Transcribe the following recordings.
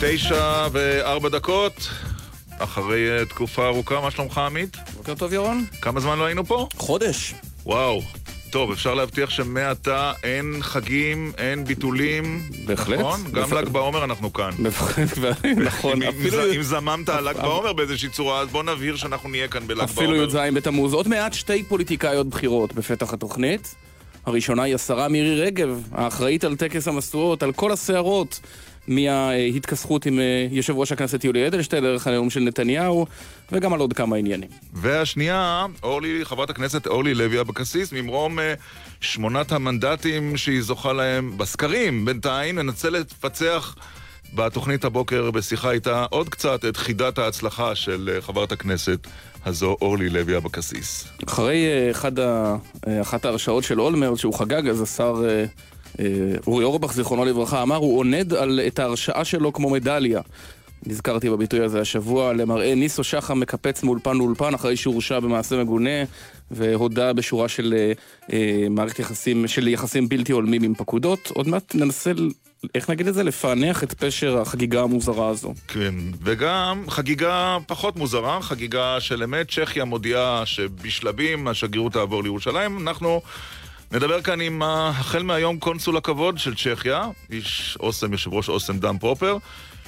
תשע וארבע דקות, אחרי אה, תקופה ארוכה, מה שלומך עמית? בוקר טוב ירון. כמה זמן לא היינו פה? חודש. וואו. טוב, אפשר להבטיח שמעתה אין חגים, אין ביטולים. בהחלט. נכון? גם בהחלט. ל"ג בעומר אנחנו כאן. נכון, אפילו- אם זממת על ל"ג בעומר באיזושהי צורה, אז בוא נבהיר שאנחנו נהיה כאן בל"ג אפילו בעומר. י"ז בתמוז. עוד מעט שתי פוליטיקאיות בכירות בפתח התוכנית. הראשונה היא השרה מירי רגב, האחראית על טקס המשואות, על כל הסערות מההתכסחות עם אה, יושב ראש הכנסת יולי אדלשטיין, דרך הנאום של נתניהו, וגם על עוד כמה עניינים. והשנייה, אורלי, חברת הכנסת אורלי לוי אבקסיס, ממרום אה, שמונת המנדטים שהיא זוכה להם בסקרים בינתיים, ננסה לפצח בתוכנית הבוקר בשיחה איתה עוד קצת את חידת ההצלחה של אה, חברת הכנסת הזו, אורלי לוי אבקסיס. אחרי אחד ה... אחת ההרשעות של אולמרט, שהוא חגג, אז השר אורי אורבך, זיכרונו לברכה, אמר, הוא עונד על, את ההרשעה שלו כמו מדליה. נזכרתי בביטוי הזה השבוע, למראה ניסו שחם מקפץ מאולפן לאולפן אחרי שהורשע במעשה מגונה והודה בשורה של אה, אה, מערכת יחסים, של יחסים בלתי הולמים עם פקודות. עוד מעט ננסה, איך נגיד את זה? לפענח את פשר החגיגה המוזרה הזו. כן, וגם חגיגה פחות מוזרה, חגיגה של אמת, צ'כיה מודיעה שבשלבים השגרירות תעבור לירושלים. אנחנו נדבר כאן עם ה- החל מהיום קונסול הכבוד של צ'כיה, איש אוסם, יושב ראש אוסם דם פרופר,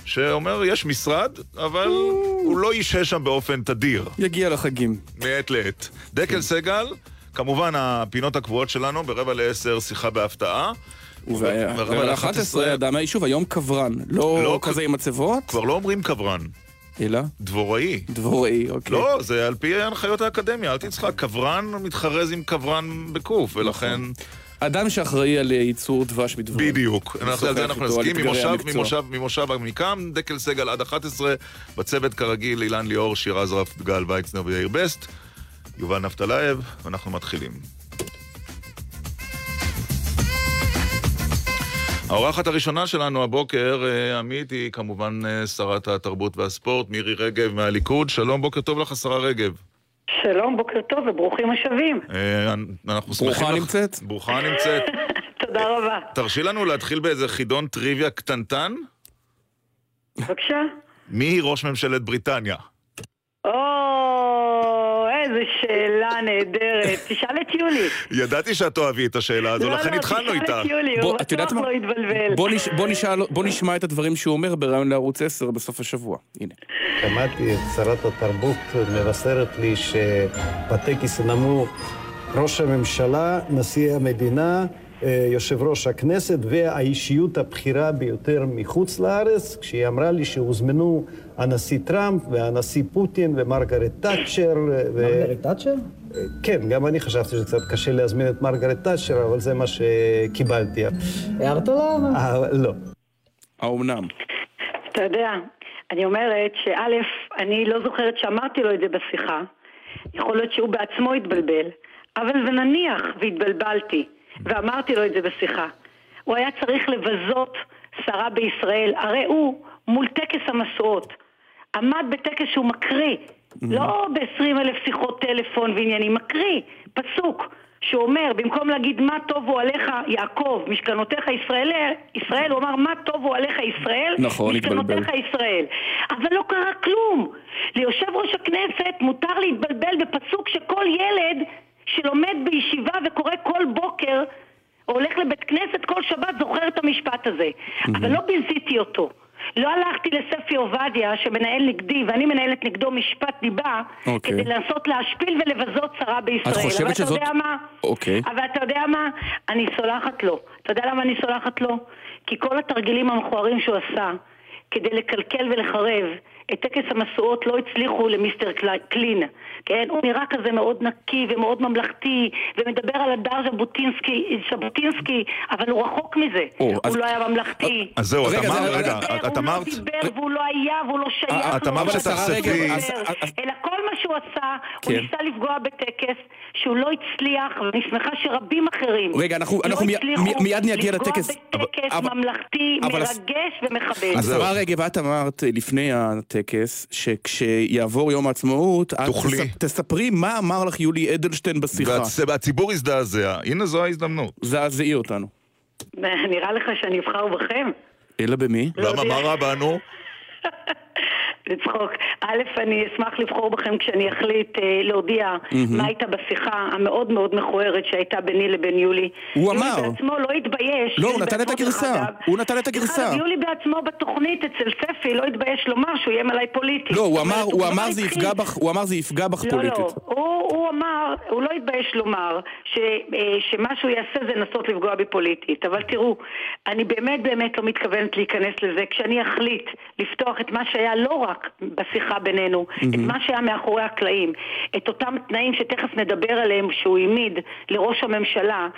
שאומר, יש משרד, אבל הוא לא ישהה שם באופן תדיר, יגיע לחגים. מעת לעת. דקל סגל, כמובן הפינות הקבועות שלנו, ברבע לעשר שיחה בהפתעה. ורבע ורבע לאחת לאחת עשרה- עשרה אדם מהיישוב, היום כוורן. לא לא כזה עם מצבות, כבר לא אומרים כוורן, אלא דבוראי. דבוראי, אוקיי. לא, זה על פי הנחיות האקדמיה, אל תצחק, כוורן מתחרז עם קברן בקוף, ולכן... אדם שאחראי על ייצור דבש מדבורים. בדיוק, אנחנו- על זה אנחנו נסכים. ממושב. ממושב, ממושב עמיקם, דקל סגל עד 11, בצוות כרגיל אילן ליאור, שירז רף, גל ויצנר ויאיר בסט, יובל נפתלייב, ואנחנו מתחילים. האורחת הראשונה שלנו הבוקר, אה, עמית, היא כמובן אה, שרת התרבות והספורט, מירי רגב מהליכוד. שלום, בוקר טוב לך, השרה רגב. שלום, בוקר טוב וברוכים השבים. אה, אנחנו שמחים לך... ברוכה נמצאת. ברוכה נמצאת. תודה רבה. תרשי לנו להתחיל באיזה חידון טריוויה קטנטן. בבקשה. מי היא ראש ממשלת בריטניה? או, איזה שאלה נהדרת. תשאל את יולי. ידעתי שאת תאהבי את השאלה הזו, לא, לכן לא, התחלנו תשאל איתה. את יולי, בוא, הוא את יודעת בטוח מה? לא יתבלבל. בוא, נשמע את הדברים שהוא אומר בריאיון לערוץ 10 בסוף השבוע. הנה. שמעתי את שרת התרבות מבשרת לי שבטקס ינאמו ראש הממשלה, נשיא המדינה, יושב ראש הכנסת והאישיות הבכירה ביותר מחוץ לארץ, כשהיא אמרה לי שהוזמנו הנשיא טראמפ והנשיא פוטין ומרגרט תאצ'ר. ו... מרגרט תאצ'ר? כן, גם אני חשבתי שזה קצת קשה להזמין את מרגרט תאצ'ר, אבל זה מה שקיבלתי. הערת לה? אה, לא. האומנם? אתה יודע, אני אומרת שא', אני לא זוכרת שאמרתי לו את זה בשיחה. יכול להיות שהוא בעצמו התבלבל. אבל ונניח והתבלבלתי, ואמרתי לו את זה בשיחה. הוא היה צריך לבזות שרה בישראל. הרי הוא, מול טקס המשואות, עמד בטקס שהוא מקריא. לא ב-20 אלף שיחות טלפון ועניינים, מקריא, פסוק. שאומר, במקום להגיד מה טובו עליך יעקב, משכנותיך ישראל, ישראל, הוא אמר מה טובו עליך ישראל, נכון, התבלבל. משכנותיך ישראל. אבל לא קרה כלום. ליושב ראש הכנסת מותר להתבלבל בפסוק שכל ילד שלומד בישיבה וקורא כל בוקר, או הולך לבית כנסת כל שבת, זוכר את המשפט הזה. אבל לא ביזיתי אותו. לא הלכתי לספי עובדיה שמנהל נגדי, ואני מנהלת נגדו משפט דיבה, אוקיי. כדי לנסות להשפיל ולבזות שרה בישראל. את חושבת אבל שזאת- אתה יודע מה? אוקיי. אבל אתה יודע מה? אני סולחת לו. אתה יודע למה אני סולחת לו? כי כל התרגילים המכוערים שהוא עשה כדי לקלקל ולחרב את טקס המשואות לא הצליחו למיסטר קל- קלין, כן? הוא נראה כזה מאוד נקי ומאוד ממלכתי ומדבר על הדר ז'בוטינסקי, ז'בוטינסקי, אבל הוא רחוק מזה. או, הוא אז- לא היה ממלכתי. אז זהו, את רגע, אמרת, זה- רגע, את- את הוא אמרת... לא דיבר והוא לא היה והוא לא שייך. אה, את אמרת לא שתחשפי- אלא כל מה שהוא עשה, הוא כן. ניסה לפגוע בטקס שהוא לא הצליח, ואני שמחה שרבים אחרים רגע, אנחנו- לא אנחנו מי- הצליחו מי- מיד נגיע לטקס. לפגוע בטקס אבל- ממלכתי, מרגש ומכבד. השרה רגב, את אמרת אה, לפני הטקס, שכשיעבור יום העצמאות, את תוכלי. תס- תספרי מה אמר לך יולי אדלשטיין בשיחה. והצ- והציבור הזדעזע. הנה זו ההזדמנות. זעזעי אותנו. נראה לך שאני אבחר בכם? אלא במי? למה. מה רע בנו? לצחוק. א', אני אשמח לבחור בכם כשאני אחליט אה, להודיע מה הייתה בשיחה המאוד מאוד מכוערת שהייתה ביני לבין יולי. הוא יולי אמר. בעצמו לא התבייש. לא, הוא יולי נתן את הגרסה. הוא נתן את הגרסה. יולי בעצמו בתוכנית אצל ספי לא התבייש לומר שהוא איים עליי פוליטית. לא, הוא אמר, אומרת, הוא כבר אמר זה. יפגע בך, הוא אמר זה יפגע בך לא, פוליטית. לא, הוא, הוא אמר, הוא לא התבייש לומר ש, אה, שמה שהוא יעשה זה לנסות לפגוע בי פוליטית. אבל תראו, אני באמת באמת לא מתכוונת להיכנס לזה. כשאני אחליט לפתוח את מה שהיה לא רק בשיחה בינינו, את מה שהיה מאחורי הקלעים, את אותם תנאים שתכף נדבר עליהם שהוא העמיד לראש הממשלה,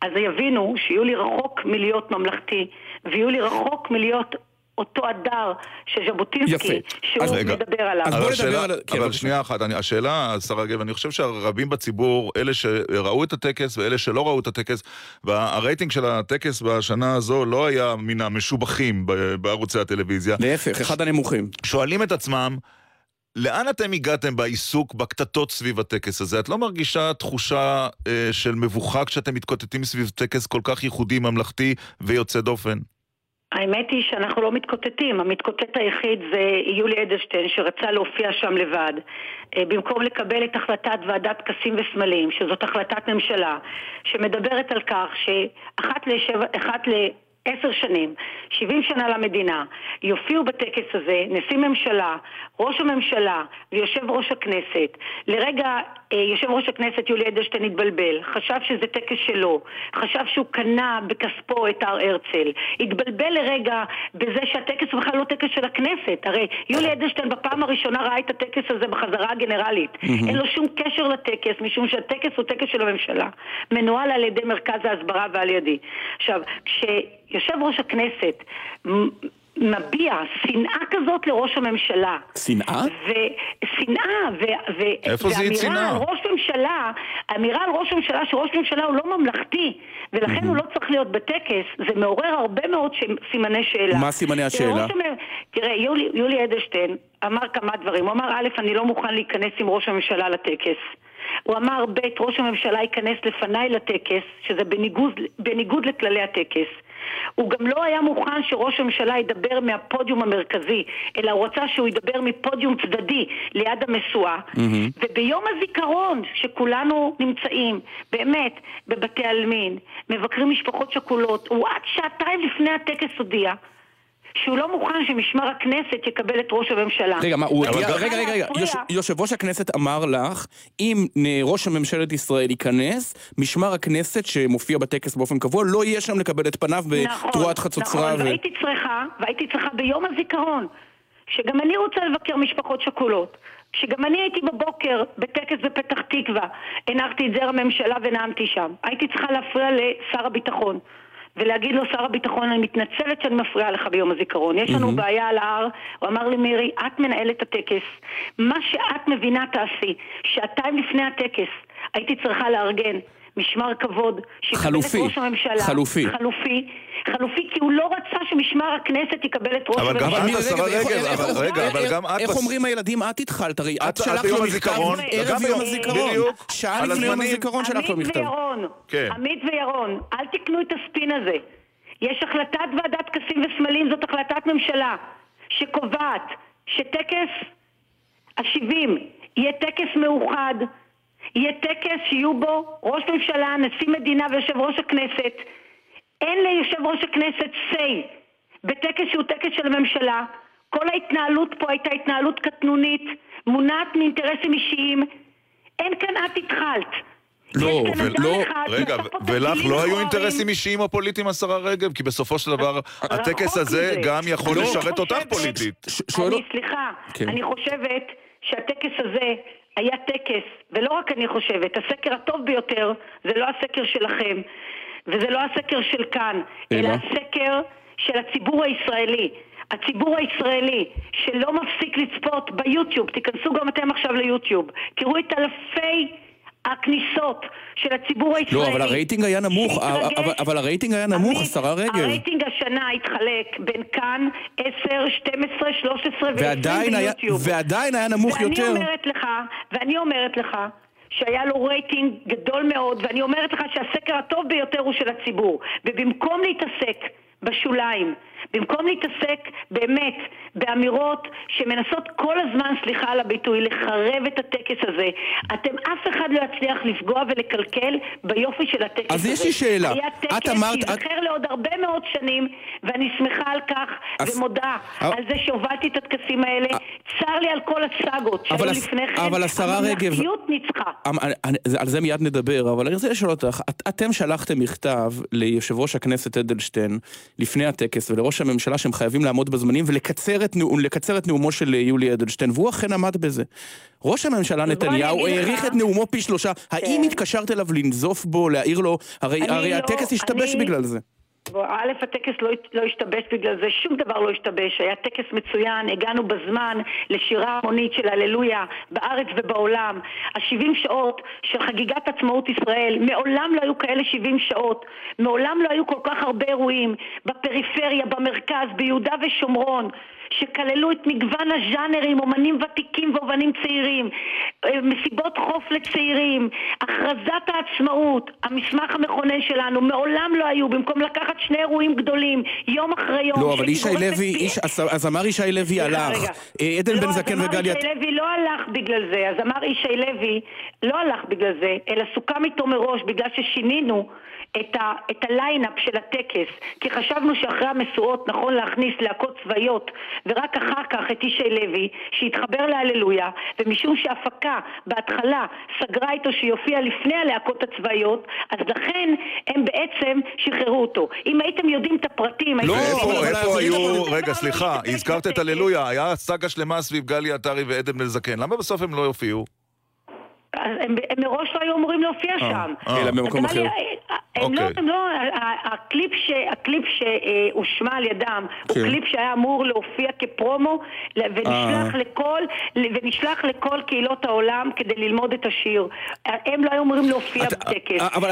אז יבינו שיולי רחוק מלהיות ממלכתי, ויולי רחוק מלהיות... אותו הדר של ז'בוטינסקי. שהוא אז רגע. מדבר עליו. אז בוא נדבר השאלה- על- כן, אבל בבקשה. שנייה אחת, אני- השאלה, השרה רגב, אני חושב שהרבים בציבור, אלה שראו את הטקס ואלה שלא ראו את הטקס, והרייטינג של הטקס בשנה הזו לא היה מן המשובחים בערוצי הטלוויזיה, להפך, אחד הנמוכים. שואלים את עצמם, לאן אתם הגעתם בעיסוק, בקטטות סביב הטקס הזה? את לא מרגישה תחושה אה, של מבוכה כשאתם מתקוטטים סביב טקס כל כך ייחודי, ממלכתי ויוצא דופן? האמת היא שאנחנו לא מתקוטטים, המתקוטט היחיד זה יולי אדלשטיין שרצה להופיע שם לבד. אה, במקום לקבל את החלטת ועדת טקסים וסמלים, שזאת החלטת ממשלה שמדברת על כך שאחת לשבע, אחת ל... עשר שנים, 70 שנה למדינה, יופיעו בטקס הזה נשיא ממשלה, ראש הממשלה ויושב ראש הכנסת. לרגע אה, יושב ראש הכנסת יולי אדלשטיין התבלבל, חשב שזה טקס שלו, חשב שהוא קנה בכספו את הר הרצל, התבלבל לרגע בזה שהטקס הוא בכלל לא טקס של הכנסת. הרי יולי אדלשטיין בפעם הראשונה ראה את הטקס הזה בחזרה הגנרלית. אין לו שום קשר לטקס, משום שהטקס הוא טקס של הממשלה, מנוהל על ידי מרכז ההסברה ועל ידי. עכשיו, כשיושב ראש הכנסת מביע שנאה כזאת לראש הממשלה, שנאה? ושנאה, ו- ו- איפה זה ואמירה שנאה? על ראש ממשלה, אמירה על ראש ממשלה שראש ממשלה הוא לא ממלכתי, ולכן הוא לא צריך להיות בטקס, זה מעורר הרבה מאוד סימני שאלה. מה סימני השאלה? תראה, יולי, יולי אדלשטיין אמר כמה דברים. הוא אמר, א', אני לא מוכן להיכנס עם ראש הממשלה לטקס. הוא אמר, ב', ראש הממשלה ייכנס לפניי לטקס, שזה בניגוד, בניגוד לכללי הטקס. הוא גם לא היה מוכן שראש הממשלה ידבר מהפודיום המרכזי, אלא הוא רצה שהוא ידבר מפודיום צדדי ליד המשואה. וביום הזיכרון, שכולנו נמצאים, באמת, בבתי עלמין, מבקרים משפחות שכולות, הוא עד שעתיים לפני הטקס הודיע שהוא לא מוכן שמשמר הכנסת יקבל את ראש הממשלה. רגע, מה, הוא גם- רגע, רגע, רגע, יושב ראש הכנסת אמר לך, אם ראש הממשלת ישראל ייכנס, משמר הכנסת שמופיע בטקס באופן קבוע, לא יהיה שם לקבל את פניו בתרועת חצוצרה. נכון, ו... והייתי צריכה, והייתי צריכה ביום הזיכרון, שגם אני רוצה לבקר משפחות שכולות, שגם אני הייתי בבוקר בטקס בפתח תקווה, הנחתי את זר הממשלה ונאמתי שם. הייתי צריכה להפריע לשר הביטחון. ולהגיד לו, שר הביטחון, אני מתנצלת שאני מפריעה לך ביום הזיכרון. יש לנו בעיה על ההר. הוא אמר לי, מירי, את מנהלת הטקס. מה שאת מבינה תעשי. שעתיים לפני הטקס הייתי צריכה לארגן משמר כבוד, שיקבל חלופי. את ראש הממשלה. חלופי. חלופי. חלופי, כי הוא לא רצה שמשמר הכנסת יקבל את ראש אבל גם הממשלה. את, השרה רגב, איך- אבל איך- רגע, אבל איך- גם את איך בס- אומרים הילדים? את התחלת, הרי את שלחת לו מכתב ערב יום הזיכרון. בדיוק, שעה לפני יום. הזיכרון שלחת לו מכתב. וירון, כן. עמית וירון, אל תקנו את הספין הזה. יש החלטת ועדת טקסים וסמלים, זאת החלטת ממשלה, שקובעת שטקס ה-70 יהיה טקס מאוחד, יהיה טקס שיהיו בו ראש ממשלה, נשיא מדינה ויושב ראש הכנסת. אין ליושב ראש הכנסת say בטקס שהוא טקס של הממשלה. כל ההתנהלות פה הייתה התנהלות קטנונית, מונעת מאינטרסים אישיים. אין כאן את התחלת. לא, ולא- רגע, ולך לא היו. אינטרסים אישיים או פוליטיים, השרה רגב? כי בסופו של דבר, הטקס רחוק הזה. גם יכול לשרת אותך פוליטית. אני, סליחה, כן. אני חושבת שהטקס הזה היה טקס, ולא רק אני חושבת, הסקר הטוב ביותר זה לא הסקר שלכם, וזה לא הסקר של כאן, אלא אלא? הסקר של הציבור הישראלי. הציבור הישראלי שלא מפסיק לצפות ביוטיוב, תיכנסו גם אתם עכשיו ליוטיוב, תראו את אלפי הכניסות של הציבור הישראלי. לא, אבל הרייטינג היה נמוך, שהתרגש. אבל- אבל הרייטינג היה נמוך, עמית, השרה רגב. הרייטינג השנה התחלק בין כאן 10, 12, 13 ו-20 ועדיין היה, ביוטיוב. ועדיין היה נמוך ואני יותר. אומרת לך, ואני אומרת לך, שהיה לו רייטינג גדול מאוד, ואני אומרת לך שהסקר הטוב ביותר הוא של הציבור. ובמקום להתעסק בשוליים. במקום להתעסק באמת באמירות שמנסות כל הזמן, סליחה על הביטוי, לחרב את הטקס הזה, אתם, אף אחד לא יצליח לפגוע ולקלקל ביופי של הטקס אז הזה. יש לי שאלה. היה את טקס אמרת- שייזכר לעוד הרבה מאוד שנים, ואני שמחה על כך, אז- ומודה אבל- על זה שהובלתי את הטקסים האלה. צר לי על כל הסאגות שהיו אבל הס- לפני כן. אבל השרה רגב- הממלכתיות ניצחה. אמ, על זה מיד נדבר, אבל אני רוצה לשאול אותך, את- אתם שלחתם מכתב ליושב ראש הכנסת אדלשטיין לפני הטקס ולראש הממשלה שהם חייבים לעמוד בזמנים ולקצר את, נאום, את נאומו של יולי אדלשטיין, והוא אכן עמד בזה. ראש הממשלה נתניהו האריך את נאומו פי שלושה, האם כן. התקשרת אליו לנזוף בו, להעיר לו, הרי, הרי לא- הטקס השתבש אני- בגלל זה. א', הטקס לא, לא השתבש בגלל זה, שום דבר לא השתבש, היה טקס מצוין, הגענו בזמן לשירה המונית של הללויה בארץ ובעולם. ה-70 שעות של חגיגת עצמאות ישראל, מעולם לא היו כאלה 70 שעות, מעולם לא היו כל כך הרבה אירועים בפריפריה, במרכז, ביהודה ושומרון. שכללו את מגוון הז'אנרים, אומנים ותיקים ואומנים צעירים, אה, מסיבות חוף לצעירים, הכרזת העצמאות, המסמך המכונן שלנו, מעולם לא היו, במקום לקחת שני אירועים גדולים, יום אחרי יום. לא, אבל ישי לוי, איש- הזמר ישי לוי הלך. אה, עדן בן לא, זקן הזמר וגליה... ישי לוי לא הלך בגלל זה, הזמר ישי לוי לא הלך בגלל זה, אלא סוכם איתו מראש בגלל ששינינו את, ה, את הליינאפ של הטקס, כי חשבנו שאחרי המשואות נכון להכניס להקות צבאיות, ורק אחר כך את ישי לוי, שהתחבר להללויה, ומשום שהפקה בהתחלה סגרה איתו שיופיע לפני הלהקות הצבאיות, אז לכן הם בעצם שחררו אותו. אם הייתם יודעים את הפרטים, לא, איפה אבל היו, רגע לא סליחה, הזכרת את. הללויה, היה סאגה שלמה סביב גלי עטרי ועדן בן זקן, למה בסוף הם לא יופיעו? הם, הם מראש לא היו אמורים להופיע שם. אלא במקום אחר. הם לא, אוקיי. הם לא, הקליפ ש- הקליפ שהושמע על ידם הוא כן. קליפ שהיה אמור להופיע כפרומו ונשלח אה. לכל, ונשלח לכל קהילות העולם כדי ללמוד את השיר. הם לא היו אמורים להופיע בטקס. אבל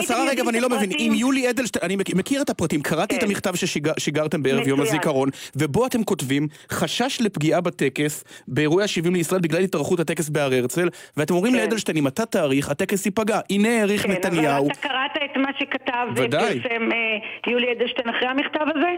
השרה רגב, אני לא מבין, אם יולי אדלשטיין, אני מכיר- את הפרטים, קראתי את כן. המכתב ששיגרתם בערב יום. הזיכרון, ובו אתם כותבים חשש לפגיעה בטקס באירועי ה-70 לישראל בגלל התארכות הטקס בהר הרצל, ואתם אומרים כן. לאדלשטיין, אם אתה תאריך, הטקס ייפגע. הנה העריך כן, נתניהו. אבל אתה קראת את מה שכתב ודאי. ופרסם אה, יולי אדלשטיין אחרי המכתב הזה?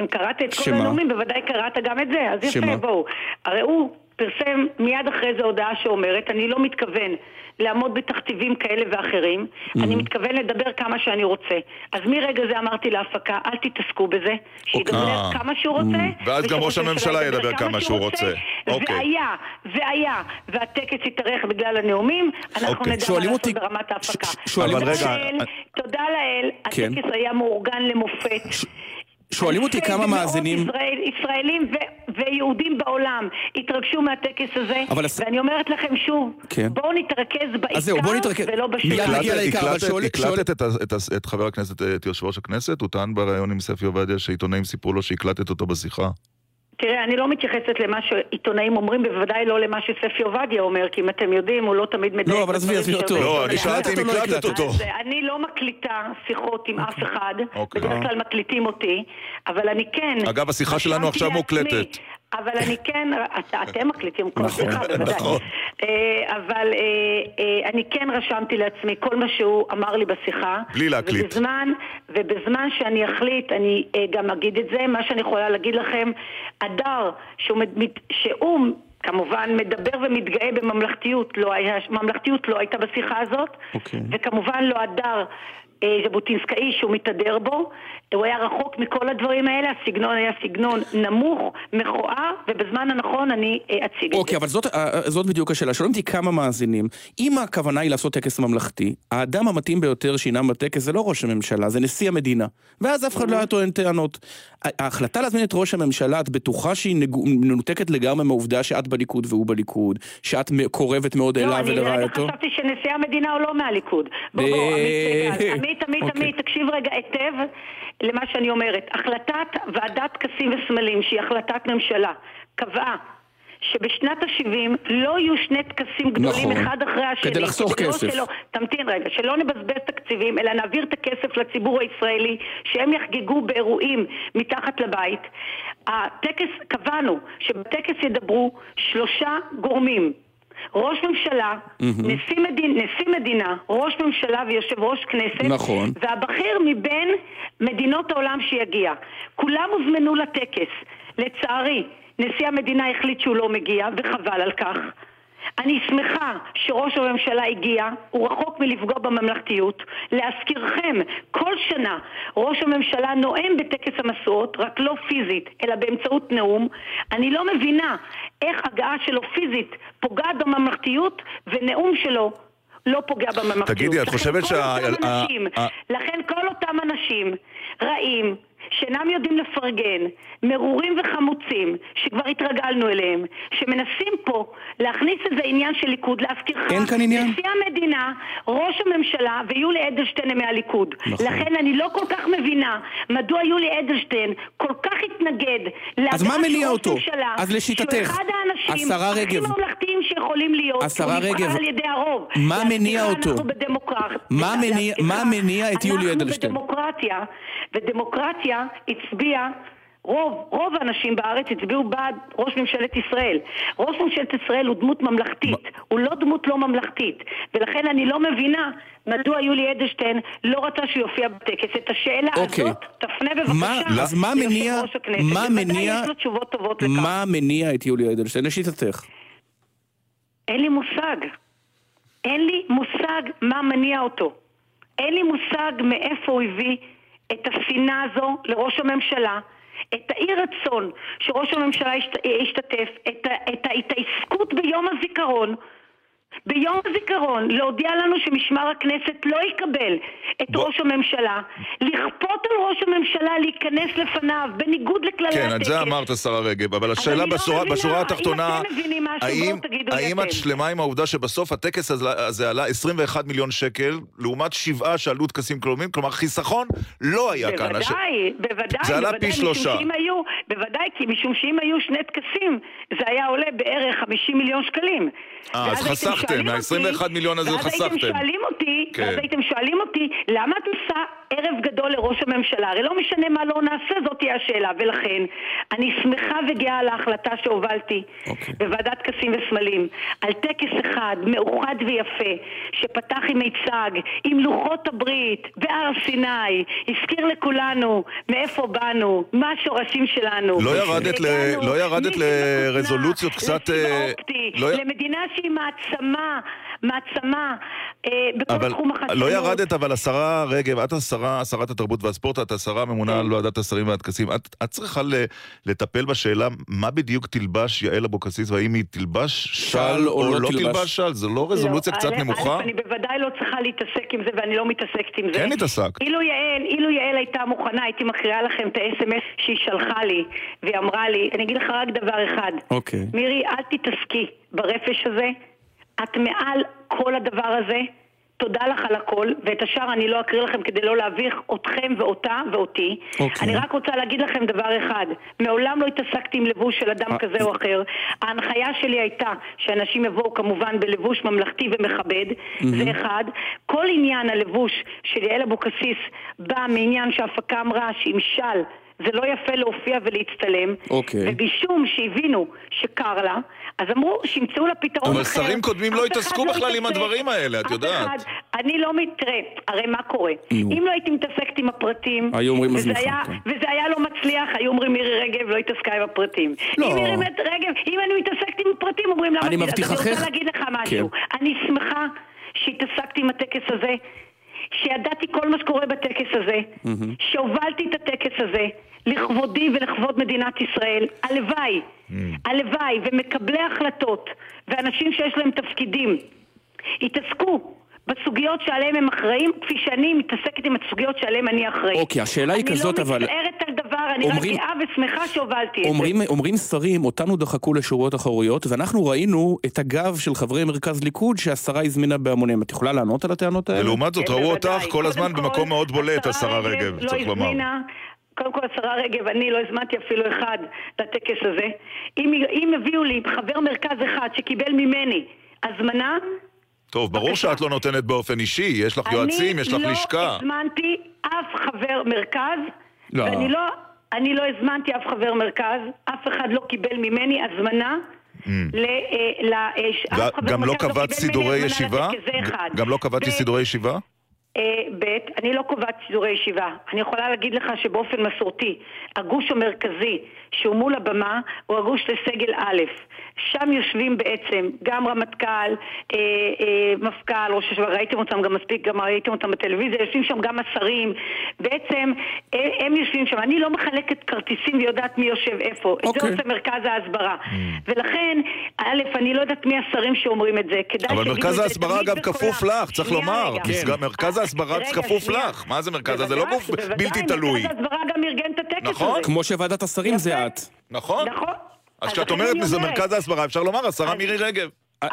אם קראת את כל שמה? הנאומים, בוודאי קראת גם את זה. אז יפה? בואו. הרי הוא פרסם מיד אחרי זה הודעה שאומרת, אני לא מתכוון לעמוד בתכתיבים כאלה ואחרים, אני מתכוון לדבר כמה שאני רוצה. אז מרגע זה אמרתי להפקה, אל תתעסקו בזה, שידבר אה. כמה שהוא רוצה. ואז גם ראש הממשלה ידבר כמה שהוא רוצה. אוקיי. והיה, והיה, והטקס יתארך בגלל הנאומים, אנחנו אוקיי. נדע מה לעשות אותי- ברמת ההפקה. ש- שואלים תודה אותי- לאל, תודה לאל, כן. הטקס היה מאורגן למופת. שואלים אותי כמה מאזינים... ישראל, ישראלים ו- ויהודים בעולם התרגשו מהטקס הזה, אבל הס- ואני אומרת לכם שוב, כן. בואו נתרכז בעיקר אז זהו, בואו נתרכז. ולא בשביל. מיד נגיע הקלטת- לעיקר, אבל הקלטת- שואל- הקלטת את את את חבר הכנסת, את יושב ראש הכנסת, הוא טען בריאיון עם ספי עובדיה שעיתונאים סיפרו לו שהקלטת אותו בשיחה. תראה, אני לא מתייחסת למה שעיתונאים אומרים, בוודאי לא למה שספי עובדיה אומר, כי אם אתם יודעים, הוא לא תמיד מדייק. לא, אבל עזבי, עזבי אותו. לא, אני שאלתי אם או לא הקלטת? אותו. אני לא מקליטה שיחות עם אף אחד, אוקיי. בדרך כלל מקליטים אותי, אבל אני כן... אגב, השיחה שלנו עכשיו מוקלטת. אבל אני כן, את- אתם מקליטים כל נכון, שיחה, בוודאי. נכון. אה, אבל אה, אה, אני כן רשמתי לעצמי כל מה שהוא אמר לי בשיחה. בלי להקליט. ובזמן, ובזמן שאני אחליט, אני גם אגיד את זה, מה שאני יכולה להגיד לכם, הדר, שהוא, שהוא כמובן מדבר ומתגאה בממלכתיות, לא היה, ממלכתיות לא הייתה בשיחה הזאת, אוקיי. וכמובן לא הדר ז'בוטינסקאי שהוא מתהדר בו, הוא היה רחוק מכל הדברים האלה, הסגנון היה סגנון נמוך, מכוער, ובזמן הנכון אני אה, אציג את זה. אוקיי, אבל זאת, אה, זאת בדיוק השאלה. שואלים אותי כמה מאזינים. אם הכוונה היא לעשות טקס ממלכתי, האדם המתאים ביותר שינאם בטקס זה לא ראש הממשלה, זה נשיא המדינה. ואז אף אחד לא היה טוען טענות. ההחלטה להזמין את ראש הממשלה, את בטוחה שהיא מנותקת לגמרי מהעובדה שאת בליכוד והוא בליכוד, שאת קורבת מאוד אליו לא, אני ולרעייתו? חשבתי שנשיא המדינה הוא לא מהליכוד. בוא, בוא, רגע, עמית, עמית, אוקיי. עמית, תקשיב רגע היטב למה שאני אומרת. החלטת ועדת טקסים וסמלים, שהיא החלטת ממשלה, קבעה שבשנת ה-70 לא יהיו שני טקסים גדולים נכון. אחד אחרי השני. כדי לחסוך כסף. שלא, תמתין רגע, שלא נבזבז תקציבים, אלא נעביר את הכסף לציבור הישראלי, שהם יחגגו באירועים מתחת לבית. הטקס, קבענו שבטקס ידברו שלושה גורמים. ראש ממשלה, נשיא, מדין, נשיא מדינה, ראש ממשלה ויושב ראש כנסת, נכון. והבכיר מבין מדינות העולם שיגיע. כולם הוזמנו לטקס. לצערי, נשיא המדינה החליט שהוא לא מגיע, וחבל על כך. אני שמחה שראש הממשלה הגיע, הוא רחוק מלפגוע בממלכתיות. להזכירכם, כל שנה ראש הממשלה נואם בטקס המשואות, רק לא פיזית, אלא באמצעות נאום. אני לא מבינה איך הגעה שלו פיזית פוגעת בממלכתיות, ונאום שלו לא פוגע בממלכתיות. תגידי, את חושבת שה... לכן כל אותם אנשים רעים, שאינם יודעים לפרגן, מרורים וחמוצים, שכבר התרגלנו אליהם, שמנסים פה להכניס איזה עניין של ליכוד, להזכירך, אין כאן עניין? נשיא המדינה, ראש הממשלה ויולי אדלשטיין הם מהליכוד. נכון. לכן אני לא כל כך מבינה מדוע יולי אדלשטיין כל כך התנגד אז מה מניע אותו? ממשלה, אז לשיטתך, שהוא אחד האנשים השרה הכי רגב, ממלכתיים שיכולים להיות, השרה רגב, על ידי הרוב. מה מניע אותו? אנחנו בדמוקרטיה. מה מניע את יולי אדלשטיין? אנחנו בדמוקרטיה, ודמוקרטיה הצביעה רוב, רוב האנשים בארץ הצביעו בעד ראש ממשלת ישראל. ראש ממשלת ישראל הוא דמות ממלכתית, הוא לא דמות לא ממלכתית. ולכן אני לא מבינה מדוע יולי אדלשטיין לא רצה שהוא יופיע בטקס. את השאלה אוקיי. הזאת תפנה מה- בבקשה אז מה מניע- ראש הכנסת. מה מניע-. מה מניע את יולי אדלשטיין לשיטתך? אין לי מושג. אין לי מושג מה מניע אותו. אין לי מושג מאיפה הוא הביא את השנאה הזו לראש הממשלה, את האי רצון שראש הממשלה ישת, ישתתף, את, את ההתעסקות ביום הזיכרון. ביום הזיכרון להודיע לנו שמשמר הכנסת לא יקבל את בוא- ראש הממשלה, לכפות על ראש הממשלה להיכנס לפניו בניגוד לכללי כן, הטקס. את זה אמרת, השרה רגב, אבל השאלה לא בשורה, מבינה, בשורה התחתונה, האם, לי האם את. שלמה עם העובדה שבסוף הטקס הזה, הזה עלה 21 מיליון שקל, לעומת שבעה שעלו טקסים קלומים, כלומר חיסכון לא היה כאן. הש- בוודאי, בוודאי, זה עלה בוודאי, פי שלושה. היו, בוודאי, כי משום שאם היו שני טקסים, זה היה עולה בערך 50 מיליון שקלים. אה, אז הייתם חסכתם, שואלים מה-21 אותי- מיליון הזה ואז חסכתם. הייתם שואלים אותי, כן. ואז הייתם שואלים אותי, למה את עושה ערב גדול לראש הממשלה? הרי לא משנה מה לא נעשה, זאת תהיה השאלה. ולכן, אני שמחה וגאה על ההחלטה שהובלתי אוקיי. בוועדת טקסים וסמלים, על טקס אחד, מאוחד ויפה, שפתח עם מיצג, עם לוחות הברית, בהר סיני, הזכיר לכולנו מאיפה באנו, מה השורשים שלנו. לא ירדת ל- לא ירדת לרזולוציות קצת, אה, לא למדינה שהיא מעצמה, מעצמה אה, בכל אבל תחום החדשנות. לא ירדת, אבל השרה רגב, את השרה, שרת התרבות והספורט, את השרה הממונה כן. על ועדת השרים והטקסים. את, את צריכה ל, לטפל בשאלה מה בדיוק תלבש יעל אבוקסיס, והאם היא תלבש של או או לא לא תלבש? תלבש של? זו לא רזולוציה לא, קצת א', נמוכה? א', אני בוודאי לא צריכה להתעסק עם זה ואני לא מתעסקת עם זה. כן התעסקת. אילו יעל, אילו יעל הייתה מוכנה, הייתי מקריאה לכם את ה-SMS שהיא שלחה לי, והיא אמרה לי, אני אגיד לך רק דבר אחד. אוקיי. מירי, אל תתעסקי ברפש הזה, את מעל כל הדבר הזה. תודה לך על הכל, ואת השאר אני לא אקריא לכם כדי לא להביך אתכם ואותה ואותי. אוקיי. אני רק רוצה להגיד לכם דבר אחד, מעולם לא התעסקתי עם לבוש של אדם אה, כזה או אחר. ההנחיה שלי הייתה שאנשים יבואו כמובן בלבוש ממלכתי ומכבד, זה אחד. כל עניין הלבוש של יעל אבוקסיס בא מעניין שההפקה אמרה שעם של זה לא יפה להופיע ולהצטלם, אוקיי. ומשום שהבינו שקר לה, אז אמרו שימצאו לה פתרון אבל אחר. שרים קודמים לא התעסקו בכלל עם. הדברים האלה, את יודעת. אחד, אני לא מת... תראה, הרי מה קורה? נו. אם לא הייתי מתעסקת עם הפרטים, היו אומרים וזה מזניחה, היה- כן. וזה היה לא מצליח, היו אומרים מירי רגב לא התעסקה עם הפרטים. לא. אם מירי רגב, אם אני מתעסקת עם הפרטים, אומרים למה... אני אז מבטיחך- אני רוצה להגיד לך משהו. אני שמחה שהתעסקתי עם הטקס הזה. שידעתי כל מה שקורה בטקס הזה, שהובלתי את הטקס הזה לכבודי ולכבוד מדינת ישראל, הלוואי, הלוואי, ומקבלי החלטות, ואנשים שיש להם תפקידים, יתעסקו בסוגיות שעליהן הם אחראים, כפי שאני מתעסקת עם הסוגיות שעליהן אני אחראית. אוקיי, השאלה היא כזאת, אבל- אני לא מצטערת על דבר, אני אומרים- רק גאה ושמחה שהובלתי את זה. אומרים, אומרים שרים, אותנו דחקו לשורות אחוריות, ואנחנו ראינו את הגב של חברי מרכז ליכוד שהשרה הזמינה בהמוניהם. את יכולה לענות על הטענות האלה? ולעומת זאת, כן, ראו. אותך כל הזמן כל, במקום מאוד בולט, השרה רגב, לא צריך לומר. קודם כל, השרה רגב, אני לא הזמנתי אפילו אחד לטקס הזה. אם, אם הביאו לי חבר מרכז אחד שקיבל ממני הזמנה, טוב, ברור בבקשה. שאת לא נותנת באופן אישי, יש לך יועצים, יש לך לשכה. אני לא הזמנתי אף חבר מרכז, לא. ואני לא, אני לא הזמנתי אף חבר מרכז, אף אחד לא קיבל ממני הזמנה. ל, אה, ל, אה, גם לא מרכז קבעת סידורי ישיבה? גם לא קבעתי סידורי ישיבה? אה, ב', אני לא קובעת סידורי ישיבה. אני יכולה להגיד לך שבאופן מסורתי, הגוש המרכזי שהוא מול הבמה הוא הגוש לסגל א'. שם יושבים בעצם גם רמטכ"ל, אה, אה, מפכ"ל, ראש השב"כ, ראיתם אותם גם מספיק, גם ראיתם אותם בטלוויזיה, יושבים שם גם השרים. בעצם אה, הם יושבים שם. אני לא מחלקת כרטיסים ויודעת מי יושב איפה. את אוקיי. זה עושה מרכז ההסברה. ולכן, א', אני לא יודעת מי השרים שאומרים את זה. כדאי אבל מרכז את ההסברה בקולם. כפוף לך, צריך לומר. רגע. מסג- מרכז ההסברה רגע, כפוף. לך. מה זה מרכז? זה לא גוף בלתי תלוי. מרכז ההסברה גם ארגן את הטקס נכון. הזה. כמו שוועדת השרים זה יפה. את. נכון? נכון. אז כשאת אומרת אני זה אומרת. מרכז ההסברה, אפשר לומר השרה מירי רגב. אז,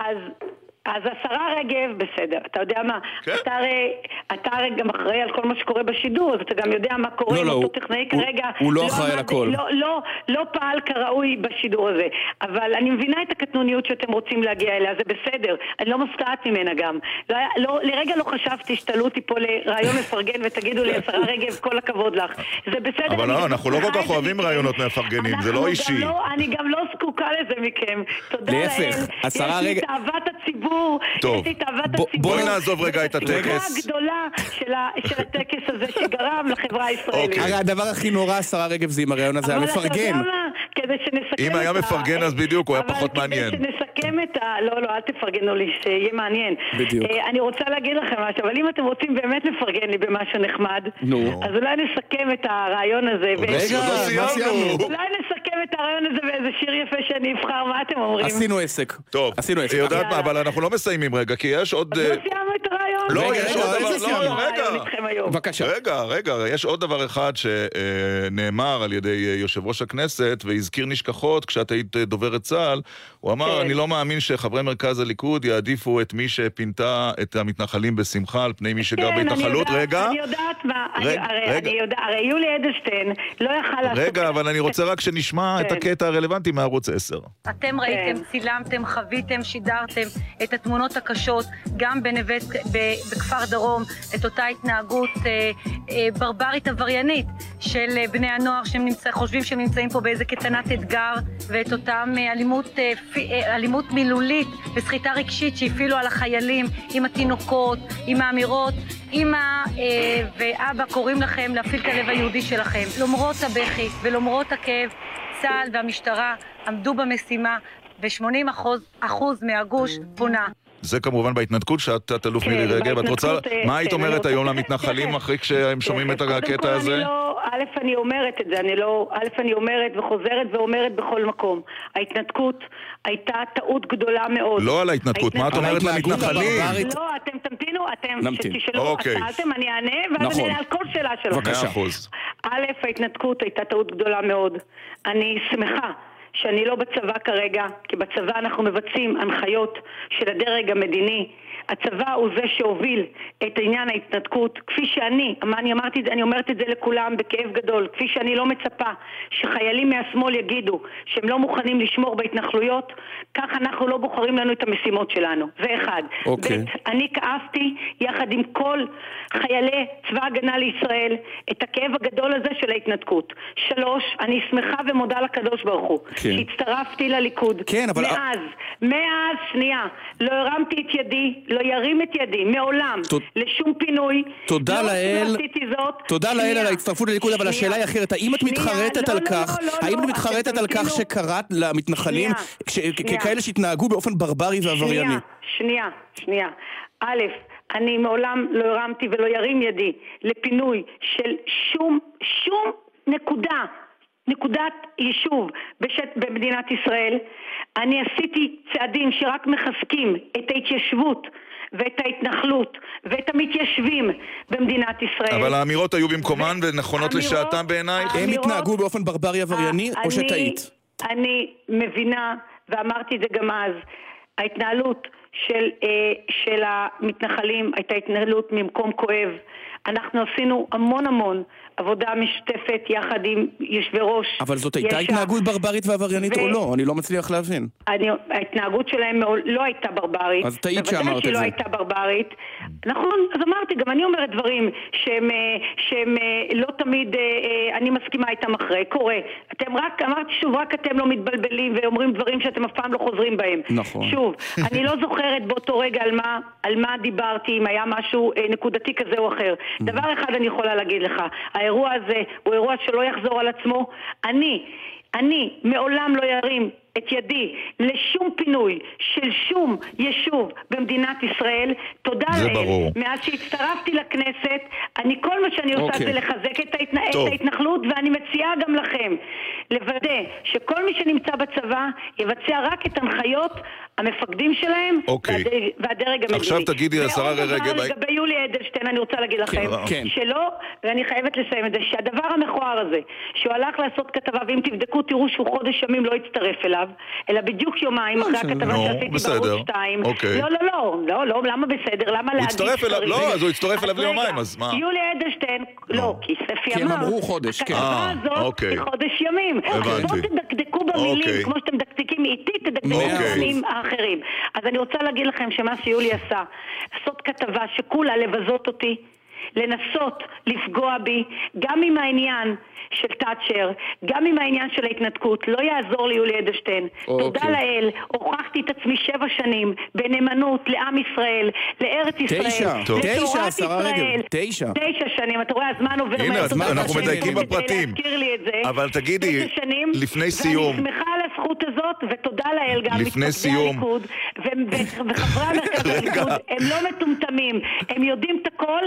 אז השרה רגב, בסדר, אתה יודע מה, כן. אתה, הרי, אתה הרי גם אחראי על כל מה שקורה בשידור, אז אתה גם יודע מה קורה לא, לא, אותו הוא- טכנאי הוא- כרגע. הוא לא אחראי על הכל. לא, לא, לא פעל כראוי בשידור הזה, אבל אני מבינה את הקטנוניות שאתם רוצים להגיע אליה, זה בסדר, אני לא מופתעת ממנה גם. לא, לא, לרגע לא חשבתי שתעלו אותי פה לרעיון מפרגן ותגידו לי, השרה רגב, כל הכבוד לך. זה בסדר. אבל לא, אנחנו לא כל כך את אוהבים. רעיונות מפרגנים, זה לא אישי. לא, אני גם לא זקוקה לזה מכם. תודה לאל. להפך, השרה יש לי רגב- תאוות הציבור. טוב. יש לי תאוות בוא- הציבור. בואי נעזוב רגע את הטקס. הגדולה של ה- של הטקס הזה שגרם לחברה הישראלית. אוקיי. הרי הדבר הכי נורא, השרה רגב, זה אם הרעיון הזה היה אבל אתה מפרגן. יודע מה? כדי שנסכם אם היה את מפרגן, אז בדיוק, הוא היה פחות מעניין. אבל כדי שנסכם את ה... לא, לא, אל תפרגנו לי, שיהיה מעניין. בדיוק. אה, אני רוצה להגיד לכם משהו, אבל אם אתם רוצים באמת לפרגן לי במשהו נחמד, נו. אז אולי נסכם את הרעיון הזה. לא באיזה- עוד לא מה סיימנו? אולי נסכם את הרעיון הזה באיזה שיר יפה שאני אבחר, מה אתם אומרים? עשינו עסק. טוב, עשינו עסק. היא יודעת מה. אבל אנחנו לא מסיימים רגע, כי יש עוד... אז אה, לא סיימנו את הרעיון? לא, יש עוד דבר, סיימנו? לא, רגע. בבקשה. רגע, רגע, יש עוד דבר אחד שנאמר על ידי אה, יושב ראש הכנסת והזכיר נשכחות כשאת היית אה, דוברת צה"ל. הוא אמר, כן. אני לא מאמין שחברי מרכז הליכוד יעדיפו את מי שפינתה את המתנחלים בשמחה על פני מי שגר כן, בהתנחלות. רגע, אני יודעת מה, הרי יולי אדלשטיין לא יכל לעשות... רגע, אבל אני רוצה רק שנשמע את כן. הקטע הרלוונטי מערוץ 10. אתם ראיתם, צילמתם, חוויתם, שידרתם את התמונות הקשות, גם בנווה, ב- בכפר דרום, את אותה התנהגות אה, אה, ברברית עבריינית של אה, בני הנוער שהם נמצא, חושבים שהם נמצאים פה באיזה קייטנת אתגר, ואת אותם אה, אלימות, אה, פי- אה, אלימות מילולית וסחיטה רגשית שהפעילו על החיילים עם התינוקות, עם האמירות, אמא אה, ואבא קוראים לכם להפעיל את הלב היהודי שלכם. למרות הבכי ולמרות הכאב, צה"ל והמשטרה עמדו במשימה, ו-80 אחוז, אחוז מהגוש פונה. זה כמובן בהתנתקות שאת תת-אלוף כן, מירי רגב. את רוצה, אה, מה היית כן, אומרת היום למתנחלים אחרי כשהם שומעים את תכף. קודם הקטע כל, הזה? אני לא, א', אני אומרת את זה, אני לא, א', אני אומרת וחוזרת ואומרת בכל מקום. ההתנתקות הייתה טעות גדולה מאוד. לא על ההתנתקות, מה את אומרת למתנחלים? לא, אתם תמתינו, אתם. שתשאלו, אוקיי. שאלתם, אני אענה, ואז נכון. אני אענה על כל שאלה שלכם. בבקשה. א', ההתנתקות הייתה טעות גדולה מאוד. אני שמחה שאני לא בצבא כרגע, כי בצבא אנחנו מבצעים הנחיות של הדרג המדיני. הצבא הוא זה שהוביל את עניין ההתנתקות, כפי שאני, אני אמרתי אני אומרת את זה לכולם בכאב גדול, כפי שאני לא מצפה שחיילים מהשמאל יגידו שהם לא מוכנים לשמור בהתנחלויות, כך אנחנו לא בוחרים לנו את המשימות שלנו. זה אחד. אוקיי. ב', אני כאבתי יחד עם כל חיילי צבא הגנה לישראל את הכאב הגדול הזה של ההתנתקות. שלוש, אני שמחה ומודה לקדוש ברוך הוא כן. שהצטרפתי לליכוד. כן, אבל- מאז, מאז, שנייה, לא הרמתי את ידי, לא ירים את ידי, מעולם, תוד- לשום פינוי. תודה לא לאל- לא זאת. תודה שנייה, לאל על ההצטרפות לליכוד, אבל השאלה היא אחרת. האם את מתחרטת לא, על לא, כך? לא, לא, האם לא, את מתחרטת אתם על כך תמתינו. שקראת למתנחלים. ככאלה שהתנהגו באופן ברברי ועברייני? שנייה, שנייה. א', אני מעולם לא הרמתי ולא ירים ידי לפינוי של שום, שום נקודה, נקודת יישוב בשט, במדינת ישראל. אני עשיתי צעדים שרק מחזקים את ההתיישבות ואת ההתנחלות ואת המתיישבים במדינת ישראל. אבל האמירות היו במקומן ונכונות אמירות- לשעתם בעינייך? הם התנהגו באופן ברברי עברייני, או שטעית? אני מבינה, ואמרתי את זה גם אז, ההתנהלות של, אה, של המתנחלים הייתה התנהלות ממקום כואב. אנחנו עשינו המון המון עבודה משותפת יחד עם יושבי ראש. אבל זאת הייתה יש"ע. התנהגות ברברית ועבריינית ו- או לא? אני לא מצליח להבין. אני, ההתנהגות שלהם לא הייתה ברברית. אז טעית שאמרת בוודאי את שהיא לא זה. הייתה ברברית. נכון, אז אמרתי, גם אני אומרת דברים שהם, אה, שהם אה, לא תמיד, אני מסכימה איתם אחרי, קורה. אתם רק, אמרתי שוב, רק אתם לא מתבלבלים ואומרים דברים שאתם אף פעם לא חוזרים בהם. נכון. שוב, אני לא זוכרת באותו רגע על מה, על מה דיברתי, אם היה משהו אה, נקודתי כזה או אחר. דבר אחד אני יכולה להגיד לך, האירוע הזה הוא אירוע שלא יחזור על עצמו. אני, אני מעולם לא ירים את ידי לשום פינוי של שום יישוב במדינת ישראל. תודה זה לאל. ברור. מאז שהצטרפתי לכנסת, אני כל מה שאני עושה אוקיי. זה לחזק את, ההתנ... את. ההתנחלות, ואני מציעה גם לכם לוודא שכל מי שנמצא בצבא יבצע רק את הנחיות המפקדים שלהם אוקיי. והדרג, והדרג המדיני. עכשיו תגידי, השרה ועוד רגב, דבר לגבי יולי אדלשטיין, אני רוצה להגיד לכם, כן. שלא, ואני חייבת לסיים את זה, שהדבר המכוער הזה, שהוא הלך לעשות כתבה, ואם תבדקו תראו שהוא חודש ימים לא הצטרף אליו, אלא בדיוק יומיים לא אחרי. הכתבה שעשיתי בסדר. בערוץ 2. אוקיי. לא, לא, לא, לא, לא, למה בסדר? למה הוא להגיד הצטרף אליו-? לא, אז הוא הצטרף אליו ליומיים, אז מה? יולי אדלשטיין, לא, כי ספי כי הם אמר, אמרו חודש, כן. הכתבה אה, הזאת אוקיי. היא חודש ימים. הבנתי. בואו תדקדקו במילים, אוקיי. כמו שאתם מדקדקים איתי, תדקדקו אוקיי. במילים האחרים. אז אני רוצה להגיד לכם שמה שיולי עשה, לעשות כתבה שכולה לבזות אותי, לנסות לפגוע בי, גם עם העניין של תאצ'ר, גם עם העניין של ההתנתקות, לא יעזור ליולי אדלשטיין. אוקיי. תודה לאל, הוכחתי את עצמי שבע שנים בנאמנות לעם ישראל, לארץ ישראל, תשע. טוב. תשע, לתורת רגב. ישראל. תשע. תשע שנים, אתה רואה, הזמן עובר הנה, מהר. אז תודה אנחנו מדייקים בפרטים. להזכיר לי את זה. אבל תגידי, תשע שנים, לפני סיום- ואני שמחה על הזכות הזאת, ותודה לאל גם לפני סיום- הליכוד, ו- ו- וחברי המרכז. הליכוד, הם לא מטומטמים, הם יודעים את הכל,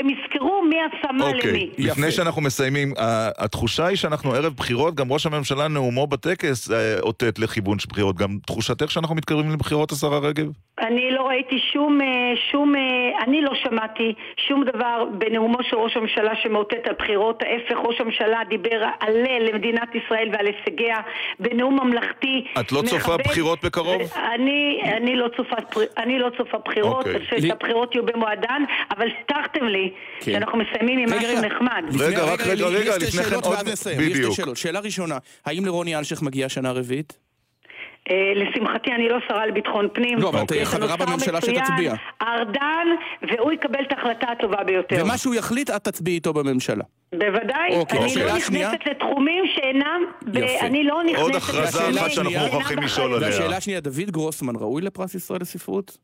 והם יזכרו מי עשה מה אוקיי, למי. לפני יפה. שאנחנו מסיימים, התחושה היא שאנחנו ערב בחירות, גם ראש הממשלה נאומו בטקס אה, אותת לכיוון של בחירות. גם תחושתך שאנחנו מתקרבים לבחירות, השרה רגב? אני לא ראיתי שום, אה, שום, אה, אני לא שמעתי שום דבר בנאומו של ראש הממשלה שמאותת על בחירות, ההפך, ראש הממשלה דיבר הלל למדינת ישראל ועל הישגיה בנאום ממלכתי. את לא צופה מכבד. בחירות בקרוב? אני, אני, לא צופה, אני לא צופה בחירות, אוקיי. אני חושבת לי- שהבחירות יהיו במועדן, אבל הבטחתם לי כן. שאנחנו מסיימים עם רגע, משהו רגע. נחמד. רגע, רק רגע, רגע, לפני כן עוד- בדיוק. שאלה ראשונה, האם לרוני אלשיך מגיעה שנה רביעית? אה, לשמחתי אני לא שרה לביטחון פנים. לא, אבל את יש לנו חברה בממשלה שתצביע. ארדן, והוא יקבל את ההחלטה הטובה ביותר. ומה שהוא יחליט, את תצביעי איתו בממשלה. בוודאי, אוקיי, אני שאלה לא? נכנסת לתחומים שאינם, יפה. אני לא נכנסת... עוד הכרזה אחת שאנחנו מוכרחים. לשאול עליה. והשאלה השנייה, דוד גרוסמן ראוי לפרס ישראל לספרות?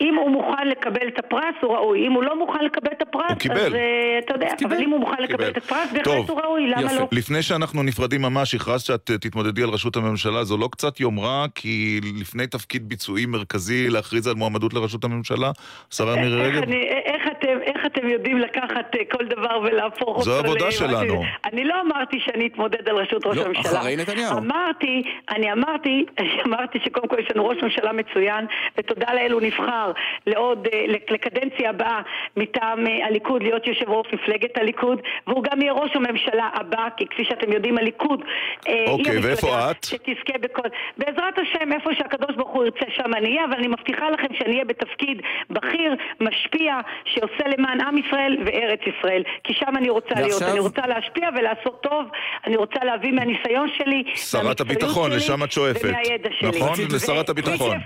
אם הוא מוכן לקבל את הפרס, הוא ראוי. אם הוא לא מוכן לקבל את הפרס, הוא קיבל. אז אה, אתה יודע, קיבל. אבל אם הוא מוכן קיבל. לקבל את הפרס, טוב. בהחלט הוא ראוי, למה יפה. לא? לפני שאנחנו נפרדים ממש, הכרזת שאת אה, תתמודדי על ראשות הממשלה, זו לא קצת יומרה, כי לפני תפקיד ביצועי מרכזי להכריז על מועמדות לראשות הממשלה, השרה מירי רגב? אני- איך אתם, איך אתם יודעים לקחת אה, כל דבר ולהפוך אותו זו העבודה שלנו. אני לא אמרתי שאני אתמודד על ראשות ראש לא, הממשלה. אחרי נתניהו. אמרתי, אני אמרתי, אני אמרתי שקודם כל יש לנו ראש ממשלה מצוין, ותודה לאל הוא נבחר לעוד, אה, לק- לקדנציה הבאה מטעם אה, הליכוד להיות יושב ראש מפלגת הליכוד, והוא גם יהיה ראש הממשלה הבא, כי כפי שאתם יודעים הליכוד אה, היא אוקיי, המפלגה ואיפה את? שתזכה בכל... בעזרת השם, איפה שהקדוש ברוך הוא ירצה שם אני אהיה, אבל אני מבטיחה לכם שאני אהיה בתפקיד בכיר, משפיע, שעושה למען עם ישראל וארץ ישראל. כי שם אני רוצה ועכשיו- להיות. אני רוצה להשפיע ולעשות טוב, אני רוצה להביא מהניסיון שלי, שרת הביטחון, שלי לשם את שואפת. ומהידע שלי. נכון? ו- לשרת הביטחון.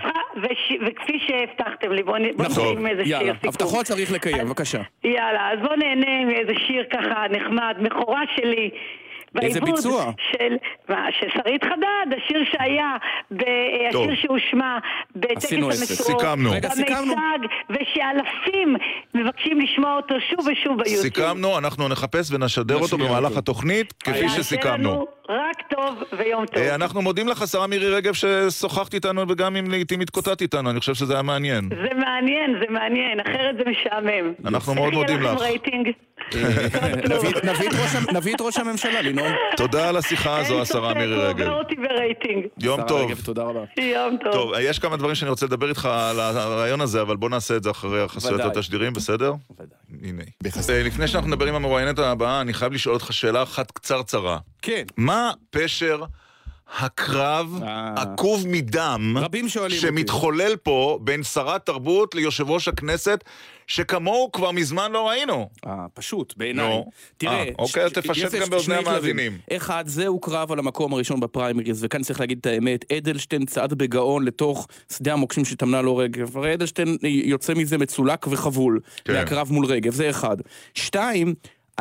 וכפי שהבטחתם לי, בואו בואו נכון. נתחיל עם איזה שיר יאללה, סיכום. הבטחות צריך לקיים, בבקשה. יאללה, אז בוא נהנה מאיזה שיר ככה נחמד, מכורה שלי. איזה ביצוע? של, מה, של שרית חדד, השיר שהיה, ב-. השיר שהושמע בטקס. המשואות, סיכמנו. רגע, סיכמנו. במיצג, ושאלפים מבקשים לשמוע אותו שוב ושוב ביוטיוב. סיכמנו, אנחנו נחפש ונשדר אותו במהלך. התוכנית, כפי שסיכמנו. רק טוב ויום טוב. אה, אנחנו מודים לך, השרה מירי רגב, ששוחחת איתנו וגם אם לעיתים התקוטטת איתנו, אני חושב שזה היה מעניין. זה מעניין, זה מעניין, אחרת זה משעמם. אנחנו מאוד מודים לך. נביא- את ראש הממשלה לנאום. תודה על השיחה הזו, השרה מירי רגב. עובר אותי ברייטינג. יום טוב. רגב, תודה רבה. יום טוב. טוב, יש כמה דברים שאני רוצה לדבר איתך על הרעיון הזה, אבל בוא נעשה את זה אחרי החסויות ודאי. והתשדירים, בסדר? הנה. אה, לפני שאנחנו נדבר עם המרואיינת הבאה, אני חייב לשאול אותך שאלה אחת קצרצרה. כן. מה פשר הקרב אה. עקוב מדם רבים שואלים אותי. שמתחולל פה בין שרת תרבות ליושב ראש הכנסת, שכמוהו כבר מזמן לא ראינו. אה, פשוט, בעיניי. נו. תראה, אה, אוקיי, תפשט גם באוזני. המאזינים. אחד, זהו קרב על המקום הראשון בפריימריז, וכאן צריך להגיד את האמת, אדלשטיין צעד בגאון לתוך שדה המוקשים שטמנה לו רגב, הרי אדלשטיין יוצא מזה מצולק וחבול, כן. מהקרב מול רגב, זה אחד. שתיים,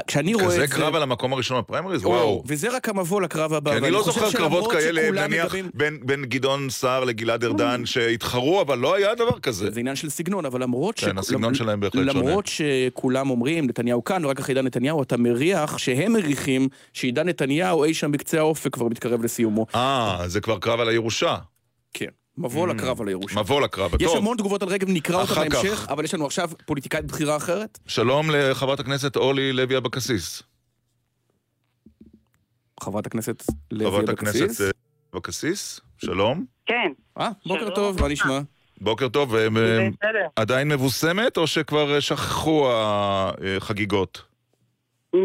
כשאני רואה את זה... כזה קרב על המקום הראשון בפריימריז? או, וואו. וזה רק המבוא לקרב הבא. כי אני לא זוכר קרבות כאלה, נניח, בין- גדעון סער לגלעד ארדן, שהתחרו, אבל לא היה דבר כזה. זה עניין של סגנון, אבל למרות כן, הסגנון שלהם בהחלט שונה. למרות שכולם אומרים, נתניהו כאן, ורק אחרי עידן נתניהו, אתה מריח שהם מריחים שעידן נתניהו אי שם בקצה האופק כבר מתקרב לסיומו. אה, זה כבר קרב על הירושה. מבוא לקרב על הירושה. מבוא לקרב. יש טוב, המון תגובות על רגב, נקרא אותה. בהמשך, אבל יש לנו עכשיו פוליטיקאית בכירה אחרת. שלום לחברת הכנסת אורלי לוי אבקסיס. חברת הכנסת לוי חברת אבקסיס. הכנסת אה, אבקסיס, שלום. כן, אה, בוקר שלום. טוב, מה נשמע? בוקר טוב, אה. עדיין מבוסמת או שכבר אה, שכחו החגיגות?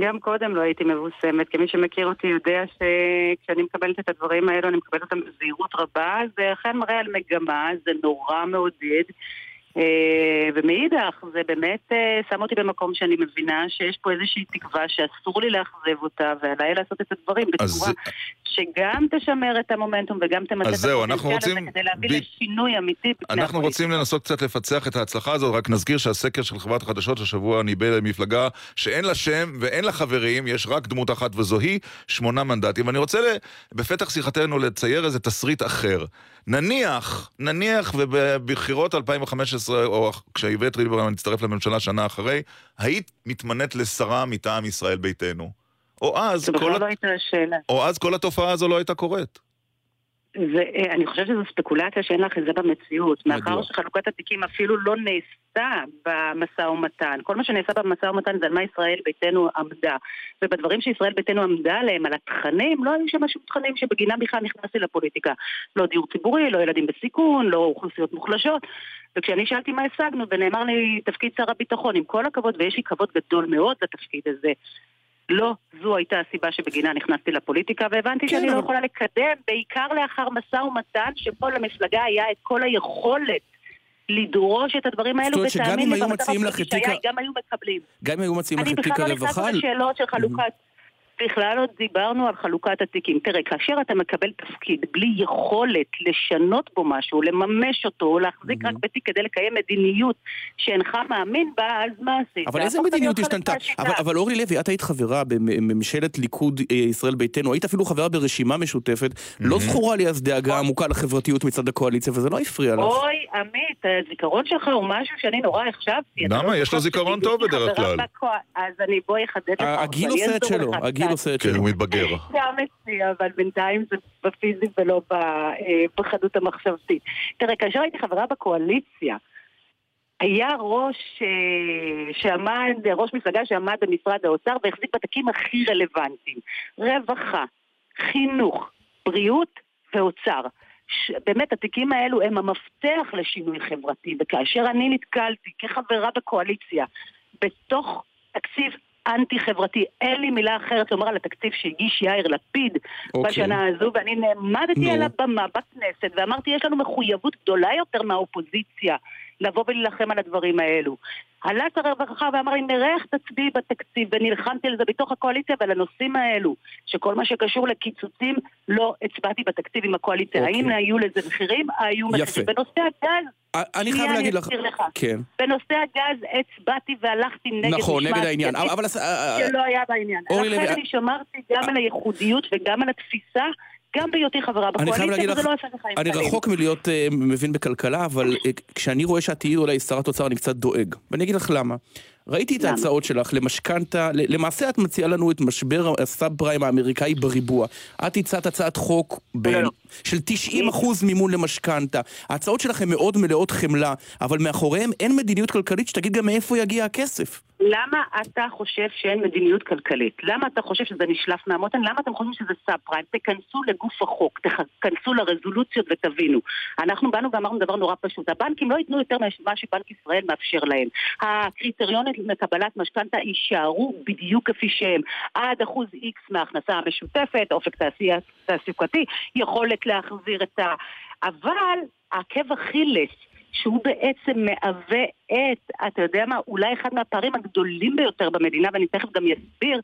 גם קודם לא הייתי מבוסמת, כי מי שמכיר אותי יודע שכשאני מקבלת את הדברים האלו, אני מקבלת אותם בזהירות רבה, זה אכן מראה על מגמה, זה נורא מעודד. אה, ומאידך, זה באמת אה, שם אותי במקום שאני מבינה שיש פה איזושהי תקווה שאסור לי לאכזב אותה, ועליי לעשות את הדברים אז בצורה שגם תשמר את המומנטום וגם תמלא אז את הפוטנציאל הזה רוצים כדי להביא ב- לשינוי אמיתי אנחנו. רוצים לנסות קצת לפצח את ההצלחה הזאת, רק נזכיר שהסקר של חברת החדשות השבוע ניבא למפלגה שאין לה שם ואין לה חברים, יש רק דמות אחת וזוהי, שמונה מנדטים. ואני רוצה בפתח שיחתנו לצייר איזה תסריט אחר. נניח, נניח ובבחירות 2015, או כשאיווט ליברמן הצטרף לממשלה שנה אחרי, היית מתמנית לשרה מטעם ישראל ביתנו. או אז, כל, לא השאלה. או אז כל התופעה הזו לא הייתה קורית. ואני חושבת שזו ספקולציה שאין לך את זה במציאות. מאחר שחלוקת התיקים אפילו לא נעשתה במשא ומתן. כל מה שנעשה במשא ומתן זה על מה ישראל ביתנו עמדה. ובדברים שישראל ביתנו עמדה עליהם, על התכנים, לא היו שם שום תכנים שבגינם בכלל נכנסתי לפוליטיקה. לא דיור ציבורי, לא ילדים בסיכון, לא אוכלוסיות מוחלשות. וכשאני שאלתי מה השגנו, ונאמר לי תפקיד שר הביטחון, עם כל הכבוד, ויש לי כבוד גדול מאוד לתפקיד הזה, לא, זו הייתה הסיבה שבגינה נכנסתי לפוליטיקה, והבנתי כן, שאני לא יכולה לקדם, בעיקר לאחר משא ומתן, שבו למפלגה היה את כל היכולת לדרוש את הדברים האלו, ותאמין לי, במצב הפוליטי שהיה, גם היו מקבלים. גם אם היו מציעים לך אני את תיק בכלל לא הרווחה, לשאלות של חלוקת... בכלל לא דיברנו על חלוקת התיקים. תראה, כאשר אתה מקבל תפקיד בלי יכולת לשנות בו משהו, לממש אותו, או להחזיק רק בתיק כדי לקיים מדיניות שאינך מאמין בה, אז מה עשית? אבל איזה מדיניות חלק השתנתה? אבל, אבל אורלי לוי, את היית חברה בממשלת ליכוד אה, ישראל ביתנו, היית אפילו חברה ברשימה משותפת, לא זכורה לי אז דאגה עמוקה לחברתיות מצד הקואליציה, וזה לא הפריע לך. אוי, עמית, הזיכרון שלך הוא משהו שאני נורא החשבתי. למה? לא יש לו זיכרון טוב בדרך כלל. אז אני, בואי אחדד לך. הגיל עושה את שלו, לך הגיל קצת. עושה את כן. הוא מתבגר. גם אצלי, אבל בינתיים זה בפיזי ולא אה, בחדות המחשבתית. תראה, כאשר הייתי חברה בקואליציה, היה ראש אה, שעמד, ראש מפלגה שעמד במשרד האוצר והחזיק בתיקים הכי רלוונטיים. רווחה, חינוך, בריאות ואוצר. ש- באמת, התיקים האלו הם המפתח לשינוי חברתי, וכאשר אני נתקלתי כחברה בקואליציה בתוך תקציב אנטי-חברתי, אין לי מילה אחרת לומר על התקציב שהגיש יאיר לפיד אוקיי. בשנה הזו, ואני נעמדתי נו. על הבמה בכנסת ואמרתי, יש לנו מחויבות גדולה יותר מהאופוזיציה לבוא ולהילחם על הדברים האלו. עלה שר הרווחה ואמר לי, נראה איך תצביעי בתקציב, ונלחמתי על זה בתוך הקואליציה ועל הנושאים האלו, שכל מה שקשור לקיצוצים, לא הצבעתי בתקציב עם הקואליציה. אוקיי. האם היו לזה מחירים? היו. מחירים. בנושא הגז, אני חייב להגיד לך... לך. כן. בנושא הגז הצבעתי והלכתי נגד נכון, נגד העניין. אבל... שלא היה בעניין. לכן אני שמרתי גם על הייחודיות וגם על התפיסה, גם בהיותי חברה בקואליציה, וזה לא עשה לך אני. רחוק מלהיות אה, מבין בכלכלה, אבל אה, כשאני רואה שאת תהיי אולי שרת אוצר, אני קצת דואג. ואני אגיד לך למה. ראיתי את? ההצעות שלך למשכנתה, למעשה את מציעה לנו את משבר הסאב פריים האמריקאי בריבוע. את הצעת הצעת חוק ב- לא, לא. של 90% מימון למשכנתה. ההצעות שלך הן מאוד מלאות חמלה, אבל מאחוריהן אין מדיניות כלכלית שתגיד גם מאיפה יגיע הכסף. למה אתה חושב שאין מדיניות כלכלית? למה אתה חושב שזה נשלף מהמותן? למה אתם חושבים שזה סאב פריים? תכנסו לגוף החוק, תכנסו לרזולוציות ותבינו. אנחנו באנו ואמרנו דבר נורא פשוט, הבנקים לא ייתנו יותר ממה שבנק ישראל מאפשר להם. הקריטריונים לקבלת משכנתה יישארו בדיוק כפי שהם. עד אחוז איקס מההכנסה המשותפת, אופק תעסוקתי, יכולת להחזיר את ה... אבל עקב אכילס שהוא בעצם מהווה את, אתה יודע מה, אולי אחד מהפערים הגדולים ביותר במדינה, ואני תכף גם אסביר,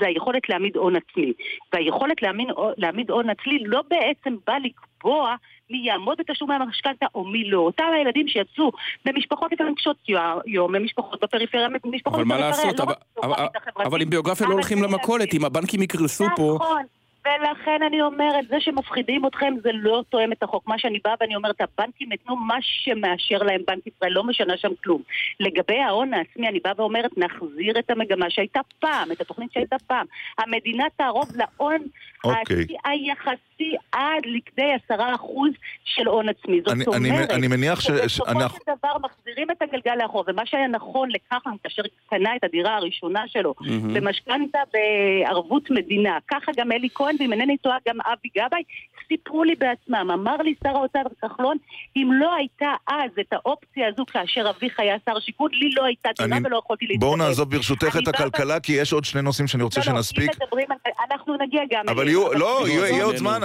זה היכולת להעמיד הון עצמי. והיכולת להעמיד, להעמיד הון עצמי לא בעצם בא לקבוע מי יעמוד בתשלומי המשכנתה או מי לא. אותם הילדים שיצאו במשפחות לפעמים קשות יום, במשפחות בפריפריה, במשפחות אבל מה לעשות, לא אבל, אבל, אם ביוגרפיה לא הולכים למכולת, אם הבנקים יקרסו פה... נכון. ולכן אני אומרת, זה שמפחידים אתכם זה לא תואם את החוק. מה שאני באה ואני אומרת, הבנקים יתנו מה שמאשר להם בנק ישראל, לא משנה שם כלום. לגבי ההון העצמי, אני באה ואומרת, נחזיר את המגמה שהייתה פעם, את התוכנית שהייתה פעם. המדינה תערוב להון okay. אוקיי. היחסי עד לכדי עשרה אחוז של הון עצמי. זאת אני, אומרת, אני, אני מניח ש... שבסופו של דבר מחזירים את הגלגל לאחור, ומה שהיה נכון לכחלון כאשר קנה את הדירה הראשונה שלו, mm-hmm. במשכנתה בערבות מדינה, ככה גם אלי כהן ואם אינני טועה גם אבי גבאי, סיפרו לי בעצמם, אמר לי שר האוצר כחלון, אם לא הייתה אז את האופציה הזו כאשר אביך היה שר השיכון, לי לא הייתה דירה אני... ולא יכולתי להתקדם. בואו נעזוב ברשותך את הכלכלה, ב... כי יש עוד שני נושאים שאני רוצה לא, לא שנספיק. לא, אם מדברים על... אנחנו נגיע גם... אבל יהיו, לא, יהיה עוד זמן,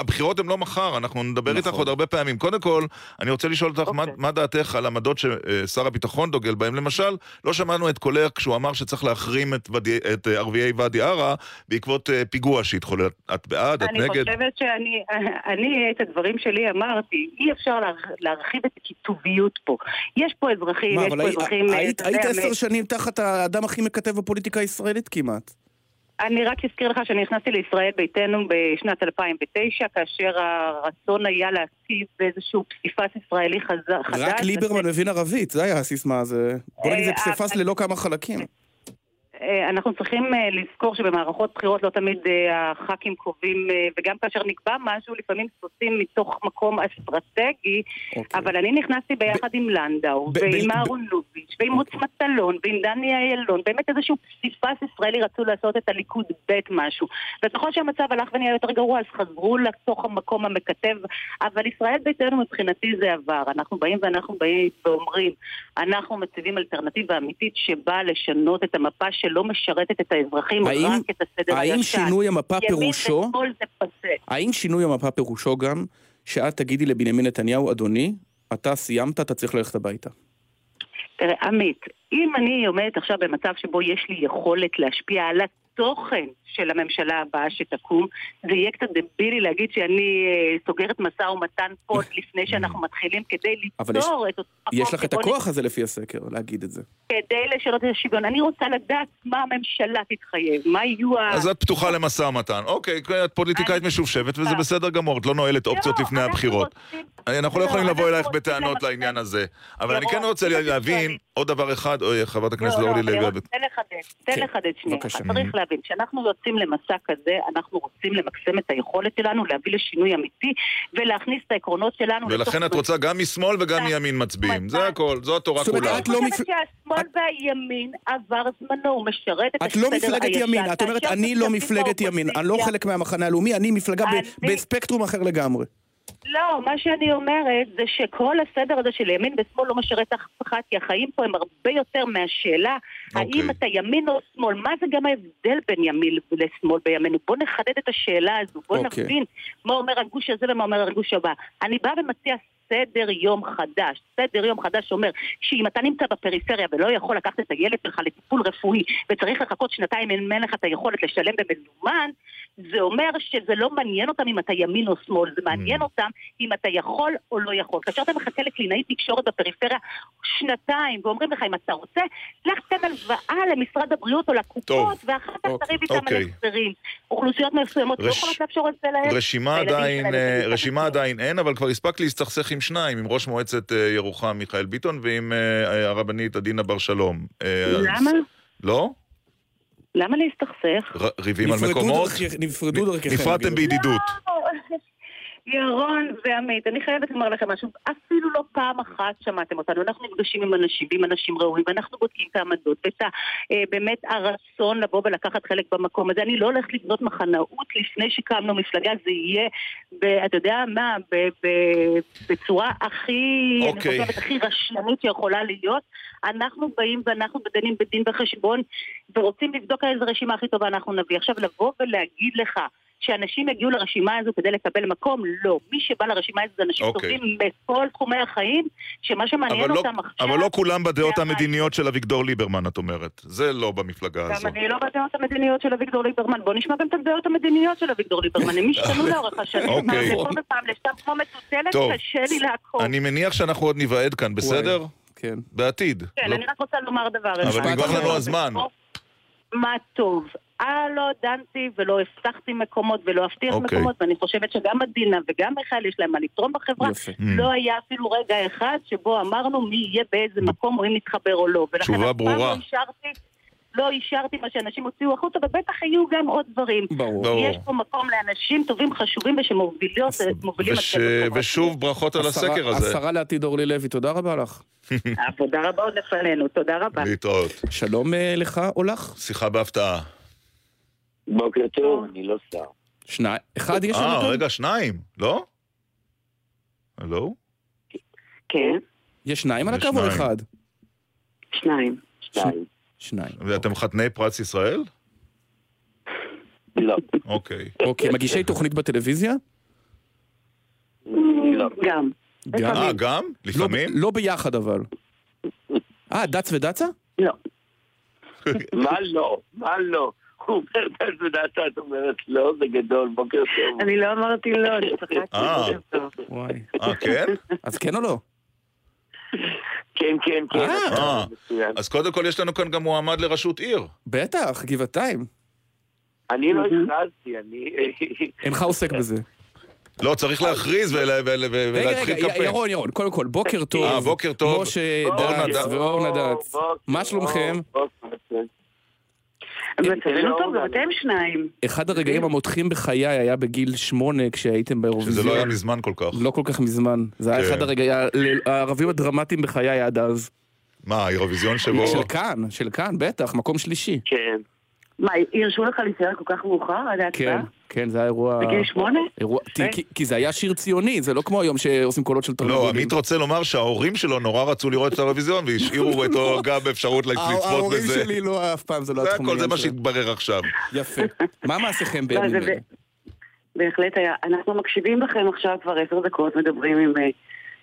הבחירות הן לא מחר, אנחנו נדבר איתך נכון. עוד הרבה פעמים. קודם כל, אני רוצה לשאול אותך, מה אוקיי. דעתך על עמדות ששר הביטחון דוגל בהן? למשל, לא שמענו את קולך כשהוא אמר שצריך להחרים את ערביי ואדי ערה בעקבות אה, פיגוע שהתחולל. את בעד? את נגד? אני חושבת שאני, אני את הדברים שלי אמרתי, אי אפשר להרחיב את הכיתוביות פה. יש פה אזרחים, יש פה אזרחים... היית עשר שנים תחת האדם הכי מקטב בפוליטיקה הישראלית כמעט. אני רק אזכיר לך שאני נכנסתי לישראל ביתנו בשנת 2009, כאשר הרצון היה להציב איזשהו פסיפס ישראלי חדש. רק ליברמן מבין ערבית, זה היה הסיסמה, זה... בוא נגיד זה אה, פסיפס ללא כמה חלקים. אה, אנחנו צריכים אה, לזכור שבמערכות בחירות לא תמיד אה, הח"כים קובעים, וגם כאשר נקבע משהו, לפעמים סוסים מתוך מקום אסטרטגי, okay. אוקיי. אבל אני נכנסתי ביחד ב- עם לנדאו, ב- ועם אהרון לוביץ', ועם okay. מטלון, ועם דני אילון, באמת איזשהו פסיפס ישראלי רצו לעשות את הליכוד ב' משהו. וככל שהמצב הלך ונהיה יותר גרוע, אז חזרו לתוך המקום המקטב, אבל ישראל ביתנו מבחינתי זה עבר. אנחנו באים ואנחנו באים ואומרים, אנחנו מציבים אלטרנטיבה אמיתית שבאה לשנות את המפה של שלא משרתת את האזרחים, האם, רק את הסדר הישן. האם שינוי המפה פירושו... ימין ושמאל זה פסה. האם שינוי המפה פירושו גם שאת תגידי לבנימין נתניהו, אדוני, אתה סיימת, אתה צריך ללכת הביתה? תראה, עמית, אם אני עומדת עכשיו במצב שבו יש לי יכולת להשפיע על התוכן של הממשלה הבאה שתקום, זה יהיה קצת דבילי להגיד שאני אה, סוגרת משא ומתן פה לפני שאנחנו מתחילים כדי ליצור את אותו... יש לך את הכוח הזה לפי הסקר, להגיד את זה. כדי לשנות את השוויון. אני רוצה לדעת מה הממשלה תתחייב, מה יהיו ה... אז את פתוחה למשא ומתן. אוקיי, את פוליטיקאית משופשפת וזה בסדר גמור, את לא נועלת אופציות לא, לפני הבחירות. אנחנו לא יכולים לא, לבוא אלייך בטענות לעניין הזה. אבל אני כן רוצה להבין עוד דבר אחד, חברת הכנסת אורלי לוי. תן לחדד, תן כן, לחדד שנייה. צריך להבין, כשאנחנו יוצאים למסע כזה, אנחנו רוצים למקסם את היכולת שלנו להביא לשינוי אמיתי ולהכניס את העקרונות שלנו. ולכן את רוצה גם משמאל וגם מימין מצביעים, זה הכל, זו התורה כולה. אני לא חושבת שהשמאל והימין עבר זמנו, הוא משרת את הסדר הישן. את לא מפלגת ימין, את אומרת, אני לא מפלגת ימין, אני לא חלק מהמחנה הלאומי, אני מפלגה בספקטרום אחר לגמרי. לא, מה שאני אומרת זה שכל הסדר הזה של ימין ושמאל לא משרת אף אחד, כי החיים פה הם הרבה יותר מהשאלה okay. האם אוקיי. אתה ימין או שמאל. מה זה גם ההבדל בין ימין לשמאל בימינו? בוא נחדד את השאלה הזו, בוא okay. אוקיי. נבין מה אומר הגוש הזה ומה אומר הגוש הבא. אני באה ומציע סדר יום חדש. סדר יום חדש אומר שאם אתה נמצא בפריפריה ולא יכול לקחת את הילד שלך לטיפול רפואי וצריך לחכות שנתיים אם אין לך את היכולת לשלם במזומן, זה אומר שזה לא מעניין אותם אם אתה ימין או שמאל, זה מעניין mm. אותם אם אתה יכול או לא יכול. כאשר אתה מחכה לקלינאי תקשורת בפריפריה שנתיים ואומרים לך אם אתה רוצה, לך תן הלוואה למשרד הבריאות או לקופות ואחר כך אוקיי. תריב איתם על. החזרים. אוכלוסיות מסוימות לא יכולות לאפשר את זה להם. רשימה עדיין אין, אבל כבר הספקת להסתכסך עם שניים, עם ראש מועצת אה, ירוחם מיכאל ביטון ועם אה, הרבנית עדינה בר שלום. אה, למה? לא? למה להסתכסך? ריבים על מקומות? נפרדו דרככם. נפרדתם בידידות. ירון ועמית, אני חייבת לומר לכם משהו, אפילו לא פעם אחת שמעתם אותנו, אנחנו נפגשים עם אנשים ועם אנשים ראויים, ואנחנו בודקים את העמדות ואת אה, באמת הרצון לבוא ולקחת חלק במקום הזה. אני לא הולכת לבנות מחנאות לפני שקמנו מפלגה, זה יהיה, ב, אתה יודע מה, ב, ב, בצורה הכי, אני אוקיי. חושבת, הכי רשלנית שיכולה להיות. אנחנו באים ואנחנו דנים בדין וחשבון, ורוצים לבדוק איזה רשימה הכי טובה אנחנו נביא. עכשיו לבוא ולהגיד לך שאנשים יגיעו לרשימה הזו כדי לקבל מקום? לא. מי שבא לרשימה הזו זה אנשים אוקיי. טובים בכל תחומי החיים, שמה שמעניין לא, אותם עכשיו... אבל לא כולם בדעות זה המדיניות של אביגדור ליברמן, את אומרת. זה לא במפלגה הזו. גם אני לא בדעות המדיניות של אביגדור ליברמן. בוא נשמע גם את הדעות המדיניות של אביגדור ליברמן. הם השתנו לאורך השנים. אוקיי. פעם לפה ופעם לשם כמו מטוטלת. קשה לי לעקוב. אני מניח שאנחנו עוד ניוועד כאן, בסדר? כן. בעתיד. כן, לא- אני רק רוצה לומר דבר אחד. אבל נגמר לנו הזמן. מה טוב. אה, לא דנתי ולא הבטחתי מקומות ולא אבטיח אוקיי. מקומות, ואני חושבת שגם מדינה וגם מיכאל יש להם מה לתרום בחברה. יפה. Mm. לא היה אפילו רגע אחד שבו אמרנו מי יהיה באיזה מקום או אם נתחבר או לא. ולכן תשובה אף פעם ברורה. לא אישרתי, לא אישרתי מה שאנשים הוציאו החוצה, ובטח יהיו גם עוד דברים. ברור. ברור. יש פה מקום לאנשים טובים, חשובים ושמובילים מובילים וש... ושוב ברכות על השרה- הסקר הזה. השרה לעתיד אורלי לוי, תודה רבה לך. עבודה רבה עוד לפנינו, תודה רבה. להתראות. שלום אה, לך או לך? שיחה בהפתעה. בוקר טוב, אני לא שר. שניים. אחד יש לנו אה? רגע, שניים, לא? הלו? כן, יש שניים על הקו או שניים. אחד? שניים. שניים. ואתם חתני פרס ישראל? לא. אוקיי. אוקיי, מגישי תוכנית בטלוויזיה? לא. גם. גם. אה, גם? לא, לפעמים? לא ביחד אבל. אה, דץ ודצה? לא. מה לא? מה לא? הוא אומר, "אתה יודעת, את אומרת לא, זה גדול, בוקר טוב. אני לא אמרתי לא, אני צחקתי. אה. בוקר טוב. וואי. אה, כן? אז כן או לא? כן, כן, כן. אה. אה. אז קודם כל יש לנו כאן גם מועמד לראשות עיר. בטח, גבעתיים. אני לא הכרזתי, אני... אינך עוסק בזה. לא, צריך להכריז ול- ול- ול- רגע, ולהתחיל רגע, קמפיין. ירון, ירון, קודם כל, בוקר טוב. אה, בוקר טוב. משה דץ. ואורנה דץ. מה שלומכם? בוקר, בוקר. מצבנו טוב, גם אתם שניים. אחד הרגעים המותחים בחיי היה בגיל שמונה כשהייתם באירוויזיון. שזה לא היה מזמן כל כך. לא כל כך מזמן. זה היה כן. אחד הרגעים, הערבים הדרמטיים בחיי עד אז. מה, האירוויזיון שבו... של כאן, של כאן, בטח, מקום שלישי. כן. מה, הרשו לך להישאר כל כך מאוחר עד כן, ההצבעה? כן, זה היה אירוע... בגיל שמונה? אירוע, כן. כי, כי זה היה שיר ציוני, זה לא כמו היום שעושים קולות של לא, תרנגולים. עמית רוצה לומר שההורים שלו נורא רצו לראות את האירוויזיון והשאירו אותו גם באפשרות לצפות ההורים בזה. שלי לא, אף פעם זה לא זה התחום הכל, זה מה. שהתברר עכשיו. יפה. מה מעשיכם לא, בימים זה אלה? בהחלט היה. אנחנו מקשיבים לכם עכשיו כבר עשר דקות, מדברים עם אה,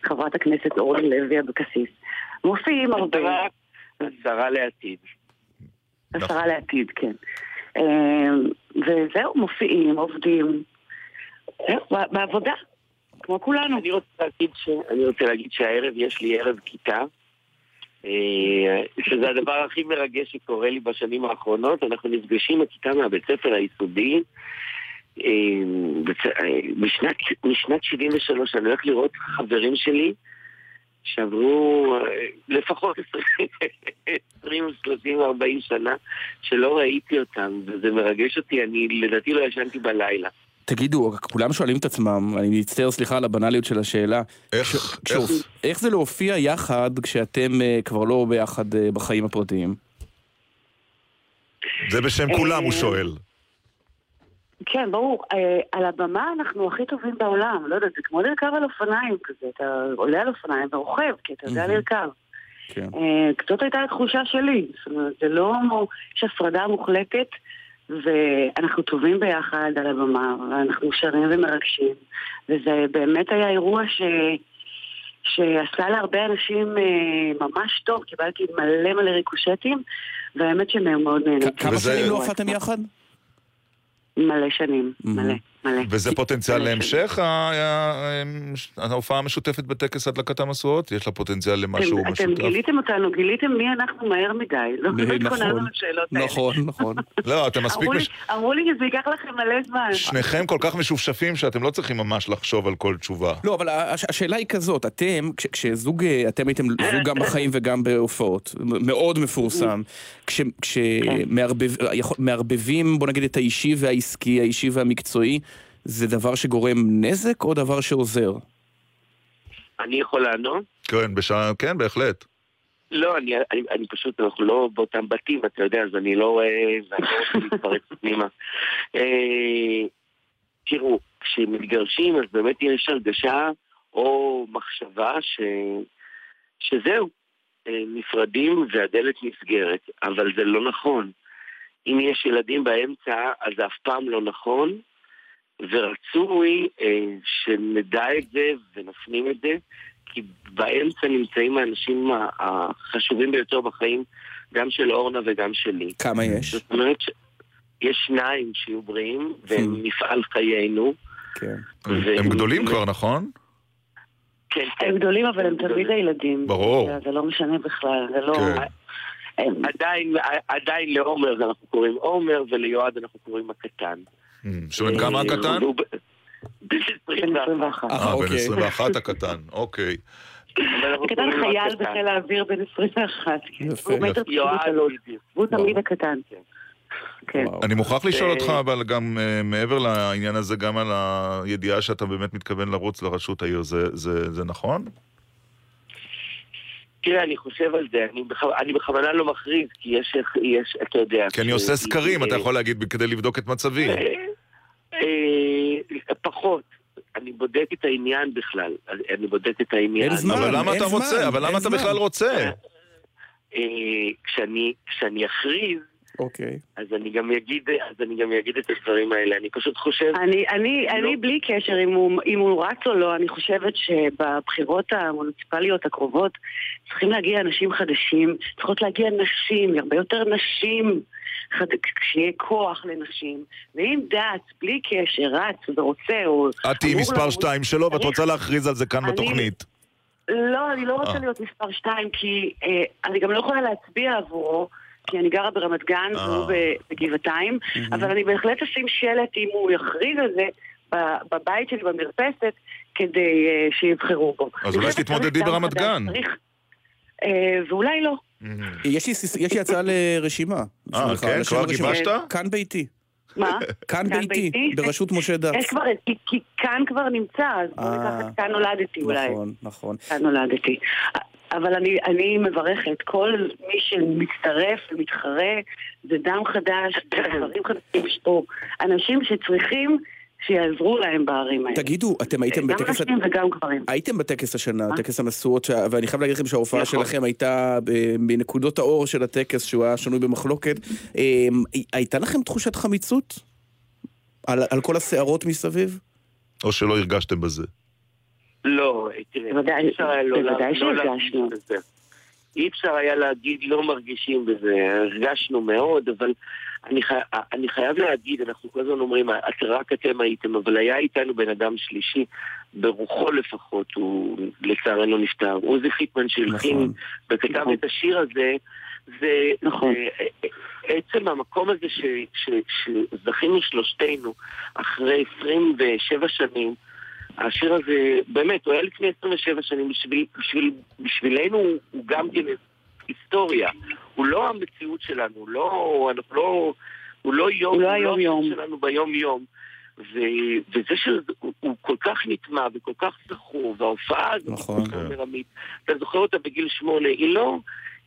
חברת הכנסת אורלי לוי אבקסיס. מופיעים הרבה, השרה לעתיד. השרה לעתיד, כן. אה, וזהו, מופיעים, עובדים. בעבודה, כמו כולנו. אני רוצה להגיד ש... אני רוצה להגיד שהערב יש לי ערב כיתה. אה, שזה הדבר הכי מרגש שקורה לי בשנים האחרונות. אנחנו נפגשים בכיתה מהבית ספר היסודי. אה, אה, בשנת, משנת 73 אני הולך לראות חברים שלי שעברו אה, לפחות 20, 30, 40 שנה שלא ראיתי אותם, וזה מרגש אותי, אני לדעתי לא ישנתי בלילה. תגידו, כולם שואלים את עצמם, אני מצטער, סליחה על הבנאליות של השאלה. איך, כש- איך, כשהופ- איך זה להופיע יחד כשאתם אה, כבר לא ביחד אה, בחיים הפרטיים? זה בשם כולם, הוא שואל. כן, ברור. אה, על הבמה אנחנו הכי טובים בעולם. לא יודעת, זה כמו לרכב על אופניים כזה. אתה עולה על אופניים ורוכב, כי אתה יודע. לרכב. כן. אה, זאת הייתה התחושה שלי. זאת אומרת, זה לא... יש הפרדה מוחלטת, ואנחנו טובים ביחד על הבמה, ואנחנו שרים ומרגשים. וזה באמת היה אירוע ש... שעשה להרבה אנשים אה, ממש טוב, קיבלתי מלא מלא ריקושטים, והאמת שמאוד מאוד נהניתי. כ- כמה שנים לא הופעתם יחד? מלא שנים, מלא, מלא. וזה פוטנציאל מלא להמשך, ההופעה המשותפת בטקס הדלקת המשואות? יש לה פוטנציאל למשהו אתם, אתם משותף? גיליתם אותנו, גיליתם מי אנחנו מהר מדי. לא התכוננו נכון, לשאלות האלה. נכון, נכון. לא, אתם מספיק... אמרו לי, מש- אמרו לי שזה ייקח לכם מלא זמן. שניכם כל כך משופשפים שאתם לא צריכים ממש לחשוב על כל תשובה. לא, אבל הש- השאלה היא כזאת, אתם, כש- כשזוג, אה, אתם הייתם זוג גם בחיים וגם בהופעות, מאוד מפורסם, כשמערבבים, בוא נגיד, את האישי והעסקי, האישי והמקצועי, זה דבר שגורם נזק או דבר שעוזר? אני יכול לענות? כן, בשעה, כן, בהחלט. לא, אני, אני, אני פשוט, אנחנו לא באותם בתים, אתה יודע, אז אני לא רואה, ואני לא רוצה להתפרץ פנימה. אה, תראו, כשמתגרשים אז באמת יש הרגשה או מחשבה ש, שזהו, אה, נפרדים והדלת נסגרת, אבל זה לא נכון. אם יש ילדים באמצע, אז זה אף פעם לא נכון, ורצוי אה, שנדע את זה ונפנים את זה, כי באמצע נמצאים האנשים החשובים ביותר בחיים, גם של אורנה וגם שלי. כמה יש? זאת אומרת שיש שניים שיהיו בריאים, והם מפעל חיינו. כן. ו- הם גדולים כבר, נכון? כן, כן. הם גדולים, אבל הם תמיד הילדים. ברור. זה לא משנה בכלל, זה לא... כן. עדיין לעומר אנחנו קוראים עומר, וליועד אנחנו קוראים הקטן. שואל כמה הקטן? הוא ב- בן בן 21. 21. אה, אה, בן אוקיי. 21 הקטן, אוקיי. הקטן חייל. בחיל האוויר בן 21. כן. יפה. הוא מטר יועד, 93. בדיוק. והוא תמיד הקטן. כן. וואו. אני מוכרח לשאול אה, אותך, אבל גם אה, מעבר לעניין הזה, גם על הידיעה שאתה באמת מתכוון לרוץ לראשות העיר, זה- זה זה נכון? תראה, אני חושב על זה, אני בכ- אני בכוונה לא מכריז, כי יש, יש, אתה יודע... כי אני עושה סקרים, אתה אה, יכול להגיד, כדי לבדוק את מצבי. אה, פחות. אני בודק את העניין בכלל. אני בודק את העניין. אין זמן. אבל למה אתה זמן, רוצה? אבל למה אתה. בכלל רוצה? אה, כשאני, כשאני אכריז, אוקיי. אז אני גם אגיד, אז אני גם אגיד את הדברים האלה. אני פשוט חושב... אני, אני, לא. אני בלי קשר אם הוא, אם הוא רץ או לא, אני חושבת שבבחירות המוניציפליות הקרובות צריכים להגיע אנשים חדשים, צריכות להגיע נשים, הרבה יותר נשים, חד... כשיהיה כוח לנשים. ואם דת, בלי קשר, רץ ורוצה, או... את תהיי מספר לרוץ, שתיים שלו, ואת רוצה להכריז על זה כאן בתוכנית. לא, אני לא רוצה אה. להיות מספר שתיים, כי אה, אני גם לא יכולה להצביע עבורו, כי אני גרה ברמת גן אה. והוא בגבעתיים, אבל אני בהחלט אשים שלט אם הוא יכריז על זה בבית שלי במרפסת, כדי שיבחרו בו. אז אולי שתתמודדי ברמת גן. ואולי לא. יש לי סיס- יש לי הצעה לרשימה. אה, כן? כבר. גיבשת? כאן ביתי. מה? כאן ביתי? בראשות משה דת. יש כבר, כי- כי כאן כבר נמצא, אז בואו אה. ניקח את כאן נולדתי אולי. נכון, נכון. כאן נולדתי. אבל אני, אני מברכת, כל מי שמצטרף ומתחרה, זה דם חדש, זה דברים חדשים, יש פה אנשים שצריכים שיעזרו להם בערים האלה. תגידו, אתם הייתם גם בטקס... נשים וגם גברים. הייתם בטקס השנה? טקס המשואות, ואני חייב להגיד לכם שההופעה נכון. שלכם הייתה ב- מנקודות האור של הטקס, שהוא היה שנוי במחלוקת. אמ, הייתה לכם תחושת חמיצות? על על כל הסערות מסביב? או שלא הרגשתם בזה. לא, תראה, בוודאי- לא לא שהרגשנו. אי אפשר היה להגיד לא מרגישים בזה, הרגשנו מאוד, אבל אני, חי... אני חייב להגיד, אנחנו כל הזמן אומרים, את רק אתם הייתם, אבל היה איתנו בן אדם שלישי, ברוחו לפחות, הוא לצערנו נפטר. עוזי חיטמן שהלחין נכון. וכתב נכון. את השיר הזה, זה, נכון. המקום הזה ש, ש, שזכינו שלושתנו אחרי 27 שנים, השיר הזה, באמת, הוא היה לפני 27 שנים, בשביל, בשביל, בשבילנו הוא גם כן היסטוריה. הוא לא המציאות שלנו, הוא לא, אנחנו לא, הוא לא יום, הוא לא היום-יום. שלנו ביום-יום. ו, וזה שהוא הוא כל כך נטמע וכל כך זכור, וההופעה הזאת, נכון. כמו שאומר עמית, אתה זוכר אותה בגיל שמונה, היא לא...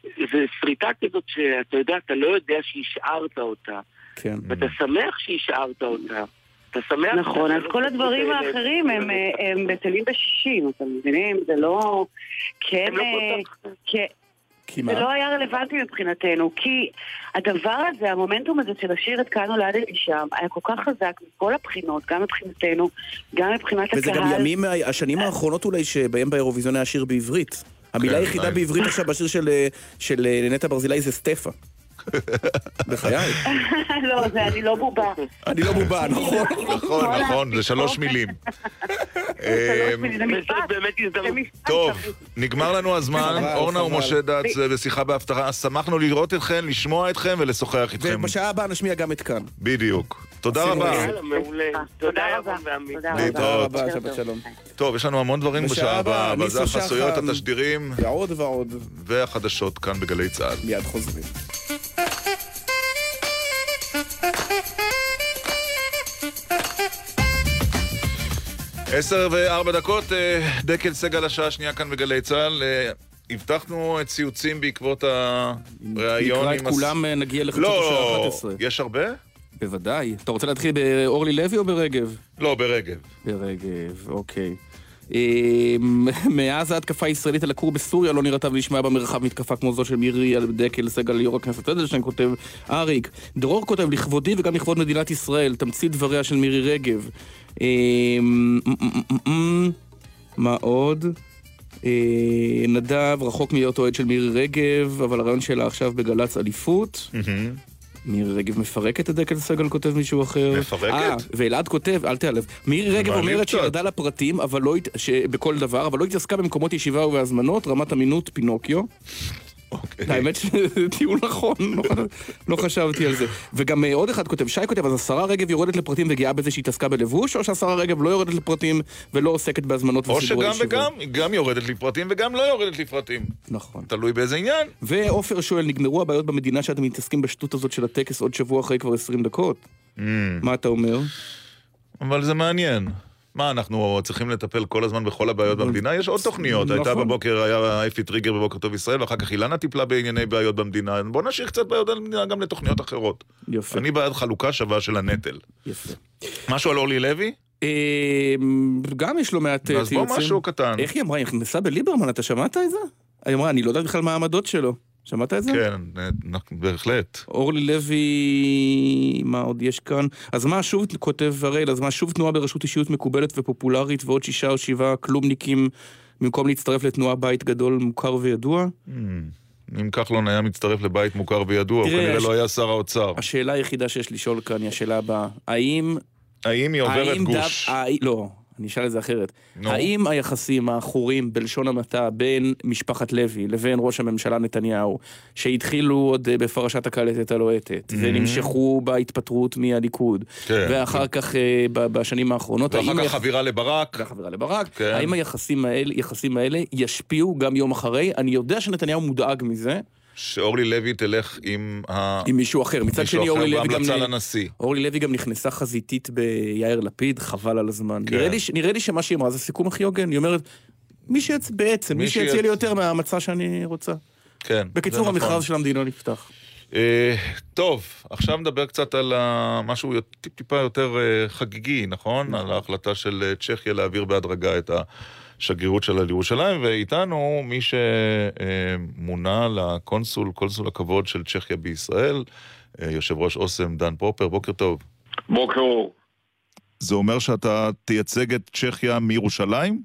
זו שריטה כזאת שאתה יודע, אתה לא יודע שהשארת אותה, כן. ואתה שמח שהשארת אותה. אתה שמח... נכון, אז לא כל הדברים. האחרים הם, אה, הם בטלים בשישים, אתם מבינים? זה לא... כן, כי זה מה? לא היה רלוונטי מבחינתנו, כי הדבר הזה, המומנטום הזה של לשיר את כאן נולדתי שם, היה כל כך חזק מכל הבחינות, גם מבחינתנו, גם מבחינת וזה גם הקהל. ימים, מה- השנים האחרונות אולי, שבהם באירוויזיון היה שיר בעברית. המילה כן, היחידה. בעברית עכשיו בשיר של, של אה, נטע ברזילי זה סטפה. בחיי. לא, זה אני לא בובה. אני לא בובה, נכון? נכון, נכון, זה שלוש מילים. לא-. טוב, נגמר לנו הזמן, אורנה. ומשה זה בשיחה בהפתרה, שמחנו לראות אתכם, לשמוע אתכם ולשוחח איתכם. ובשעה הבאה נשמיע גם את כאן. בדיוק. תודה רבה. תודה רבה. תודה. רבה. תודה רבה, שבת שלום. טוב, יש לנו המון דברים בשעה הבאה, אבל זה החסויות. התשדירים ועוד ועוד. והחדשות כאן בגלי צה"ל. מיד חוזרים. עשר וארבע דקות, אה, דקל סגל השעה השנייה כאן בגלי צה"ל. אה, הבטחנו ציוצים בעקבות הריאיון נקרא. את הס- כולם, אה, נגיע לחצות השעה לא, 11. יש הרבה? בוודאי. אתה רוצה להתחיל באורלי לוי או ברגב? לא, ברגב. ברגב, אוקיי. אה, מאז ההתקפה הישראלית על הכור בסוריה לא נראתה ונשמעה במרחב מתקפה כמו זו של מירי על דקל סגל יו"ר הכנסת אדלשטיין כותב אריק. דרור כותב לכבודי וגם לכבוד מדינת ישראל, תמצית דבריה של מירי רגב. אה, מ- מ- מ- מ- מה עוד? אה, נדב רחוק מלהיות אוהד של מירי רגב, אבל הרעיון שלה עכשיו בגל"צ אליפות. מירי רגב מפרקת את דקל סגל, כותב מישהו אחר. מפרקת? אה, ואלעד כותב, אל תיעלב. מירי רגב אומרת. שירדה לפרטים, אבל לא, בכל דבר, אבל לא התעסקה במקומות ישיבה ובהזמנות, רמת אמינות פינוקיו. אוקיי. האמת שזה טיעון נכון, לא לא חשבתי על זה. וגם אה, עוד אחד כותב, שי כותב, אז השרה רגב יורדת לפרטים וגאה בזה שהיא התעסקה בלבוש, או שהשרה רגב לא יורדת לפרטים ולא עוסקת בהזמנות או וסידורי שגם? וגם, היא גם יורדת לפרטים וגם לא יורדת לפרטים. נכון. תלוי באיזה עניין. ועופר שואל, נגמרו הבעיות במדינה שאתם מתעסקים בשטות הזאת של הטקס עוד שבוע אחרי כבר 20 דקות? מה אתה אומר? אבל זה מעניין. מה, אנחנו צריכים לטפל כל הזמן בכל הבעיות במדינה? יש עוד תוכניות. הייתה נכון. בבוקר, היה אפי טריגר בבוקר טוב ישראל, ואחר כך אילנה טיפלה בענייני בעיות במדינה. בוא נשאיר קצת בעיות במדינה גם לתוכניות אחרות. יפה, אני בעד חלוקה שווה של הנטל. יפה. משהו על אורלי לוי? אה, גם יש לא מעט אה, אז בוא ציוצים. משהו קטן. איך היא אמרה? היא נכנסה בליברמן, אתה שמעת את זה? היא אמרה, אני לא יודעת בכלל מה העמדות שלו. שמעת את זה? כן, בהחלט. אורלי לוי, מה עוד יש כאן? אז מה שוב, כותב הראל, אז מה שוב תנועה בראשות אישיות מקובלת ופופולרית ועוד שישה או שבעה כלומניקים במקום להצטרף לתנועה בית גדול מוכר וידוע? אם כחלון היה מצטרף לבית מוכר וידוע, הוא כנראה הש- לא היה שר האוצר. השאלה היחידה שיש לשאול כאן היא השאלה הבאה. האם... האם היא עוברת האם גוש? דו- לא, אני אשאל את זה אחרת. נו. האם היחסים העכורים בלשון המעטה בין משפחת לוי לבין ראש הממשלה נתניהו, שהתחילו עוד אה, בפרשת הקלטת הלוהטת, ונמשכו בהתפטרות מהליכוד, Mm-hmm. כן, ואחר כך אה, בשנים האחרונות, ואחר כך היח- חבירה לברק. והחברה לברק, כן. האם היחסים האלה, האלה ישפיעו גם יום אחרי? אני יודע שנתניהו מודאג מזה, שאורלי לוי תלך עם ה... עם מישהו אחר. מצד שני, אורלי לוי גם... בהמלצה לנשיא. אורלי לוי גם נכנסה חזיתית ביאיר לפיד, חבל על הזמן. כן. נראה, לי, נראה לי שמה שהיא אמרה זה סיכום הכי הוגן, היא אומרת, מי שיצ... בעצם, מי מי שיציע שיצ- לי יותר מהמצע שאני רוצה. כן. בקיצור, נכון. המכרז של המדינה נפתח. אה, טוב, עכשיו נדבר קצת על ה- משהו טיפ-טיפה יותר אה, חגיגי, נכון? על ההחלטה של אה, צ'כיה להעביר בהדרגה את השגרירות שלה לירושלים, ואיתנו מי שמונה לקונסול, קונסול הכבוד של צ'כיה בישראל, יושב ראש אוסם דן פרופר, בוקר טוב. בוקר אור. זה אומר שאתה תייצג את צ'כיה מירושלים?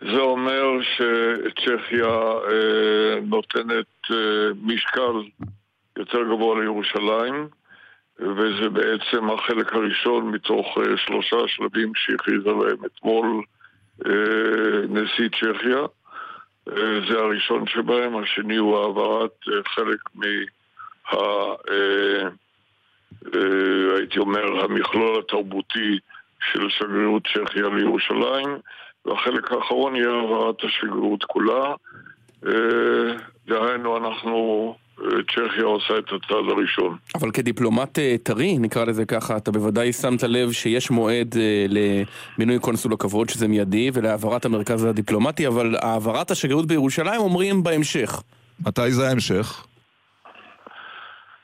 זה אומר שצ'כיה אה, נותנת אה, משקל יותר גבוה לירושלים, וזה בעצם החלק הראשון מתוך אה, שלושה שלבים שהכריז עליהם אתמול אה, נשיא צ'כיה. אה, זה הראשון שבהם, השני הוא העברת אה, חלק מה... אה, אה, הייתי אומר, המכלול התרבותי של שגרירות צ'כיה לירושלים, והחלק האחרון יהיה העברת השגרירות כולה. אה, דהיינו, אנחנו, אה, צ'כיה עושה את הצעד הראשון. אבל כדיפלומט אה, טרי, נקרא לזה ככה, אתה בוודאי שמת לב שיש מועד אה, למינוי קונסול הכבוד, שזה מיידי, ולהעברת המרכז הדיפלומטי, אבל העברת השגרירות בירושלים אומרים בהמשך. מתי זה ההמשך?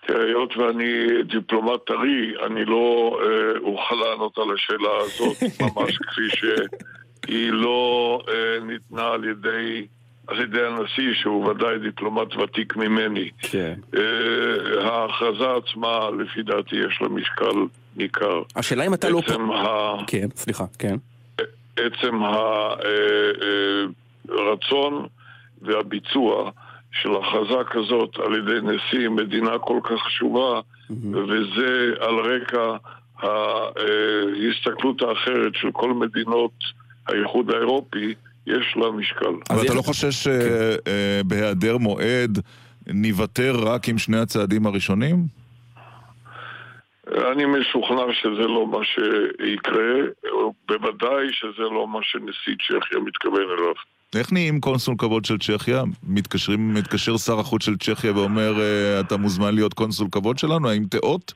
היות ואני דיפלומט טרי, אני לא אה, אוכל לענות על השאלה הזאת ממש כפי שהיא לא אה, ניתנה על ידי, על ידי הנשיא, שהוא ודאי דיפלומט ותיק ממני. כן. אה, ההכרזה עצמה, לפי דעתי, יש לה משקל ניכר. השאלה אם אתה לא... עצם ה... כן, סליחה, כן. עצם הרצון והביצוע של הכרזה כזאת על ידי נשיא מדינה כל כך חשובה, וזה על רקע ההסתכלות האחרת של כל מדינות האיחוד האירופי, יש לה משקל. אבל אתה לא חושש שבהיעדר מועד ניוותר רק עם שני הצעדים הראשונים? אני משוכנע שזה לא מה שיקרה, בוודאי שזה לא מה שנשיא צ'כיה מתכוון אליו. איך נהיים קונסול כבוד של צ'כיה? מתקשרים, מתקשר שר החוץ של צ'כיה ואומר, אה, אתה מוזמן להיות קונסול כבוד שלנו? האם תיאות?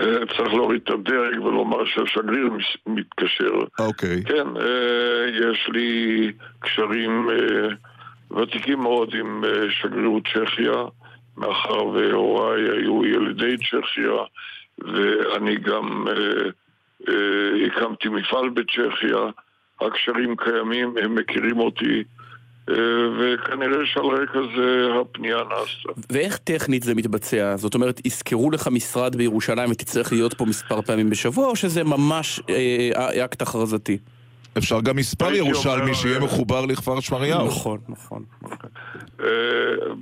אה, צריך להוריד את הדרג ולומר שהשגריר מתקשר. אוקיי. כן, אה, יש לי קשרים אה, ותיקים מאוד עם שגרירות צ'כיה, מאחר והוריי היו ילידי צ'כיה, ואני גם הקמתי מפעל בצ'כיה. הקשרים קיימים, הם מכירים אותי. וכנראה שעל רקע זה הפנייה נעשתה. ואיך טכנית זה מתבצע? זאת אומרת, יזכרו לך משרד בירושלים ותצטרך להיות פה מספר פעמים בשבוע, או שזה ממש אה, אקט הכרזתי? אפשר גם מספר ירושלמי שיהיה מחובר לכפר שמריהו. נכון, נכון. אה,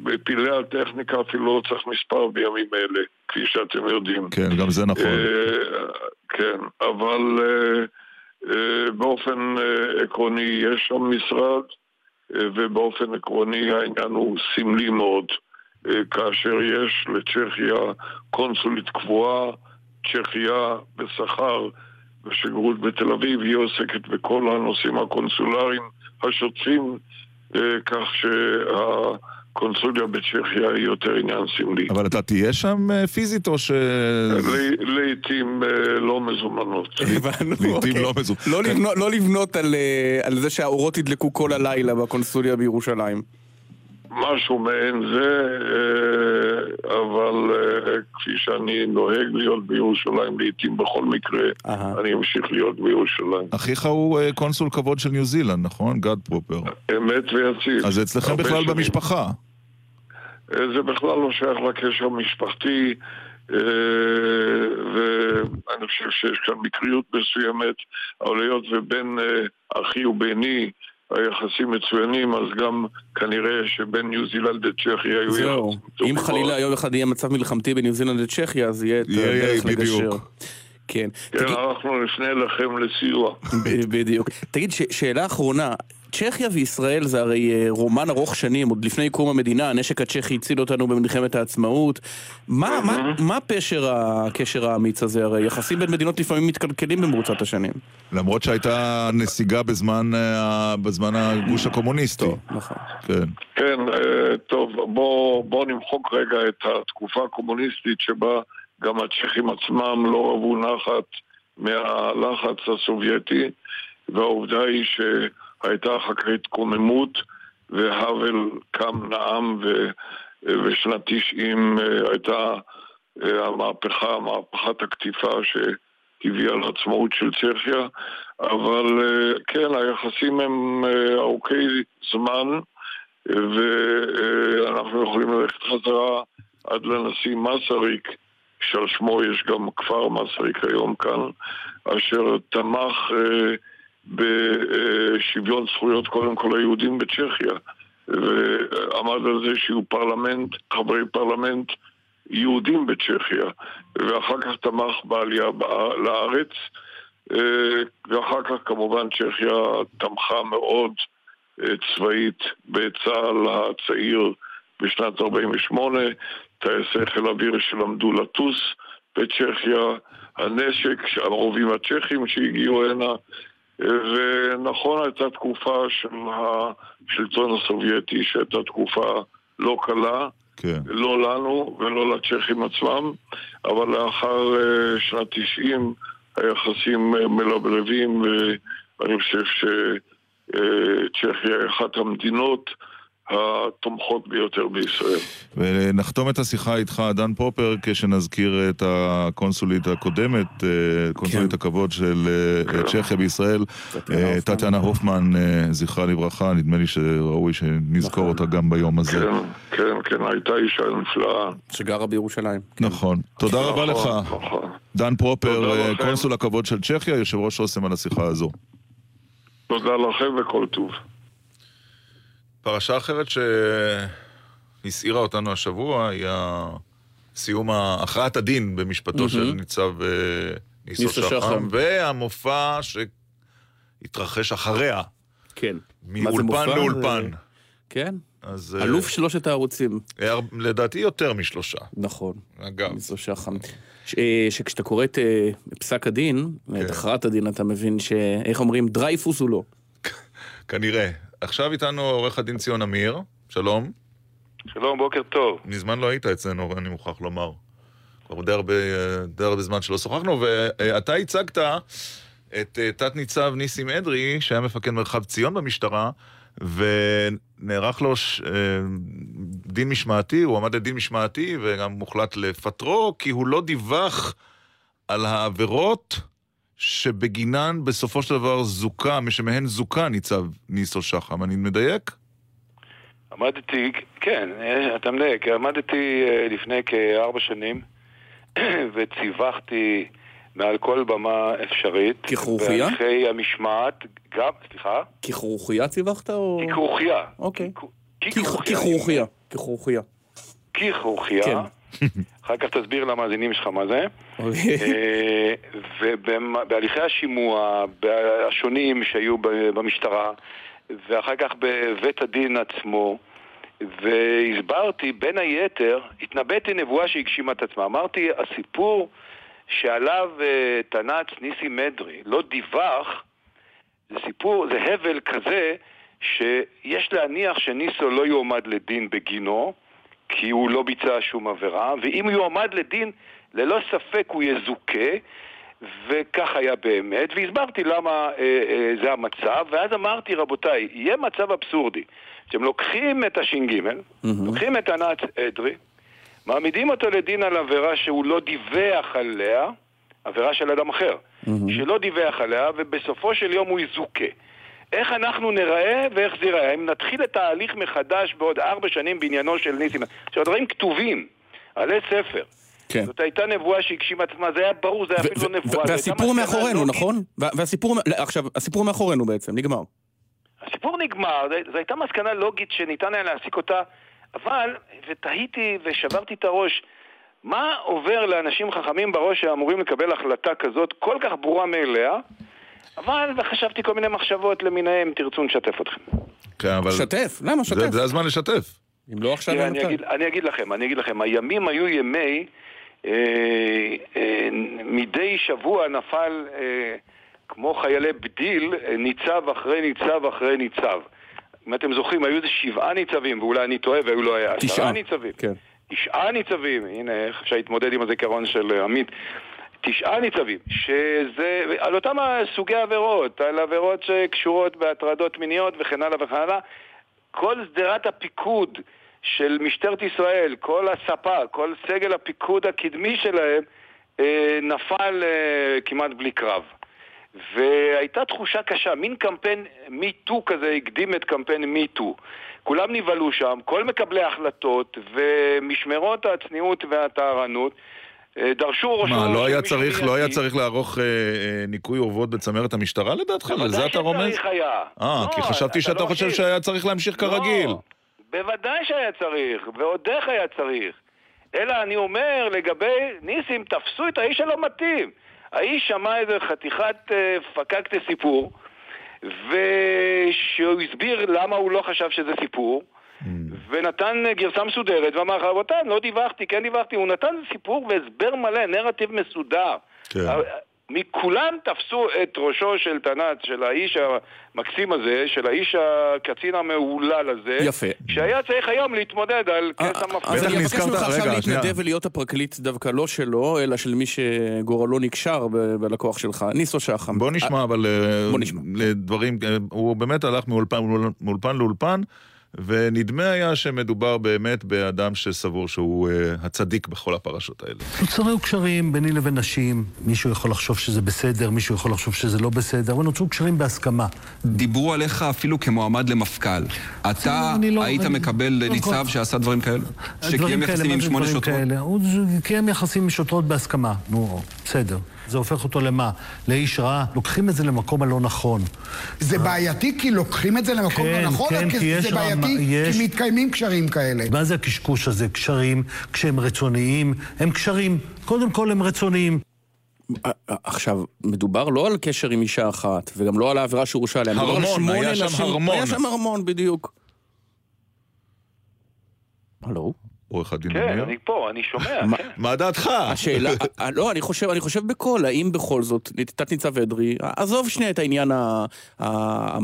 בפלאי הטכניקה אפילו לא צריך מספר בימים אלה, כפי שאתם יודעים. כן, גם זה נכון. אה, כן, אבל באופן עקרוני יש שם משרד. ובאופן עקרוני העניין הוא סמלי מאוד. אה, כאשר יש לצ'כיה קונסולית קבועה, צ'כיה בשכר בשגרירות בתל אביב, היא עוסקת בכל הנושאים הקונסולריים השוטפים, אה, כך שה... קונסוליה בצ'כיה היא יותר עניין סמלי. אבל אתה תהיה שם אה, פיזית או ש... לעיתים אה, לא מזומנות. לעיתים אוקיי. לא מזומנות. לא, לא לבנות אה, על זה שהאורות ידלקו כל הלילה בקונסוליה בירושלים. משהו מעין זה, אבל כפי שאני נוהג להיות בירושלים לעיתים בכל מקרה, אני אמשיך להיות בירושלים. אחיך הוא קונסול כבוד של ניו זילנד, נכון? גד פרופר. אמת ויציב. אז אצלכם בכלל במשפחה. זה בכלל לא שייך לקשר המשפחתי, אה, ואני חושב שיש כאן מקריות מסוימת, אבל היות ובין אה, אחי וביני היחסים מצוינים, אז גם כנראה שבין ניו זילנד לצ'כיה היו יחסים טובים. אם חלילה יום אחד יהיה מצב מלחמתי בניו זילנד לצ'כיה, אז יהיה את הדרך לגשר. כן. כן, תגיד... אנחנו נפנה אליכם לסיוע. בדיוק. תגיד, ש- שאלה אחרונה, צ'כיה וישראל זה הרי אה, רומן ארוך שנים, עוד לפני קום המדינה, הנשק הצ'כי הציל אותנו במלחמת העצמאות. מה, מה, מה פשר הקשר האמיץ הזה? הרי יחסים בין מדינות לפעמים מתקלקלים במרוצת השנים. למרות שהייתה נסיגה בזמן, אה, בזמן הגוש הקומוניסטי. טוב, נכון. כן, כן אה, טוב, בואו בוא נמחוק רגע את התקופה הקומוניסטית שבה גם הצ'כים עצמם לא רבו נחת מהלחץ הסובייטי, והעובדה היא ש... הייתה אחר כך התקוממות, והאוול קם, נאם, ו, ושנת 90 אה, הייתה אה, המהפכה, מהפכת הקטיפה שהביאה לעצמאות של צ'כיה, אבל אה, כן, היחסים הם ארוכי זמן, ואנחנו יכולים ללכת חזרה עד לנשיא מסריק, שעל שמו יש גם כפר מסריק היום כאן, אשר תמך בשוויון זכויות קודם כל ליהודים בצ'כיה ועמד על זה שיהיו פרלמנט, חברי פרלמנט יהודים בצ'כיה ואחר כך תמך בעלייה לארץ ואחר כך כמובן צ'כיה תמכה מאוד צבאית בצה"ל הצעיר בשנת 48, טייסי חיל אוויר שלמדו לטוס בצ'כיה, הנשק, הרובים הצ'כים שהגיעו הנה ונכון הייתה תקופה של השלטון הסובייטי שהייתה תקופה לא קלה, כן. לא לנו ולא לצ'כים עצמם, אבל לאחר אה, שנת 90 היחסים אה, מלבלבים ואני חושב שצ'כיה היא אחת המדינות התומכות ביותר בישראל. ונחתום את השיחה איתך, דן פופר, כשנזכיר את הקונסולית הקודמת, אה, קונסולית כן. הכבוד של אה, כן. צ'כיה בישראל, טטיאנה הופמן, אה, זכרה לברכה, נדמה לי שראוי שנזכור נכון. אותה גם ביום הזה. כן, כן, כן, הייתה אישה נפלאה. שגרה בירושלים. נכון. תודה רבה לך. נכון. דן פרופר, קונסול הכבוד של צ'כיה, יושב ראש אוסם על השיחה הזו. תודה לכם וכל טוב. פרשה אחרת שהסעירה אותנו השבוע היא סיום הכרעת הדין במשפטו mm-hmm. של ניצב אה, ניסו שחם, והמופע שהתרחש אחריה. כן. מאולפן לאולפן. כן. אז... אה, אלוף שלושת הערוצים. לדעתי יותר משלושה. נכון. אגב. ניסו שחם. ש, אה, שכשאתה קורא את פסק הדין, כן. את הכרעת הדין, אתה מבין ש... איך אומרים? דרייפוס הוא לא. כנראה. עכשיו איתנו עורך הדין ציון אמיר, שלום. שלום, בוקר טוב. מזמן לא היית אצלנו, אני מוכרח לומר. כבר די הרבה, די הרבה זמן שלא שוחחנו, ואתה הצגת את אה, תת-ניצב ניסים אדרי, שהיה מפקד מרחב ציון במשטרה, ונערך לו ש... אה, דין משמעתי, הוא עמד לדין משמעתי, וגם מוחלט לפטרו, כי הוא לא דיווח על העבירות שבגינן בסופו של דבר זוכה, משמהן זוכה ניצב ניסו שחם. אני מדייק? עמדתי, כן, אתה מדייק, עמדתי אה, לפני כארבע שנים וציווחתי מעל כל במה אפשרית. ככרוכיה? בהליכי המשמעת, גם, סליחה? ככרוכיה ציווחת או... ככרוכיה. אוקיי. ככרוכיה. ככרוכיה. ככרוכיה. אחר כך תסביר למאזינים שלך מה זה. אוקיי. אה, ובהליכי השימוע השונים שהיו במשטרה, ואחר כך בבית הדין עצמו, והסברתי, בין היתר, התנבאתי נבואה שהגשימה את עצמה. אמרתי, הסיפור שעליו אה, תנ"צ ניסי מדרי לא דיווח, זה סיפור, זה הבל כזה, שיש להניח שניסו לא יועמד לדין בגינו, כי הוא לא ביצע שום עבירה, ואם הוא יועמד לדין, ללא ספק הוא יזוכה, וכך היה באמת, והסברתי למה אה, אה, זה המצב, ואז אמרתי, רבותיי, יהיה מצב אבסורדי, שאתם לוקחים את הש"ג, mm-hmm. לוקחים את ענת אדרי, מעמידים אותו לדין על עבירה שהוא לא דיווח עליה, עבירה של אדם אחר, mm-hmm. שלא דיווח עליה, ובסופו של יום הוא יזוכה. איך אנחנו נראה ואיך זה ייראה? אם נתחיל את ההליך מחדש בעוד ארבע שנים בעניינו של ניסים. עכשיו, הדברים כתובים, עלי ספר. כן. זאת הייתה נבואה שהגשימה עצמה, זה היה ברור, זה היה אפילו לא נבואה. והסיפור מאחורינו, נכון? והסיפור, עכשיו, הסיפור מאחורינו בעצם, נגמר. הסיפור נגמר, זו הייתה מסקנה לוגית שניתן היה להסיק אותה, אבל, ותהיתי ושברתי את הראש, מה עובר לאנשים חכמים בראש שאמורים לקבל החלטה כזאת כל כך ברורה מאליה, אבל חשבתי כל מיני מחשבות למיניהם, תרצו נשתף אתכם. כן, אבל... שתף, למה שתף? זה, זה הזמן לשתף. אם לא עכשיו, תראה, אני אגיד, אני אגיד לכם, אני אגיד לכם, הימים היו ימי, אה, אה, מדי שבוע נפל, אה, כמו חיילי בדיל, אה, ניצב אחרי ניצב אחרי ניצב. אם אתם זוכרים, היו איזה שבעה ניצבים, ואולי אני טועה והיו לא היה, תשעה ניצבים. כן. תשעה ניצבים, הנה איך אפשר להתמודד עם הזיכרון של אה, עמית. תשעה ניצבים, שזה על אותם סוגי עבירות, על עבירות שקשורות בהטרדות מיניות וכן הלאה וכן הלאה. כל שדרת הפיקוד של משטרת ישראל, כל הספה, כל סגל הפיקוד הקדמי שלהם, אה, נפל אה, כמעט בלי קרב. והייתה תחושה קשה, מין קמפיין MeToo כזה הקדים את קמפיין MeToo. כולם נבהלו שם, כל מקבלי ההחלטות ומשמרות הצניעות והטהרנות דרשו ראשו מה, לא היה צריך, לא. היה צריך לערוך אה, אה, ניקוי אורוות בצמרת המשטרה לדעתך? לזה אתה רומז? בוודאי שצריך היה. אה, לא, כי חשבתי אתה שאתה לא חושב. שהיה צריך להמשיך כרגיל. לא, בוודאי שהיה צריך, ועוד איך היה צריך. אלא אני אומר לגבי ניסים, תפסו את האיש הלא מתאים. האיש שמע איזה חתיכת אה, פקקטה סיפור, ושהוא הסביר למה הוא לא חשב שזה סיפור. ונתן אה, גרסה מסודרת, ואמר, רבותיי, לא דיווחתי, כן דיווחתי, הוא נתן סיפור והסבר מלא, נרטיב מסודר. כן. אה, מכולם תפסו את ראשו של תנ"צ, של האיש המקסים הזה, של האיש הקצין המהולל הזה, יפה. שהיה צריך היום להתמודד על כס המפתח. אז אני אבקש ממך עכשיו. להתנדב ולהיות הפרקליט דווקא לא שלו, אלא של מי שגורלו נקשר בלקוח שלך, ניסו שחם. בוא נשמע, אבל אה, בוא נשמע. לדברים, אה, הוא באמת הלך מאולפן לאולפן, ונדמה היה שמדובר באמת באדם שסבור שהוא אה, הצדיק בכל הפרשות האלה. נוצרו קשרים ביני לבין נשים, מישהו יכול לחשוב שזה בסדר, מישהו יכול לחשוב שזה לא בסדר, אבל נוצרו קשרים בהסכמה. דיברו עליך אפילו כמועמד למפכ"ל. אתה לא- היית אני- מקבל קודם ניצב כל- שעשה דברים כאלה? שקיים יחסים עם שמונה שוטרות? כאלה? הוא קיים יחסים עם שוטרות בהסכמה. נו, בסדר. זה הופך אותו למה? לאיש רע? לוקחים את זה למקום הלא נכון. זה בעייתי כי לוקחים את זה למקום כן, לא נכון, כן, או כי יש זה בעייתי יש- כי מתקיימים קשרים כאלה? מה זה הקשקוש הזה? קשרים, כשהם רצוניים, הם קשרים. קודם כל הם רצוניים. אה, אה, עכשיו, מדובר לא על קשר עם אישה אחת, וגם לא על העבירה שהורשע עליה. הרמון, היה שם הרמון. היה שם הרמון, בדיוק. הלו? עורך הדין כן, אמיר? אני פה, אני שומע. מה- כן. מה דעתך? השאלה, אה, לא, אני חושב, אני חושב בקול, האם בכל זאת, תת-ניצב אדרי, עזוב שנייה את העניין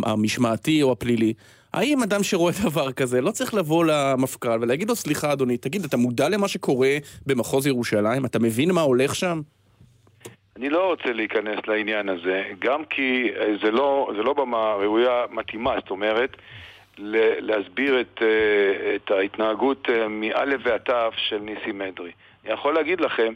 המשמעתי או הפלילי, האם אדם שרואה דבר כזה לא צריך לבוא למפכ"ל ולהגיד לו, סליחה אדוני, תגיד, אתה מודע למה שקורה במחוז ירושלים? אתה מבין מה הולך שם? אני לא רוצה להיכנס לעניין הזה, גם כי אה, זה לא, זה לא במה ראויה מתאימה, זאת אומרת, להסביר את, אה, את ההתנהגות אה, מאלף ועד תו של ניסים אדרי. אני יכול להגיד לכם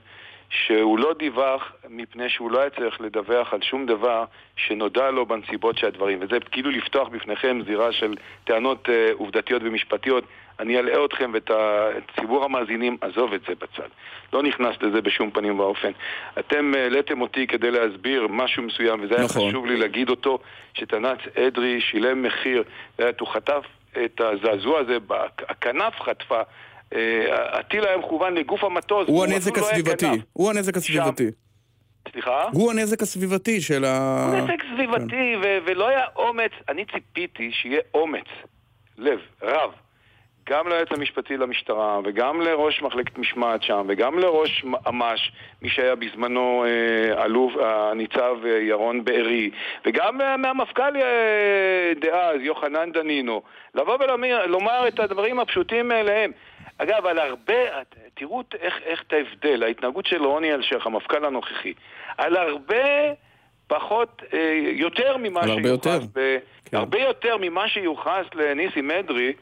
שהוא לא דיווח מפני שהוא לא היה צריך לדווח על שום דבר שנודע לו בנסיבות של הדברים. וזה כאילו לפתוח בפניכם זירה של טענות אה, עובדתיות ומשפטיות. אני אלאה אתכם ואת ציבור המאזינים, עזוב את זה בצד. לא נכנס לזה בשום פנים ואופן. אתם העליתם אותי כדי להסביר משהו מסוים, וזה היה נכון. חשוב לי להגיד אותו, שתנ"צ אדרי שילם מחיר, הוא חטף את הזעזוע הזה, הכנף חטפה. אה, הטיל היה מכוון לגוף המטוס. הוא הנזק לא הסביבתי. הוא הנזק הסביבתי. סליחה? הוא הנזק הסביבתי של ה... הוא נזק סביבתי, ו- ולא היה אומץ, אני ציפיתי שיהיה אומץ, לב, רב, גם ליועץ המשפטי למשטרה, וגם לראש מחלקת משמעת שם, וגם לראש אמ"ש, מי שהיה בזמנו אה, אלוף, הניצב אה, ירון בארי, וגם מהמפכ"ל דאז, יוחנן דנינו, לבוא ולומר את הדברים הפשוטים מאליהם. אגב, על הרבה, תראו איך, איך את ההבדל, ההתנהגות של רוני אלשיך, המפכ"ל הנוכחי, על הרבה פחות, אה, יותר ממה שיוחס, יותר. ב, כן. הרבה יותר ממה שיוחס לניסים אדרי,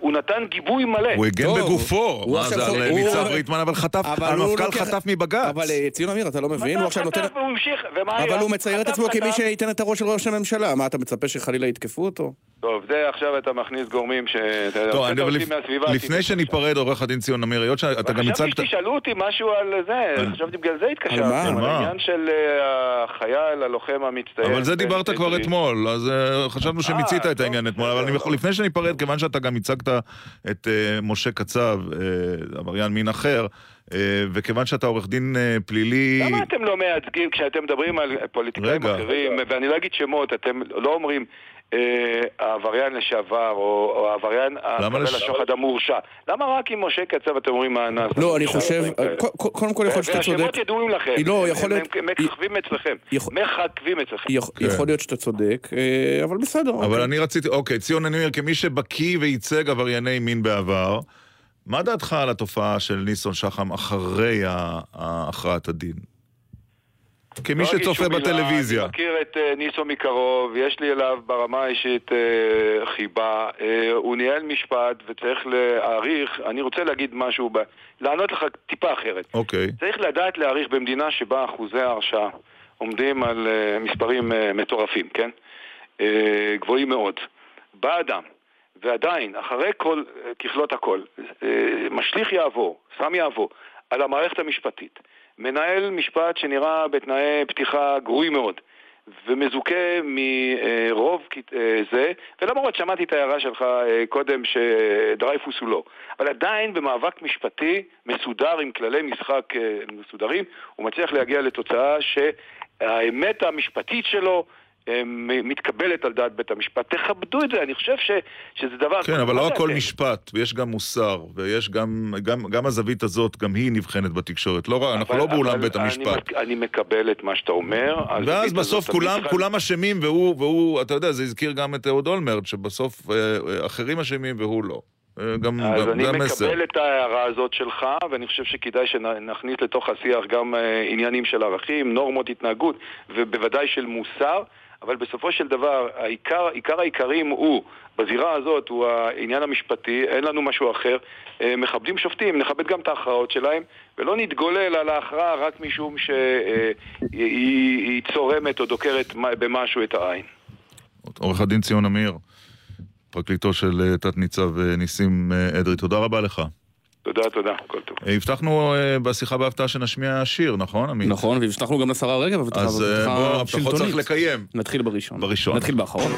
הוא נתן גיבוי מלא. הוא הגן בגופו. הוא מה עכשיו זה, על ניצב ריטמן, אבל חטף, המפכ"ל לוקח- חטף מבג"ץ. אבל אה, ציון אמיר, אתה לא מבין, הוא עכשיו נותן... אבל הוא מצייר את עצמו כמי. שייתן את הראש של ראש הממשלה. מה, אתה מצפה שחלילה יתקפו אותו? טוב, זה עכשיו אתה מכניס גורמים ש... טוב, אבל לפ- לפני. שניפרד, עורך הדין ציון אמיר, היות שאתה גם חשבתי הצגת... שתשאלו אותי משהו על זה, חשבתי בגלל זה התקשרתם. מה? על על מה? העניין של אה, החייל, הלוחם המצטיין. אבל זה דיברת כבר. אתמול, אז אה, חשבנו שמיצית אה, את העניין אתמול, אבל לפני שניפרד, כיוון שאתה גם הצגת את אה, משה קצב, אה, עבריין מין אחר, אה, וכיוון שאתה עורך דין פלילי... למה אתם לא מייצגים כשאתם מדברים על פוליטיקאים רגע. אחרים, ואני לא אגיד שמות, אתם לא אומרים העבריין לשעבר, או או העבריין הקבל השוחד המורשע. למה רק עם משה קצב אתם אומרים מה נעשה? לא, אני חושב... ק- ק- קודם כל יכול להיות שאתה צודק. והשמות ידועים לכם. לא, הם- יכול להיות- הם מככבים אצלכם. מחכבים אצלכם. כן. יכול להיות שאתה צודק, אה, אבל בסדר. אבל אוקיי. אני רציתי, אוקיי, ציון אמיר, כמי שבקיא וייצג עברייני מין בעבר, מה דעתך על התופעה של ניסון שחם אחרי הכרעת הדין? כמי לא שצופה בטלוויזיה. אני מכיר את אה, ניסו מקרוב, יש לי אליו ברמה האישית אה, חיבה. אה, הוא ניהל משפט וצריך להעריך, אני רוצה להגיד משהו, ב... לענות לך טיפה אחרת. אוקיי. צריך לדעת להעריך במדינה שבה אחוזי ההרשעה עומדים על מספרים מטורפים, כן? גבוהים מאוד. בא אדם, ועדיין, אחרי כל, ככלות הכל, משליך יעבור, שם יעבור, על המערכת המשפטית. מנהל משפט שנראה בתנאי פתיחה גרועים מאוד, ומזוכה מרוב אה, זה, ולמרות שמעתי את ההערה שלך אה, קודם שדרייפוס הוא לא, אבל עדיין במאבק משפטי מסודר עם כללי משחק אה, מסודרים, הוא מצליח להגיע לתוצאה שהאמת המשפטית שלו מתקבלת על דעת בית המשפט. תכבדו את זה, אני חושב ש, שזה דבר... כן, אבל לא הכל? משפט, ויש גם מוסר, ויש גם, גם, גם הזווית הזאת, גם היא נבחנת בתקשורת. לא, רק- אנחנו אבל- לא באולם אבל בית אני המשפט. מק- אני מקבל את מה שאתה אומר. ואז בסוף כולם, צריכה- כולם אשמים, והוא, והוא, אתה יודע, זה הזכיר גם את אהוד אולמרט, שבסוף אה, אה, אחרים אשמים והוא לא. אה, גם, אז גם, אני המסר. מקבל את ההערה הזאת שלך, ואני חושב שכדאי שנכניס לתוך השיח גם עניינים של ערכים, נורמות התנהגות, ובוודאי של מוסר, אבל בסופו של דבר, העיקר, עיקר העיקרים הוא, בזירה הזאת, הוא העניין המשפטי, אין לנו משהו אחר. אה, מכבדים שופטים, נכבד גם את ההכרעות שלהם, ולא נתגולל על ההכרעה רק משום שהיא היא צורמת או דוקרת במשהו את העין. עורך הדין ציון אמיר, פרקליטו של אה, תת-ניצב אה, ניסים אה, אדרי, תודה רבה לך. תודה, תודה, כל טוב. אה, הבטחנו אה, בשיחה בהפתעה שנשמיע שיר, נכון, עמית? נכון, והבטחנו גם לשרה רגב, הבטחה אז אה, הבטחה בוא, הבטחות צריך לקיים. נתחיל בראשון. בראשון. נתחיל באחרון.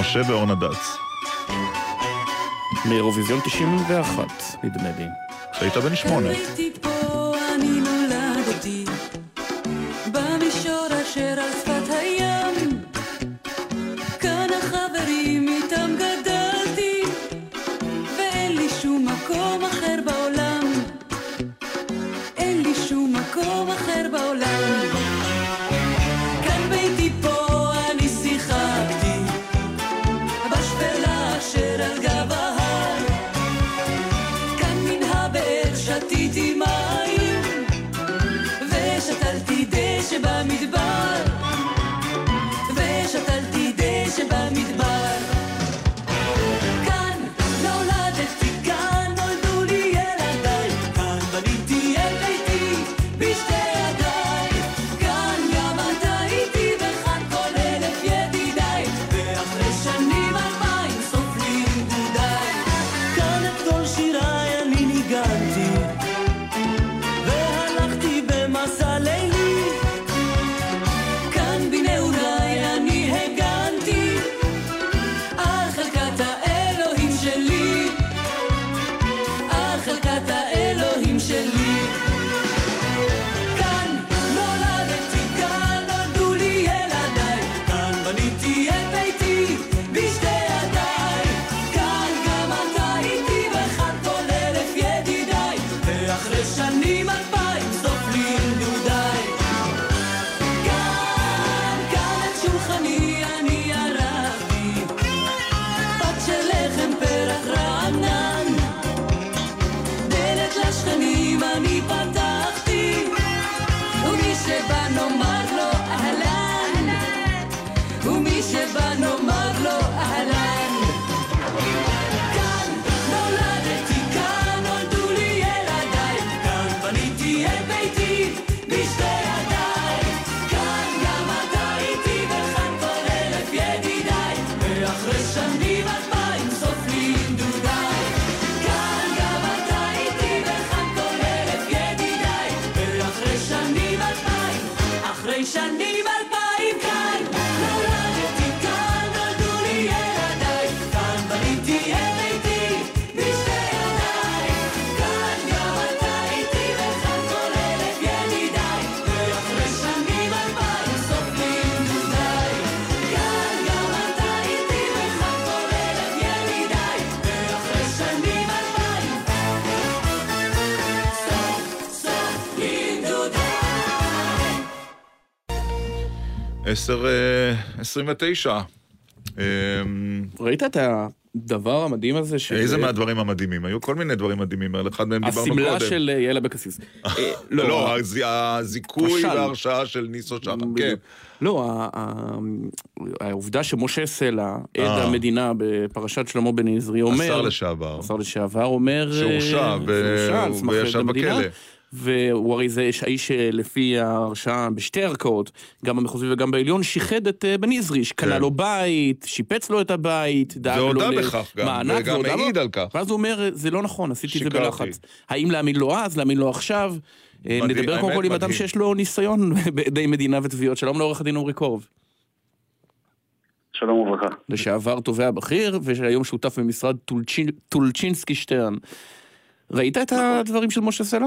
משה ואורנה דץ. מאירוויזיון 91, נדמה לי. כשהיית בן שמונה. את ביתי 10.29. אה, אמ, ראית את הדבר המדהים הזה? ש... איזה מהדברים המדהימים? היו כל מיני דברים מדהימים, על אחד מהם דיברנו קודם. השמלה של אה, יעל אבקסיס. אה, לא, לא הזיכוי וההרשעה של ניסו שחר, כן. לא, העובדה שמשה סלע, עד המדינה בפרשת שלמה בן עזרי, אומר... השר לשעבר. השר לשעבר אומר... שהורשע והוא ישב בכלא. והוא הרי זה האיש שלפי ההרשעה בשתי ערכאות, גם במחוזי וגם בעליון, שיחד את אה, בן עזרי, שקנה כן. לו בית, שיפץ לו את הבית, דאג לו והודה בכך גם, למענק, וגם. העיד על כך. ואז הוא אומר, זה לא נכון, עשיתי את זה. בלחץ. האם להאמין לו אז, להאמין לו עכשיו? אה, מדהים, נדבר קודם כל עם אדם. שיש לו ניסיון בעדי מדינה ותביעות. שלום לעורך הדין עמרי קורב. שלום וברכה. לשעבר תובע בכיר, והיום שותף במשרד טולצ'ינסקי שטרן. ראית את הדברים של משה סלע?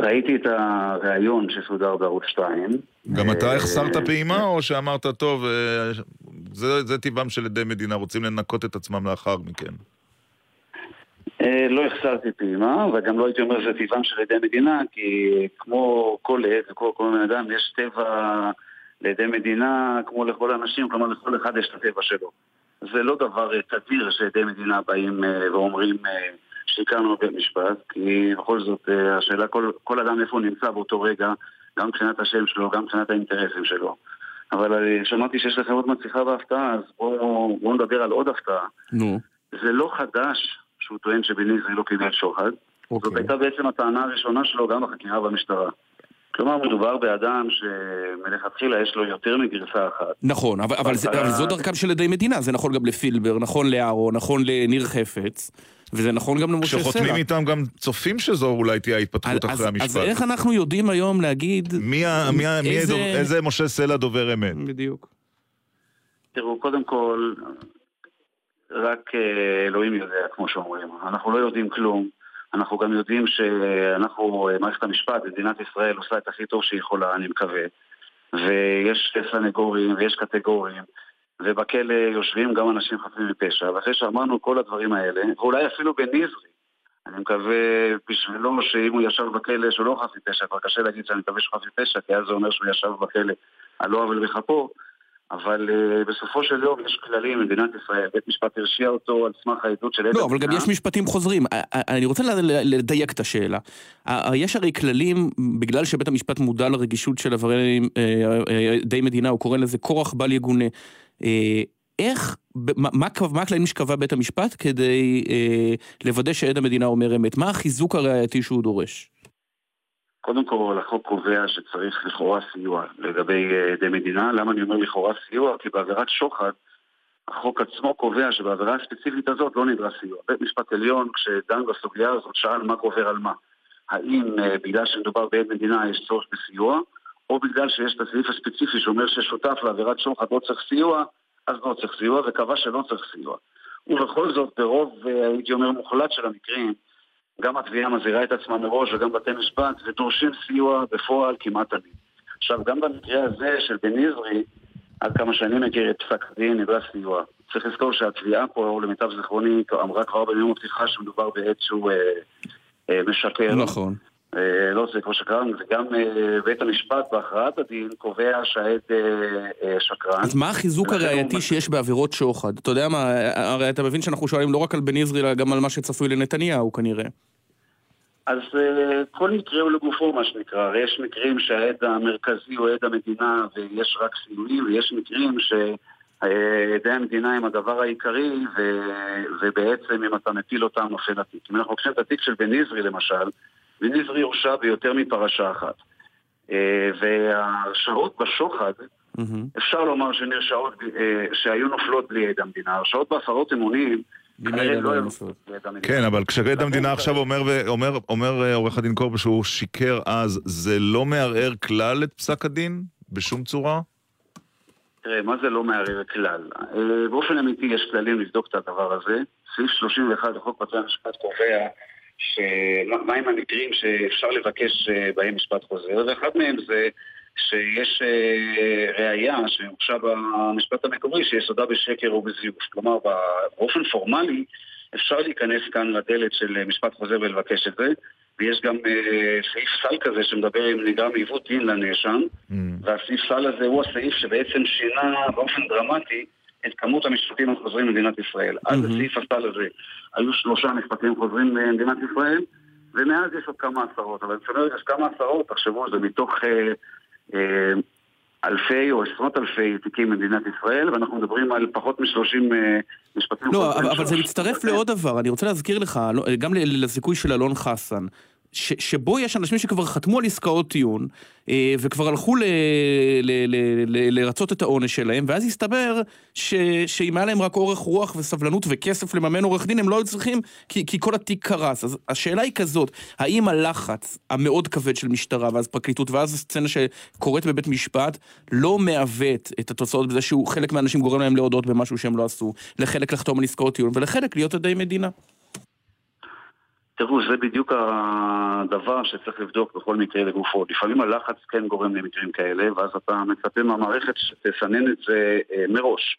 ראיתי את הריאיון שסודר בערוץ 2. גם אתה אה, החסרת פעימה, או שאמרת, טוב, אה, זה זה טבעם של עדי מדינה, רוצים לנקות את עצמם לאחר מכן? אה, לא החסרתי פעימה, וגם לא הייתי אומר שזה טבעם של עדי מדינה, כי כמו כל עד וכמו כל בן אדם, יש טבע לעדי מדינה כמו לכל האנשים, כלומר לכל אחד יש את הטבע שלו. זה לא דבר אה, תדיר שעדי מדינה באים אה, ואומרים אה, שהכרנו בבית משפט, כי בכל זאת אה, השאלה כל, כל אדם איפה הוא נמצא באותו רגע, גם מבחינת השם שלו, גם מבחינת האינטרסים שלו. אבל אה, שמעתי שיש לכם עוד מצליחה בהפתעה, אז בואו בוא נדבר על עוד הפתעה. נו. זה לא חדש שהוא טוען שבן עזרי לא קיבל שוחד. זאת הייתה בעצם הטענה הראשונה שלו גם בחקירה במשטרה. כלומר, מדובר באדם שמלכתחילה יש לו יותר מגרסה אחת. נכון, אבל, אבל, זה, אבל זו דרכם של עדי מדינה, זה נכון גם לפילבר, נכון לאהרון, נכון לניר חפץ, וזה נכון גם למשה סלע. כשחותמים איתם גם צופים שזו אולי תהיה ההתפתחות אז, אחרי המשפט. אז איך אנחנו יודעים היום להגיד... מי ה- מי ה- מי איזה- איזה משה סלע דובר אמת? בדיוק. תראו, קודם כל, רק אה, אלוהים יודע, כמו שאומרים. אנחנו לא יודעים כלום. אנחנו גם יודעים שאנחנו, אה, מערכת המשפט במדינת ישראל עושה את הכי טוב שהיא יכולה, אני מקווה. ויש סנגורים ויש קטגורים, ובכלא יושבים גם אנשים חפים מפשע. ואחרי שאמרנו כל הדברים האלה, ואולי אפילו בן נזרי, אני מקווה בשבילו שאם הוא ישב בכלא שהוא לא חף מפשע, כבר קשה להגיד שאני מקווה שהוא חף מפשע, כי אז זה אומר שהוא ישב בכלא על לא עוול בכפו, אבל uh, בסופו של יום יש כללים במדינת ישראל, בית משפט הרשיע אותו על סמך העדות של עד לא, אבל גם. יש משפטים חוזרים. א- א- אני רוצה לדייק את השאלה. יש הרי כללים, בגלל שבית המשפט מודע לרגישות של עבריינים אה, אה, די מדינה, הוא קורא לזה כורח בל יגונה. אה, איך, מה- מה מה הכללים שקבע בית המשפט כדי אה, לוודא שעד המדינה אומר אמת? מה החיזוק הראייתי שהוא דורש? קודם כל, החוק קובע שצריך לכאורה סיוע לגבי אה, עדי מדינה. למה אני אומר לכאורה סיוע? כי בעבירת שוחד, החוק עצמו קובע שבעבירה הספציפית הזאת לא נדרש סיוע. בית משפט עליון, כשדן בסוגיה הזאת, שאל מה גובר על מה. האם אה, בגלל שמדובר בעד מדינה יש צורך בסיוע, או בגלל שיש את הסעיף הספציפי שאומר ששותף לעבירת שוחד לא צריך סיוע, אז לא צריך סיוע, וקבע שלא צריך סיוע. ובכל זאת, ברוב, אה, הייתי אומר, מוחלט של המקרים, גם התביעה מזהירה את עצמה מראש וגם בתי משפט, ודורשים סיוע בפועל כמעט תמיד. עכשיו, גם במקרה הזה של בן נזרי, עד כמה שאני מכיר את פסק הדין, נדרש סיוע. צריך לזכור שהתביעה פה, למיטב זיכרוני, אמרה כבר בנאום הפתיחה שמדובר בעת שהוא אה, אה, משקר. נכון. אה, לא זה כמו שקרן, וגם אה, בית המשפט בהכרעת הדין קובע שהעד אה, שקרן. אז מה החיזוק הראייתי שיש בעבירות שוחד? אתה יודע מה, הרי אתה מבין שאנחנו שואלים לא רק על בן יזרי, אלא גם על מה שצפוי לנתניהו כנראה. אז כל מקרה הוא לגופו מה שנקרא, הרי יש מקרים שהעד המרכזי הוא עד המדינה ויש רק סיועים, ויש מקרים שעדי המדינה הם הדבר העיקרי ו... ובעצם אם אתה מפיל אותם נופל התיק. אם אנחנו לוקחים את התיק של בן נזרי למשל, בן נזרי הורשע ביותר מפרשה אחת. אה, וההרשעות בשוחד, אפשר לומר שנרשעות, אה, שהיו נופלות בלי עד המדינה. הרשעות בהפרות אמונים, לא. כן, אבל כשעד המדינה עכשיו אומר, אה, עורך הדין קורב שהוא שיקר אז, זה לא מערער כלל את פסק הדין? בשום צורה? תראה, מה זה לא מערער כלל? באופן אמיתי יש כללים לבדוק את הדבר הזה. סעיף 31 לחוק בתי המשפט קובע שמהם המקרים שאפשר לבקש אה, בהם משפט חוזר, ואחד מהם זה שיש אה, ראייה שהוגשה במשפט המקורי שיסודה בשקר או בזיוף. כלומר, באופן פורמלי אפשר להיכנס כאן לדלת של אה, משפט חוזר ולבקש את זה, ויש גם אה, סעיף סל כזה שמדבר אם נגרם עיוות דין לנאשם, והסעיף סל הזה הוא הסעיף שבעצם שינה באופן דרמטי את כמות המשפטים החוזרים למדינת ישראל. עד לסעיף הסל הזה היו שלושה משפטים חוזרים למדינת ישראל, ומאז יש עוד כמה עשרות, אבל בסדר, יש כמה עשרות, תחשבו, זה מתוך אה, אה, אלפי או עשרות אלפי תיקים במדינת ישראל, ואנחנו מדברים על פחות משלושים אה, משפטים לא. אבל, אבל זה מצטרף לעוד דבר, אני רוצה להזכיר לך, לא- גם לזיכוי של אלון חסן. ש, שבו יש אנשים שכבר חתמו על עסקאות טיעון, אה, וכבר הלכו ל, ל, ל, ל, לרצות את העונש שלהם, ואז הסתבר ש, שאם היה להם רק אורך רוח וסבלנות וכסף לממן עורך דין, הם לא היו צריכים, כי, כי כל התיק קרס. אז השאלה היא כזאת, האם הלחץ המאוד כבד של משטרה, ואז פרקליטות, ואז הסצנה שקורית בבית משפט, לא מעוות את התוצאות בזה שהוא, חלק מהאנשים גורם להם להודות במשהו שהם לא עשו, לחלק לחתום על עסקאות טיעון, ולחלק להיות עדי מדינה. תראו, זה בדיוק הדבר שצריך לבדוק בכל מקרה לגופו. לפעמים הלחץ כן גורם למקרים כאלה, ואז אתה מצפה מהמערכת שתסנן את זה אה, מראש.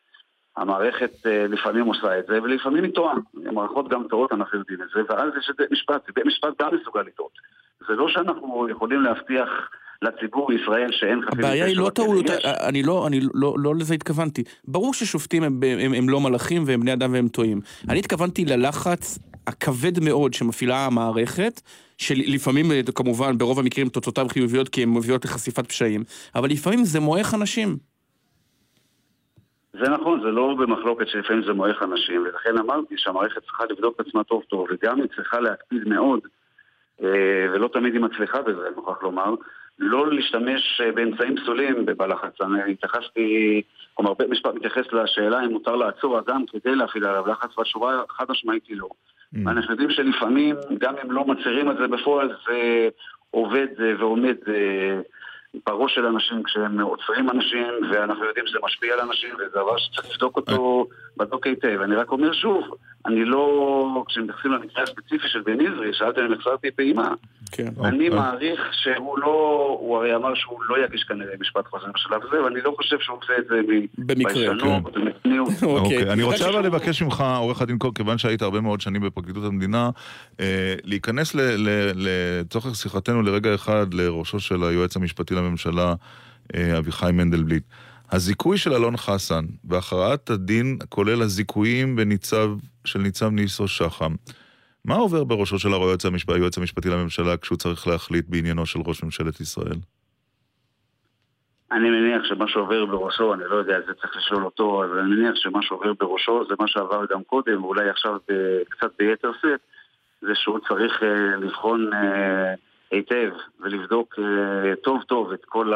המערכת אה, לפעמים עושה את זה, ולפעמים היא טועה. המערכות גם טועות, אנחנו יודעים את זה, ואז יש את בית משפט, ובית משפט גם מסוגל לטעות. זה לא שאנחנו יכולים להבטיח לציבור בישראל שאין חפים הבעיה היא לא בכלא. טעויות, יש. אני לא, אני לא, לא לזה התכוונתי. ברור ששופטים הם, הם, הם לא מלאכים והם בני אדם והם טועים. אני התכוונתי ללחץ הכבד מאוד שמפעילה המערכת, שלפעמים אה, כמובן ברוב המקרים תוצאותיו חיוביות כי הן מביאות לחשיפת פשעים, אבל לפעמים זה מועך אנשים. זה נכון, זה לא במחלוקת שלפעמים זה מועך אנשים, ולכן אמרתי שהמערכת צריכה לבדוק את עצמה טוב טוב, וגם היא צריכה להקפיד מאוד, אה, ולא תמיד היא מצליחה בזה, אני מוכרח לומר, לא להשתמש אה, באמצעים פסולים בלחץ. אני התייחסתי, כלומר בית משפט מתייחס לשאלה אם מותר לעצור אדם כדי להפעיל עליו לחץ, והתשובה חד משמעית היא לא. ואנחנו יודעים שלפעמים, גם אם לא מצהירים על זה בפועל, זה עובד אה, ועומד אה, בראש של אנשים כשהם עוצרים אנשים, ואנחנו יודעים שזה משפיע על אנשים, וזה דבר שצריך לבדוק אותו בדוק היטב. אני רק אומר שוב, אני לא, כשמתייחסים למקרה הספציפי של בן נזרי, שאלתם אם החזרתי פעימה, כן. אני אוקיי. מעריך שהוא לא, הוא הרי אמר שהוא לא יגיש כנראה משפט חוזר בשלב הזה, ואני לא חושב שהוא עושה את זה במקרה, מביישנות, כן. מצניעות. אוקיי, אני רוצה אבל לבקש ממך, עורך הדין קור, כיוון שהיית הרבה מאוד שנים בפרקליטות המדינה, אה, להיכנס לצורך שיחתנו לרגע אחד לראשו של היועץ המשפטי לממשלה, אה, אביחי מנדלבליט. הזיכוי של אלון חסן והכרעת הדין, כולל הזיכויים בניצב, של ניצב ניסו שחם, מה עובר בראשו של היועץ המשפטי, המשפטי לממשלה כשהוא צריך להחליט בעניינו של ראש ממשלת ישראל? אני מניח שמה שעובר בראשו, אני לא יודע, זה צריך לשאול אותו, אבל אני מניח שמה שעובר בראשו זה מה שעבר גם קודם, ואולי עכשיו קצת ביתר שאת, זה שהוא צריך אה, לבחון אה, היטב ולבדוק אה, טוב טוב את כל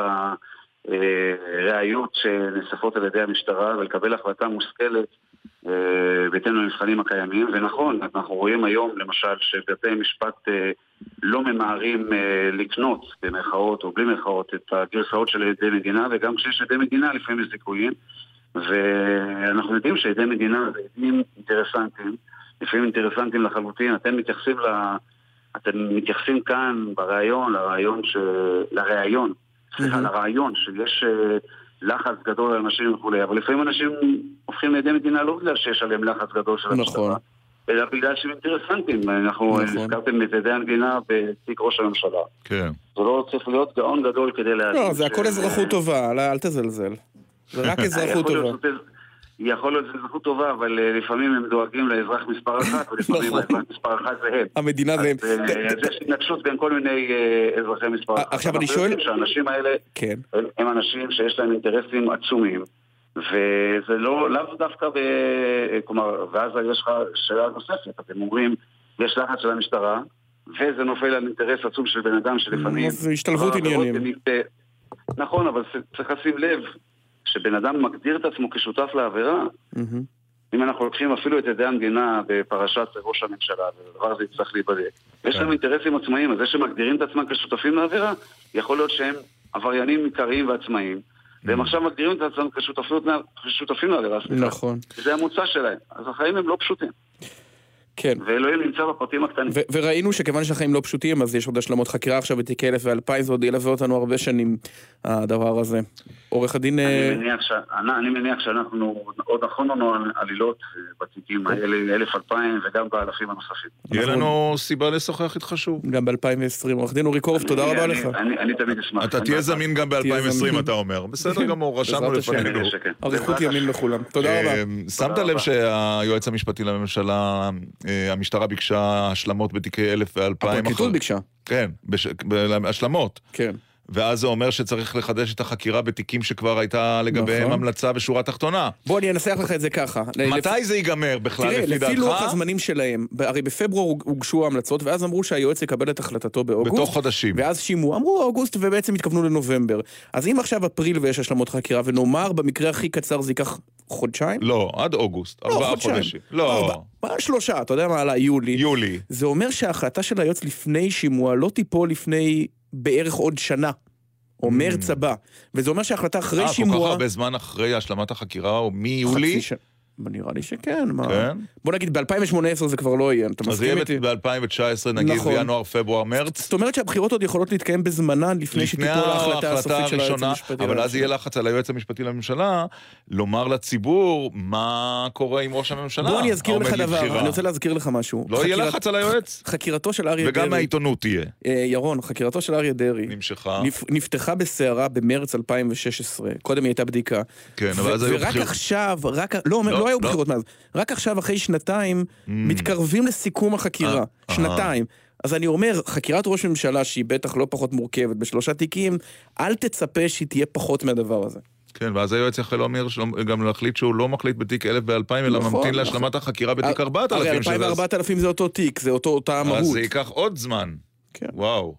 הראיות שנאספות על ידי המשטרה ולקבל החלטה מושכלת אה, בהתאם למבחנים הקיימים. ונכון, אנחנו רואים היום למשל שבתי משפט אה, לא ממהרים לקנות במרכאות או בלי מרכאות את הגרסאות של עדי מדינה וגם כשיש עדי מדינה לפעמים יש זיכויים ואנחנו יודעים שעדי מדינה זה עדים אינטרסנטים לפעמים אינטרסנטים לחלוטין אתם מתייחסים ל... אתם מתייחסים כאן בריאיון, לרעיון ש... לראיון, סליחה, לרעיון שיש אה, לחץ גדול על אנשים וכולי, אבל לפעמים אנשים הופכים לעדי מדינה לא בגלל שיש עליהם לחץ גדול של המשטרה. נכון. אלא בגלל שהם אינטרסנטים. אנחנו נכון. הזכרתם את עדי המדינה בתיק ראש הממשלה. כן. זה לא צריך להיות גאון גדול כדי להבין. לא, זה הכל אזרחות טובה, אל- תזלזל. זה רק אזרחות יכול להיות טובה. יכול להיות שזו אזרחות טובה, אבל אה, לפעמים הם דואגים לאזרח מספר אחת, ולפעמים נכון. האזרח מספר אחת זה הם. המדינה זה... אז אה, אז יש התנגשות בין כל מיני אה, אזרחי מספר אחת. עכשיו, אני שואל- שהאנשים האלה כן. הם- הם אנשים שיש להם אינטרסים עצומים, וזה לא, לאו דווקא ב... כלומר, ואז יש לך שאלה נוספת, אתם אומרים, יש לחץ של המשטרה, וזה נופל על אינטרס עצום של בן אדם שלפעמים... זה השתלבות עניינים. נכון, אבל צריך לשים לב, שבן אדם מגדיר את עצמו כשותף לעבירה, מהמם. אם אנחנו לוקחים אפילו את עדי המדינה בפרשת ראש הממשלה, והדבר הזה יצטרך להיבדק. יש להם אינטרסים עצמאיים, אז זה שמגדירים את עצמם כשותפים לעבירה, יכול להיות שהם עבריינים עיקריים ועצמאיים, והם עכשיו מגדירים את עצמם כשותפים לעבירה. נכון. זה המוצא שלהם. אז החיים הם לא פשוטים. כן. ואלוהים נמצא בפרטים הקטנים. ו- וראינו שכיוון שהחיים לא פשוטים, אז יש עוד השלמות חקירה עכשיו בתיקי אלף ואלפיים, זה עוד ילווה אותנו הרבה שנים, הדבר הזה. עורך הדין... אה, אני מניח, ש... אני, אני מניח שאנחנו עוד נכון לנו על עלילות אה, בתיקים האלה, אלף אלפיים וגם באלפים הנוספים. יהיה לנו סיבה לשוחח איתך שוב. גם ב-2020. עורך דין אורי קורף, תודה רבה אני- לך. אני, אני תמיד אשמח. אתה תהיה זמין גם תהיה ב-2020, זמין. אתה אומר. בסדר גמור, רשמנו. לפנינו. שכן. אריכות ימים לכולם. תודה רבה. אה, שמת לב שהיועץ המשפטי לממשלה, אה, המשטרה ביקשה השלמות בתיקי אלף ואלפיים. הפרקליטות ביקשה. כן, בש- השלמות. כן. ואז זה אומר שצריך לחדש את החקירה בתיקים שכבר הייתה לגביהם נכון. המלצה בשורה תחתונה. בוא אני אנסח לך את זה ככה. מתי זה ייגמר בכלל, תראה, לפי לפי לוח דעתך? הזמנים שלהם, הרי בפברואר הוגשו ההמלצות, ואז אמרו שהיועץ יקבל את החלטתו באוגוסט. בתוך חודשים. ואז שימעו, אמרו אוגוסט, ובעצם התכוונו לנובמבר. אז אם עכשיו אפריל ויש השלמות חקירה, ונאמר במקרה הכי קצר זה ייקח חודשיים? לא, עד אוגוסט, לא, ארבעה חודשיים. חודשים. לא, ארבע- מה, שלושה, אתה יודע מה עלה? יולי. יולי. זה אומר שההחלטה של היועץ לפני שימוע לא תיפול לפני בערך עוד שנה. או מרץ הבא. וזה אומר שההחלטה אחרי Mm. אה, כל שימוע... כך הרבה זמן אחרי השלמת החקירה, או מיולי? נראה לי שכן, מה... כן? בוא נגיד, ב-2018 זה כבר לא יהיה, אתה אז יהיה מסכים איתי? ב-2019, נגיד נכון. בינואר, פברואר, מרץ. זאת אומרת שהבחירות עוד יכולות להתקיים בזמנן לפני שתיפול ההחלטה הסופית של היועץ המשפטי. אבל אז לממשלה. יהיה לחץ על היועץ המשפטי לממשלה לומר לציבור מה קורה עם ראש הממשלה. בוא אני אזכיר לך דבר. אני רוצה להזכיר לך משהו. לא יהיה חקירת- לחץ על היועץ? חקירתו של אריה דרעי... וגם מהעיתונות תהיה. אה, ירון, חקירתו של אריה דרעי נמשכה. נפ- נפתחה בסערה במרץ 2016, קודם היא הייתה בדיקה. כן, אבל ו- אז היו ורק בחירות. עכשיו, רק, לא, לא, היו לא. בחירות מאז, רק עכשיו אחרי שנתיים מתקרבים לסיכום החקירה, אה, שנתיים. אז אני אומר, חקירת ראש ממשלה שהיא בטח לא פחות מורכבת בשלושה תיקים, אל תצפה שהיא תהיה פחות מהדבר הזה. כן, ואז היועץ יכול שלא- גם להחליט שהוא לא מחליט בתיק 1000 ו-2000, אלא נכון, ממתין נכון. להשלמת החקירה בתיק 4000. הרי 2000 שזה- ו-4000 זה אותו תיק, זה אותו, אותה אז מהות. זה ייקח עוד זמן. כן. וואו.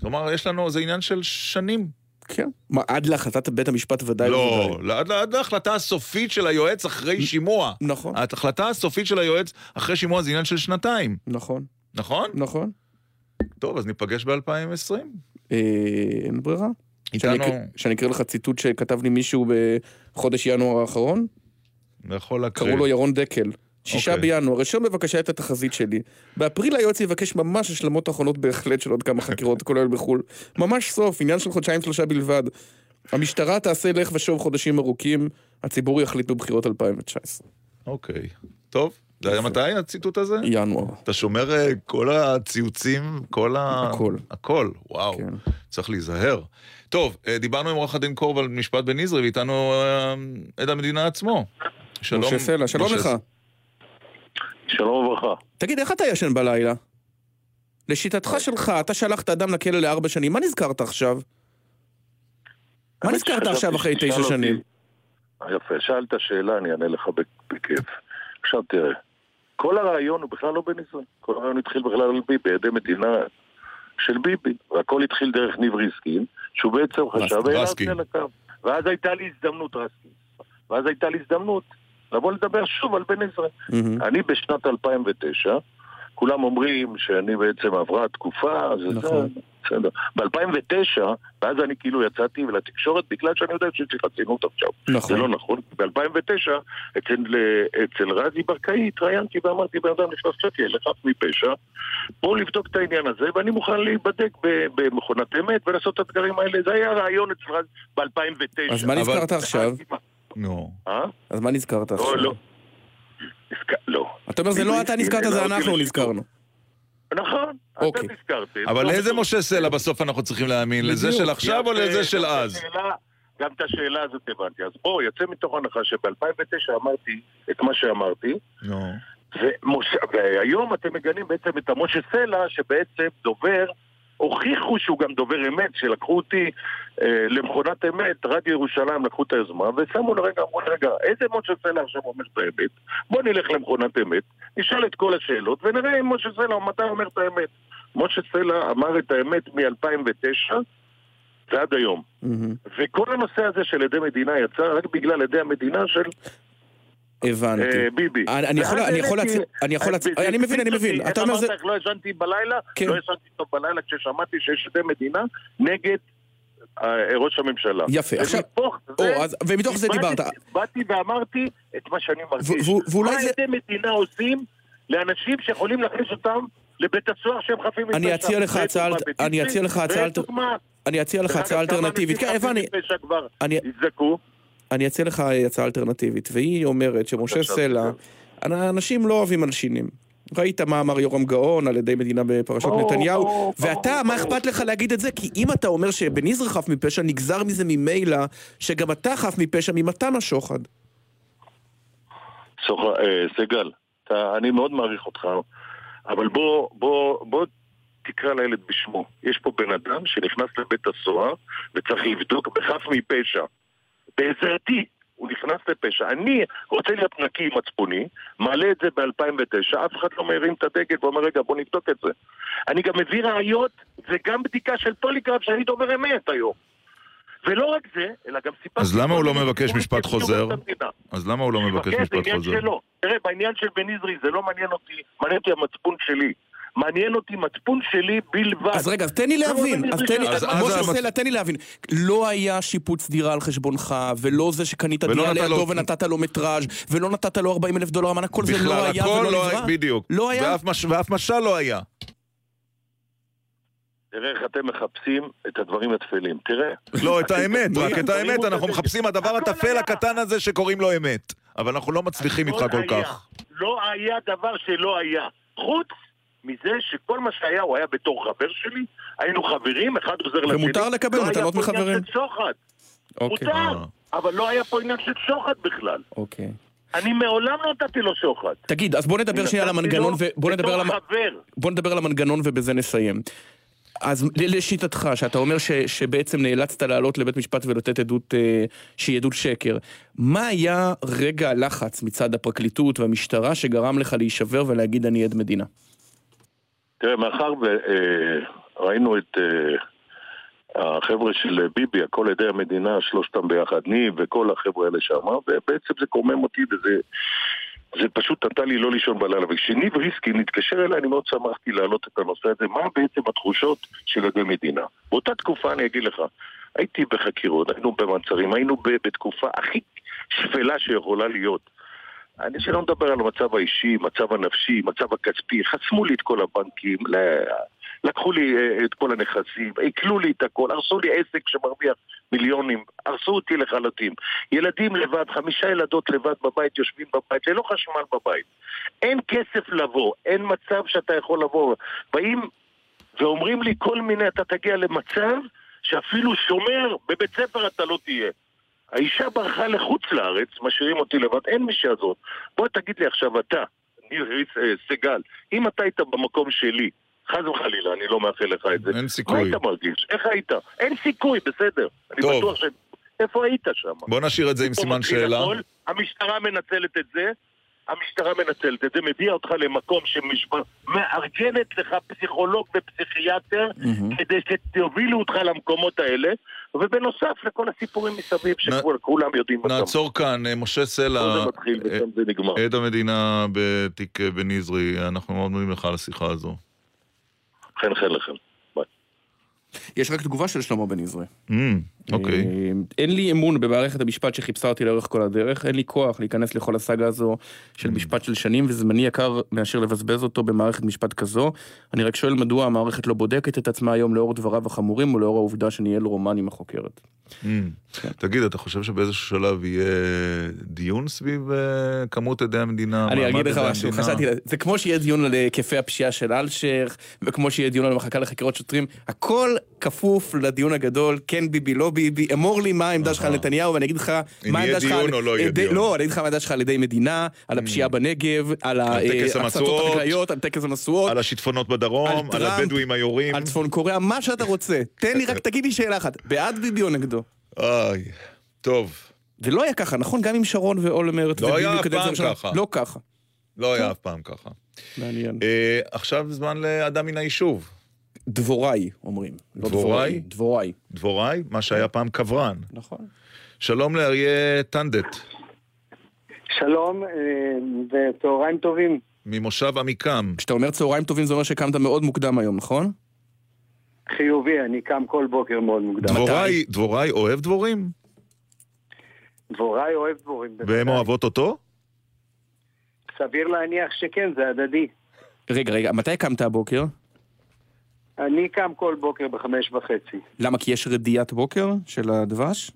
כלומר, יש לנו, זה עניין של שנים. כן. מה, עד להחלטת בית המשפט ודאי לא, וודאי. עד עד להחלטה הסופית של היועץ אחרי שימוע. נכון. ההחלטה הסופית של היועץ אחרי שימוע זה עניין של שנתיים. נכון. נכון? נכון. טוב, אז ניפגש ב-2020. אה, אין ברירה. איתנו, שאני אקריא לך ציטוט שכתב לי מישהו בחודש ינואר האחרון? יכול להקריא. קראו לו ירון דקל. שישה אוקיי. בינואר, רשום בבקשה את התחזית שלי. באפריל היועץ יבקש ממש השלמות אחרונות בהחלט של עוד כמה חקירות, כולל בחו"ל. ממש סוף, עניין של חודשיים שלושה בלבד. המשטרה תעשה לך ושוב חודשים ארוכים, הציבור יחליט בבחירות 2019. אוקיי. טוב, זה היה מתי הציטוט הזה? ינואר. אתה שומר אה, כל הציוצים, כל ה... הכל. הכל, וואו. כן. צריך להיזהר. טוב, אה, דיברנו עם עורך הדין קורב על משפט בניזרי, ואיתנו אה, עד המדינה עצמו. שלום. משה סלע, שלום לך. שלום וברכה. תגיד, איך אתה ישן בלילה? לשיטתך שלך, אתה שלחת אדם לכלא לארבע שנים, מה נזכרת עכשיו? מה נזכרת עכשיו אחרי תשע שנים? יפה, שאלת שאלה, אני אענה לך בכיף. עכשיו תראה, כל הרעיון הוא בכלל לא בניסוי. כל הרעיון התחיל בכלל על ביבי, עדי מדינה של ביבי. והכל התחיל דרך ניב ריסקין, שהוא בעצם חשב, הקו. ואז הייתה לי הזדמנות, רסקין. ואז הייתה לי הזדמנות לבוא לדבר שוב על בן עזרא. אני בשנת 2009, כולם אומרים שאני בעצם עברה תקופה, אז נכון. זה בסדר. ב-2009, ואז אני כאילו יצאתי לתקשורת בגלל שאני יודע שיש לי חסינות עכשיו. נכון. זה לא נכון. ב-2009, אצל, אצל רזי ברקאי התראיינתי ואמרתי, בן אדם נכנס לכלא, חף מפשע, בואו לבדוק את העניין הזה, ואני מוכן להיבדק במכונת אמת ולעשות את הדברים האלה. זה היה הרעיון אצל רזי ב-2009. אז מה נזכרת עכשיו? נו. אה? אז מה נזכרת לא, עכשיו? לא. לא. אתה אומר, זה לא אתה נזכרת, זה אנחנו נזכרנו. נכון, אוקיי. אתם נזכרתם. אבל לא לאיזה בטוח. משה סלע בסוף אנחנו צריכים להאמין? לזה. של עכשיו או לזה של גם את אז? השאלה- גם את השאלה הזאת הבנתי. אז בואו, יוצא מתוך הנחה שב-2009 אמרתי את מה שאמרתי, נו. ומשה, והיום אתם מגנים בעצם את המשה סלע, שבעצם דובר, הוכיחו שהוא גם דובר אמת, שלקחו אותי אה, למכונת אמת, רדיו ירושלים לקחו את היוזמה, ושמו לרגע, אמרו רגע, איזה משה סלע עכשיו אומר את האמת? בוא נלך למכונת אמת, נשאל את כל השאלות, ונראה אם משה סלע מתי אומר את האמת. משה סלע אמר את האמת מ-2009 ועד היום. מהמם. וכל הנושא הזה של עדי מדינה יצא רק בגלל עדי המדינה של הבנתי. אה, ביבי. אני- אני יכול- ואז אני יכול העליתי- להצ- אני אה, מבין, אני מבין. אתה אומר זה- לא ישנתי בלילה? כן. לא ישנתי טוב בלילה כששמעתי שיש עדי מדינה נגד אה, ראש הממשלה. יפה, עכשיו- ומתוך זה- דיברת. באתי ואמרתי את מה שאני מרגיש. ואולי מה זה- עדי מדינה עושים לאנשים שיכולים להכניס אותם לבית הסוהר שהם חפים מפשע? אני אציע לך הצעה אני אציע לך הצעה. אני אציע לך הצעה אלטרנטיבית. כן, הבנתי. אני- אציע לך הצעה אלטרנטיבית, והיא אומרת שמשה סלע, אנשים לא אוהבים מלשינים. ראית מה אמר יורם גאון על ידי מדינה בפרשות ברור, נתניהו, ואתה, מה. אכפת לך להגיד את זה? כי אם אתה אומר שבן יזרע חף מפשע, נגזר מזה ממילא שגם אתה חף מפשע ממתן השוחד. אה, סגל, אתה, אני מאוד מעריך אותך, אבל בוא, בוא, בוא תקרא לילד בשמו. יש פה בן אדם שנכנס לבית הסוהר וצריך לבדוק בחף מפשע. בעזרתי הוא נכנס לפשע. אני רוצה להיות נקי מצפוני, מעלה את זה ב-2009, אף אחד לא מרים את הדגל ואומר, רגע, בוא נבדוק את זה. אני גם מביא ראיות וגם בדיקה של פוליגרף שאני דובר אמת היום. ולא רק זה, אלא גם סיפרתי... אז למה הוא לא מבקש משפט חוזר? אז למה הוא לא מבקש זה משפט חוזר? תראה, בעניין של בן עזרי זה לא מעניין אותי, מעניין אותי המצפון שלי. מעניין אותי מצפון שלי בלבד. אז רגע, אז תן לי לא להבין, אז תן לי. משה סלע, תן לי להבין. לא היה שיפוץ דירה על חשבונך, ולא זה שקנית דירה לידו ונתת לו מטראז', ולא נתת לו 40 אלף דולר מענק, כל זה לא היה ולא לא נברא? היה, בדיוק. לא היה? ואף מש- ואף משל לא היה. תראה איך אתם מחפשים את הדברים הטפלים. תראה. לא, את האמת, רק את האמת, אנחנו מחפשים הדבר הטפל היה. הקטן הזה שקוראים לו אמת. אבל אנחנו לא מצליחים איתך כל היה. כך. לא היה דבר שלא היה. חוץ מזה שכל מה שהיה הוא היה בתור חבר שלי, היינו חברים, אחד עוזר לשני. ומותר לקבל לא היה מתנות פה עניין מחברים. של שוחד. אוקיי. מותר, אבל לא היה פה עניין של שוחד בכלל. אוקיי. אני מעולם לא נתתי לו שוחד. תגיד, אז בוא נדבר שנייה על המנגנון, ובוא נדבר על... בוא נדבר על המנגנון ובזה נסיים. אז לשיטתך, שאתה אומר ש, שבעצם נאלצת לעלות לבית משפט ולתת עדות אה, שהיא עדות שקר, מה היה רגע הלחץ מצד הפרקליטות והמשטרה שגרם לך להישבר ולהגיד אני עד מדינה? תראה, מאחר וראינו את אה, החבר'ה של ביבי, הכל עדי המדינה, שלושתם ביחד, ניב וכל החבר'ה האלה שם, ובעצם זה קומם אותי וזה... זה פשוט נתן לי לא לישון בלילה. וכשניב ריסקין התקשר אליי, אני מאוד שמחתי להעלות את הנושא הזה, מה בעצם התחושות של עדי מדינה. באותה תקופה, אני אגיד לך, הייתי בחקירות, היינו במעצרים, היינו בתקופה הכי שפלה שיכולה להיות. אני שלא מדבר על המצב האישי, מצב הנפשי, מצב הכספי, חסמו לי את כל הבנקים, לקחו לי אה, את כל הנכסים, עיקלו לי את הכל, הרסו לי עסק שמרוויח מיליונים, הרסו אותי לחלוטין. ילדים לבד, חמישה ילדות לבד בבית, יושבים בבית, ללא חשמל בבית. אין כסף לבוא, אין מצב שאתה יכול לבוא. באים ואומרים לי כל מיני, אתה תגיע למצב שאפילו שומר בבית ספר אתה לא תהיה. האישה ברחה לחוץ לארץ, משאירים אותי לבד, אין מי שיעזור. בוא תגיד לי עכשיו אתה, ניר אה, סגל, אם אתה היית במקום שלי, חס וחלילה, אני לא מאחל לך את זה. אין סיכוי. מה היית מרגיש? איך היית? אין סיכוי, בסדר. אני טוב. בטוח ש... איפה היית שם? בוא נשאיר את זה עם סימן שאלה. הכל, המשטרה מנצלת את זה, המשטרה מנצלת את זה, מביאה אותך למקום שמארגנת לך פסיכולוג ופסיכיאטר כדי שתובילו אותך למקומות האלה, ובנוסף לכל הסיפורים מסביב שכולם יודעים אותם. נעצור כאן, אה, משה סלע, זה מתחיל ושם זה נגמר. עד המדינה בתיק אה, בניזרי, אנחנו מאוד מודים לך על השיחה הזו. חן חן לכם. יש רק תגובה של שלמה בן יזרי. Mm, אוקיי. אה, אין לי אמון במערכת המשפט שחיפשה אותי לאורך כל הדרך, אין לי כוח להיכנס לכל הסאגה הזו של משפט של שנים, וזמני יקר מאשר לבזבז אותו במערכת משפט כזו. אני רק שואל מדוע המערכת לא בודקת את עצמה היום לאור דבריו החמורים ולאור העובדה שניהל רומן עם החוקרת. Mm. תגיד, אתה חושב שבאיזשהו שלב יהיה דיון סביב אה, כמות עדי המדינה? אני אגיד לך משהו? חשבתי, זה כמו שיהיה דיון על היקפי הפשיעה של אלשיך, וכמו שיהיה דיון על המחלקה לחקירות שוטרים, הכל כפוף לדיון הגדול, כן ביבי, לא ביבי, אמור לי מה העמדה שלך על נתניהו, ואני אגיד לך אם מה יהיה העמדה שלך על... דיון או לא יהיה דיון. לא, אני אגיד לך מה העמדה שלך על ידי מדינה, על הפשיעה בנגב, על ההצתות המשואות, החקלאיות, על טקס המשואות. על השיטפונות בדרום, על הבדואים היורים. על צפון קוריאה, מה שאתה רוצה. תן לי רק, תגיד לי שאלה אחת, בעד ביבי או נגדו? אוי, טוב. זה לא היה ככה, נכון? גם עם שרון ואולמרט לא היה וביבי אף קדנציה פעם. ככה. לא ככה. לא היה אף פעם ככה. מעניין. אה, עכשיו זמן לאדם מן היישוב. דבוריי, אומרים. לא דבוריי? דבוריי. דבוריי? מה שהיה פעם קברן. נכון. שלום לאריה טנדט, שלום אה, וצהריים טובים. ממושב עמיקם. כשאתה אומר צהריים טובים זה אומר שקמת מאוד מוקדם היום, נכון? חיובי, אני קם כל בוקר מאוד מוקדם. דבוריי, דבוריי אוהב דבורים? דבוריי אוהב דבורים. והן אוהבות אותו? סביר להניח שכן, זה הדדי. רגע, רגע, מתי קמת הבוקר? אני קם כל בוקר בחמש וחצי. למה? כי יש רדיעת בוקר של הדבש?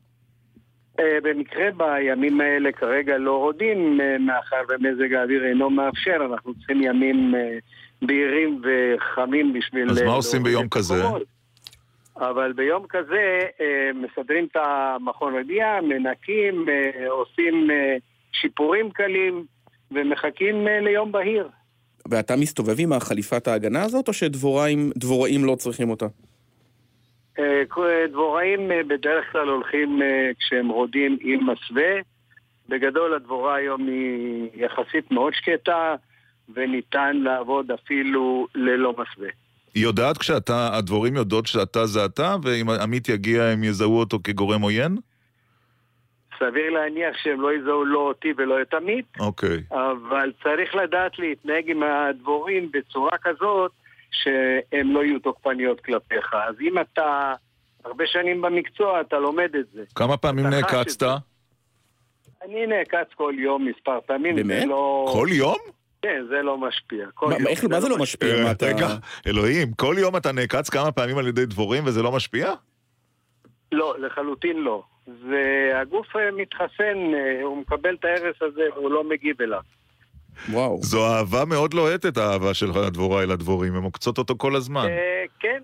אה, במקרה בימים האלה כרגע לא רודים, אה, מאחר ומזג האוויר אינו מאפשר, אנחנו צריכים ימים אה, בהירים וחמים בשביל... אז מה עושים ביום כזה? אבל ביום כזה מסדרים את המכון רדיעה, מנקים, עושים שיפורים קלים ומחכים ליום בהיר. ואתה מסתובב עם החליפת ההגנה הזאת, או שדבוראים דבוראים לא צריכים אותה? אה, דבוראים אה, בדרך כלל הולכים אה, כשהם רודים עם מסווה. בגדול הדבורה היום היא יחסית מאוד שקטה וניתן לעבוד אפילו ללא מסווה. היא יודעת כשאתה, הדבורים יודעות שאתה זה אתה, ואם עמית יגיע הם יזהו אותו כגורם עוין? סביר להניח שהם לא יזהו לא אותי ולא את עמית, אוקיי. אבל צריך לדעת להתנהג עם הדבורים בצורה כזאת שהם לא יהיו תוקפניות כלפיך. אז אם אתה הרבה שנים במקצוע, אתה לומד את זה. כמה פעמים נעקצת? אני נעקץ כל יום מספר פעמים. זה באמת? לא... כל יום? כן, זה לא משפיע. כל מה- יום איך- מה זה לא משפיע? מה אתה- רגע, אלוהים, כל יום אתה נעקץ כמה פעמים על ידי דבורים וזה לא משפיע? לא, לחלוטין לא. והגוף אה, מתחסן, אה, הוא מקבל את ההרס הזה והוא לא מגיב אליו. וואו. זו אהבה מאוד לוהטת, האהבה של הדבורה אל הדבורים, הן עוקצות אותו כל הזמן. אה, כן,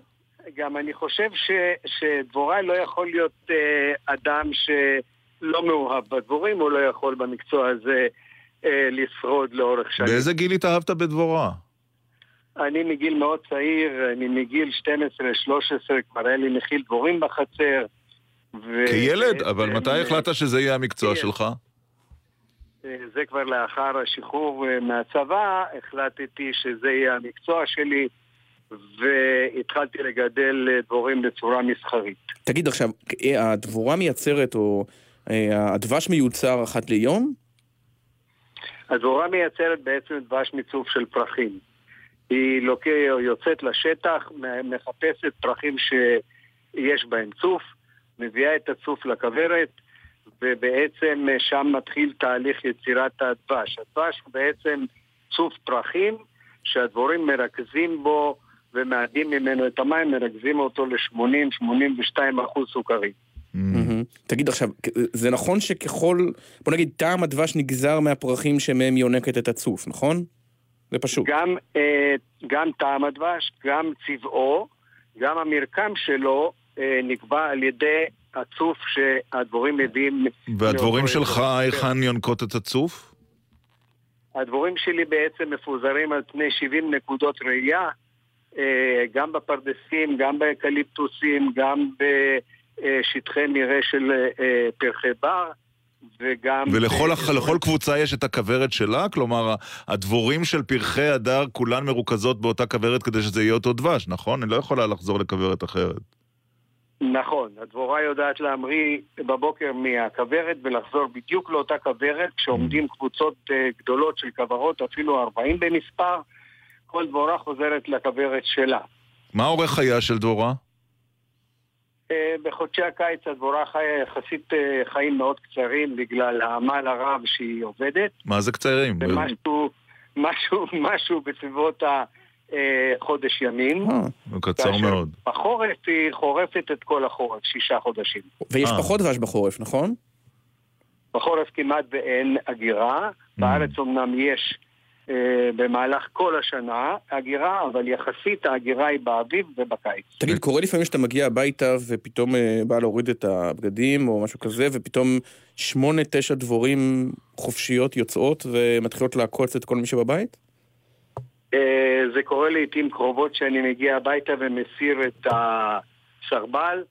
גם אני חושב ש, שדבוראי לא יכול להיות אה, אדם שלא מאוהב בדבורים, הוא לא יכול במקצוע הזה אה, לשרוד לאורך שנים. באיזה גיל התאהבת בדבורה? אני מגיל מאוד צעיר, אני מגיל 12-13, כבר היה לי מכיל דבורים בחצר. ו- כילד? אבל מתי אה, החלטת שזה יהיה המקצוע כן. שלך? אה, זה כבר לאחר השחרור אה, מהצבא, החלטתי שזה יהיה המקצוע שלי, והתחלתי לגדל דבורים בצורה מסחרית. תגיד עכשיו, הדבורה מייצרת, או הדבש מיוצר אחת ליום? הדבורה מייצרת בעצם דבש מיצוב של פרחים. היא לוקח, יוצאת לשטח, מחפשת פרחים שיש בהם צוף, מביאה את הצוף לכוורת, ובעצם אה, שם מתחיל תהליך יצירת הדבש. הדבש הוא בעצם צוף פרחים שהדבורים מרכזים בו ומאדים ממנו את המים, מרכזים אותו ל-80-82 אחוז סוכרים. תגיד עכשיו, זה נכון שככל, בוא נגיד, טעם הדבש נגזר מהפרחים שמהם יונקת את הצוף, נכון? זה פשוט. גם, אה, גם טעם הדבש, גם צבעו, גם המרקם שלו נקבע על ידי הצוף שהדבורים מביאים. והדבורים שלך. היכן יונקות את הצוף? הדבורים שלי בעצם מפוזרים על פני 70 נקודות ראייה, אה, גם בפרדסים, גם באקליפטוסים, גם בשטחי מרעה של אה, פרחי בר, וגם... ולכל הח- לכל קבוצה יש את הכוורת שלה? כלומר, הדבורים של פרחי הדר כולן מרוכזות באותה כוורת כדי שזה יהיה אותו דבש, נכון? היא לא יכולה לחזור לכוורת אחרת. נכון, הדבורה יודעת להמריא בבוקר מהכוורת ולחזור בדיוק לאותה כוורת כשעומדים קבוצות אה, גדולות של כוורות, אפילו 40 במספר, כל דבורה חוזרת לכוורת שלה. מה אורך חייה של דבורה? אה, בחודשי הקיץ הדבורה חיה יחסית אה, חיים מאוד קצרים בגלל העמל הרב שהיא עובדת. מה זה קצרים? זה משהו, משהו, משהו בסביבות החודש ימים. הוא קצר מאוד. בחורף היא חורפת את כל החורף, שישה חודשים. ויש אה. פחות דבש בחורף, נכון? בחורף כמעט ואין הגירה. בארץ אומנם יש אה, במהלך כל השנה הגירה, אבל יחסית ההגירה היא באביב ובקיץ. תגיד, קורה לפעמים שאתה מגיע הביתה ופתאום אה, בא להוריד את הבגדים או משהו כזה, ופתאום שמונה, תשע דבורים חופשיות יוצאות ומתחילות לעקוץ את כל מי שבבית? אה, זה קורה לעיתים קרובות שאני מגיע הביתה ומסיר את הסרבל,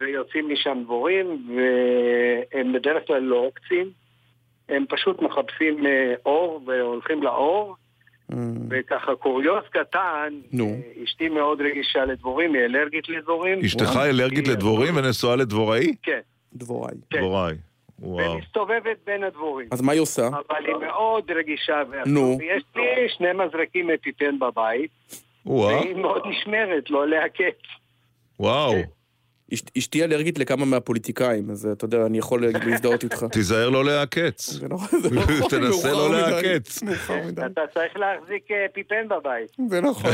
ויוצאים משם דבורים, והם בדרך כלל לא עוקצים. הם פשוט מחפשים אה, אור והולכים לאור, וככה קוריוז קטן, נו. אשתי מאוד רגישה לדבורים, היא אלרגית לדבורים. אשתך אלרגית לדבורים ונשואה לדבוראי? כן. דבוראי. דבוראי. וואו. ומסתובבת בין הדבורים. אז מה היא עושה? אבל היא מאוד רגישה. נו. יש לי שני מזרקים אפיפן בבית, וואו. והיא מאוד נשמרת, לא להקץ. וואו. אש- אשתי אלרגית לכמה מהפוליטיקאים, אז אתה יודע, אני יכול להזדהות איתך. תיזהר לא להעקץ. זה לא נכון, תנסה לא מדי. אתה צריך להחזיק אה, אפיפן בבית. זה נכון.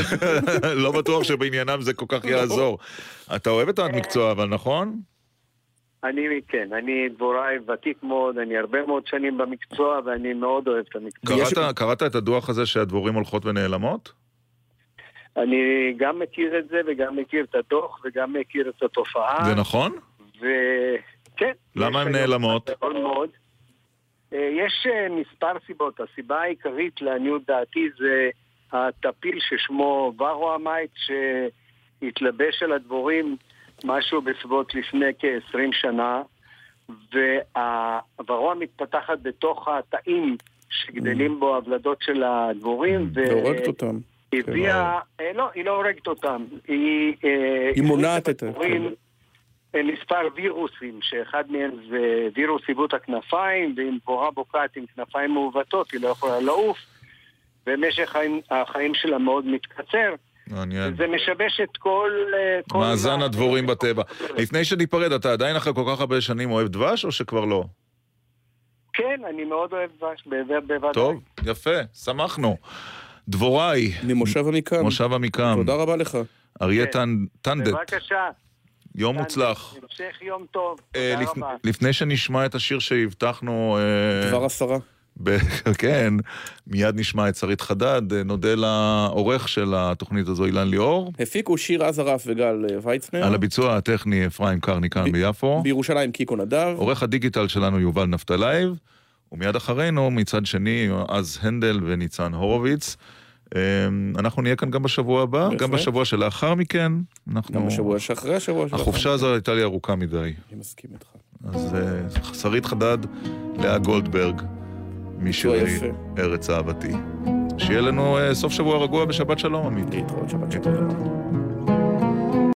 לא בטוח שבעניינם זה כל כך יעזור. אתה אוהב את המקצוע אבל, נכון? אני, כן, אני דבוראי ותיק מאוד, אני הרבה מאוד שנים במקצוע, ואני מאוד אוהב את המקצוע. קראת- קראת את הדוח הזה שהדבורים הולכות ונעלמות? אני גם מכיר את זה, וגם מכיר את הדוח, וגם מכיר את התופעה. זה נכון? וכן. למה יש הן נעלמות? מאוד מאוד. אה, יש אה, מספר סיבות. הסיבה העיקרית לעניות דעתי זה הטפיל ששמו ורוהמייט, שהתלבש על הדבורים משהו בסביבות לפני כ-20 שנה, והוורוע מתפתחת בתוך התאים שגדלים בו הוולדות של הדבורים. ו- והורגת אותם. הביאה, אה, לא, היא לא הורגת אותם, היא... אה, היא מונעת את. הדבורים אה, מספר וירוסים, שאחד מהם זה וירוס עיוות הכנפיים, ואם דבורה בוקעת עם כנפיים מעוותות היא לא יכולה לעוף, ומשך החיים, החיים שלה מאוד מתקצר. מעניין. זה משבש את כל... אה, כל מאזן מה- הדבורים בטבע. לפני שניפרד, אתה עדיין אחרי כל כך הרבה שנים אוהב דבש או שכבר לא? כן, אני מאוד אוהב דבש, בוודאי. טוב, יפה, שמחנו. דבוראי. ממושב עמיקם. מושב עמיקם. תודה רבה לך. אריה כן. טנ- טנדט, בבקשה. יום מוצלח. המשך יום טוב. אה, תודה רבה. לפני שנשמע את השיר שהבטחנו... אה, דבר עשרה. כן, מיד נשמע את שרית חדד, נודה לעורך של התוכנית הזו, אילן ליאור. הפיקו שירז רף וגל אה, ויצנר. על הביצוע הטכני אפרים קרני כאן ביפו. בירושלים קיקו נדב. עורך הדיגיטל שלנו יובל נפתלייב, ומיד אחרינו, מצד שני, אז הנדל וניצן הורוביץ. אה, אנחנו נהיה כאן גם בשבוע הבא, בהחלט. גם בשבוע שלאחר מכן. אנחנו... גם בשבוע שאחרי השבוע שלאחר. החופשה הזו הייתה לי ארוכה מדי. אני מסכים איתך. אז אה, שרית חדד, לאה גולדברג, משירי. ארץ אהבתי. שיהיה לנו אה, סוף שבוע רגוע ושבת שלום, עמית. להתראות שבת שלום.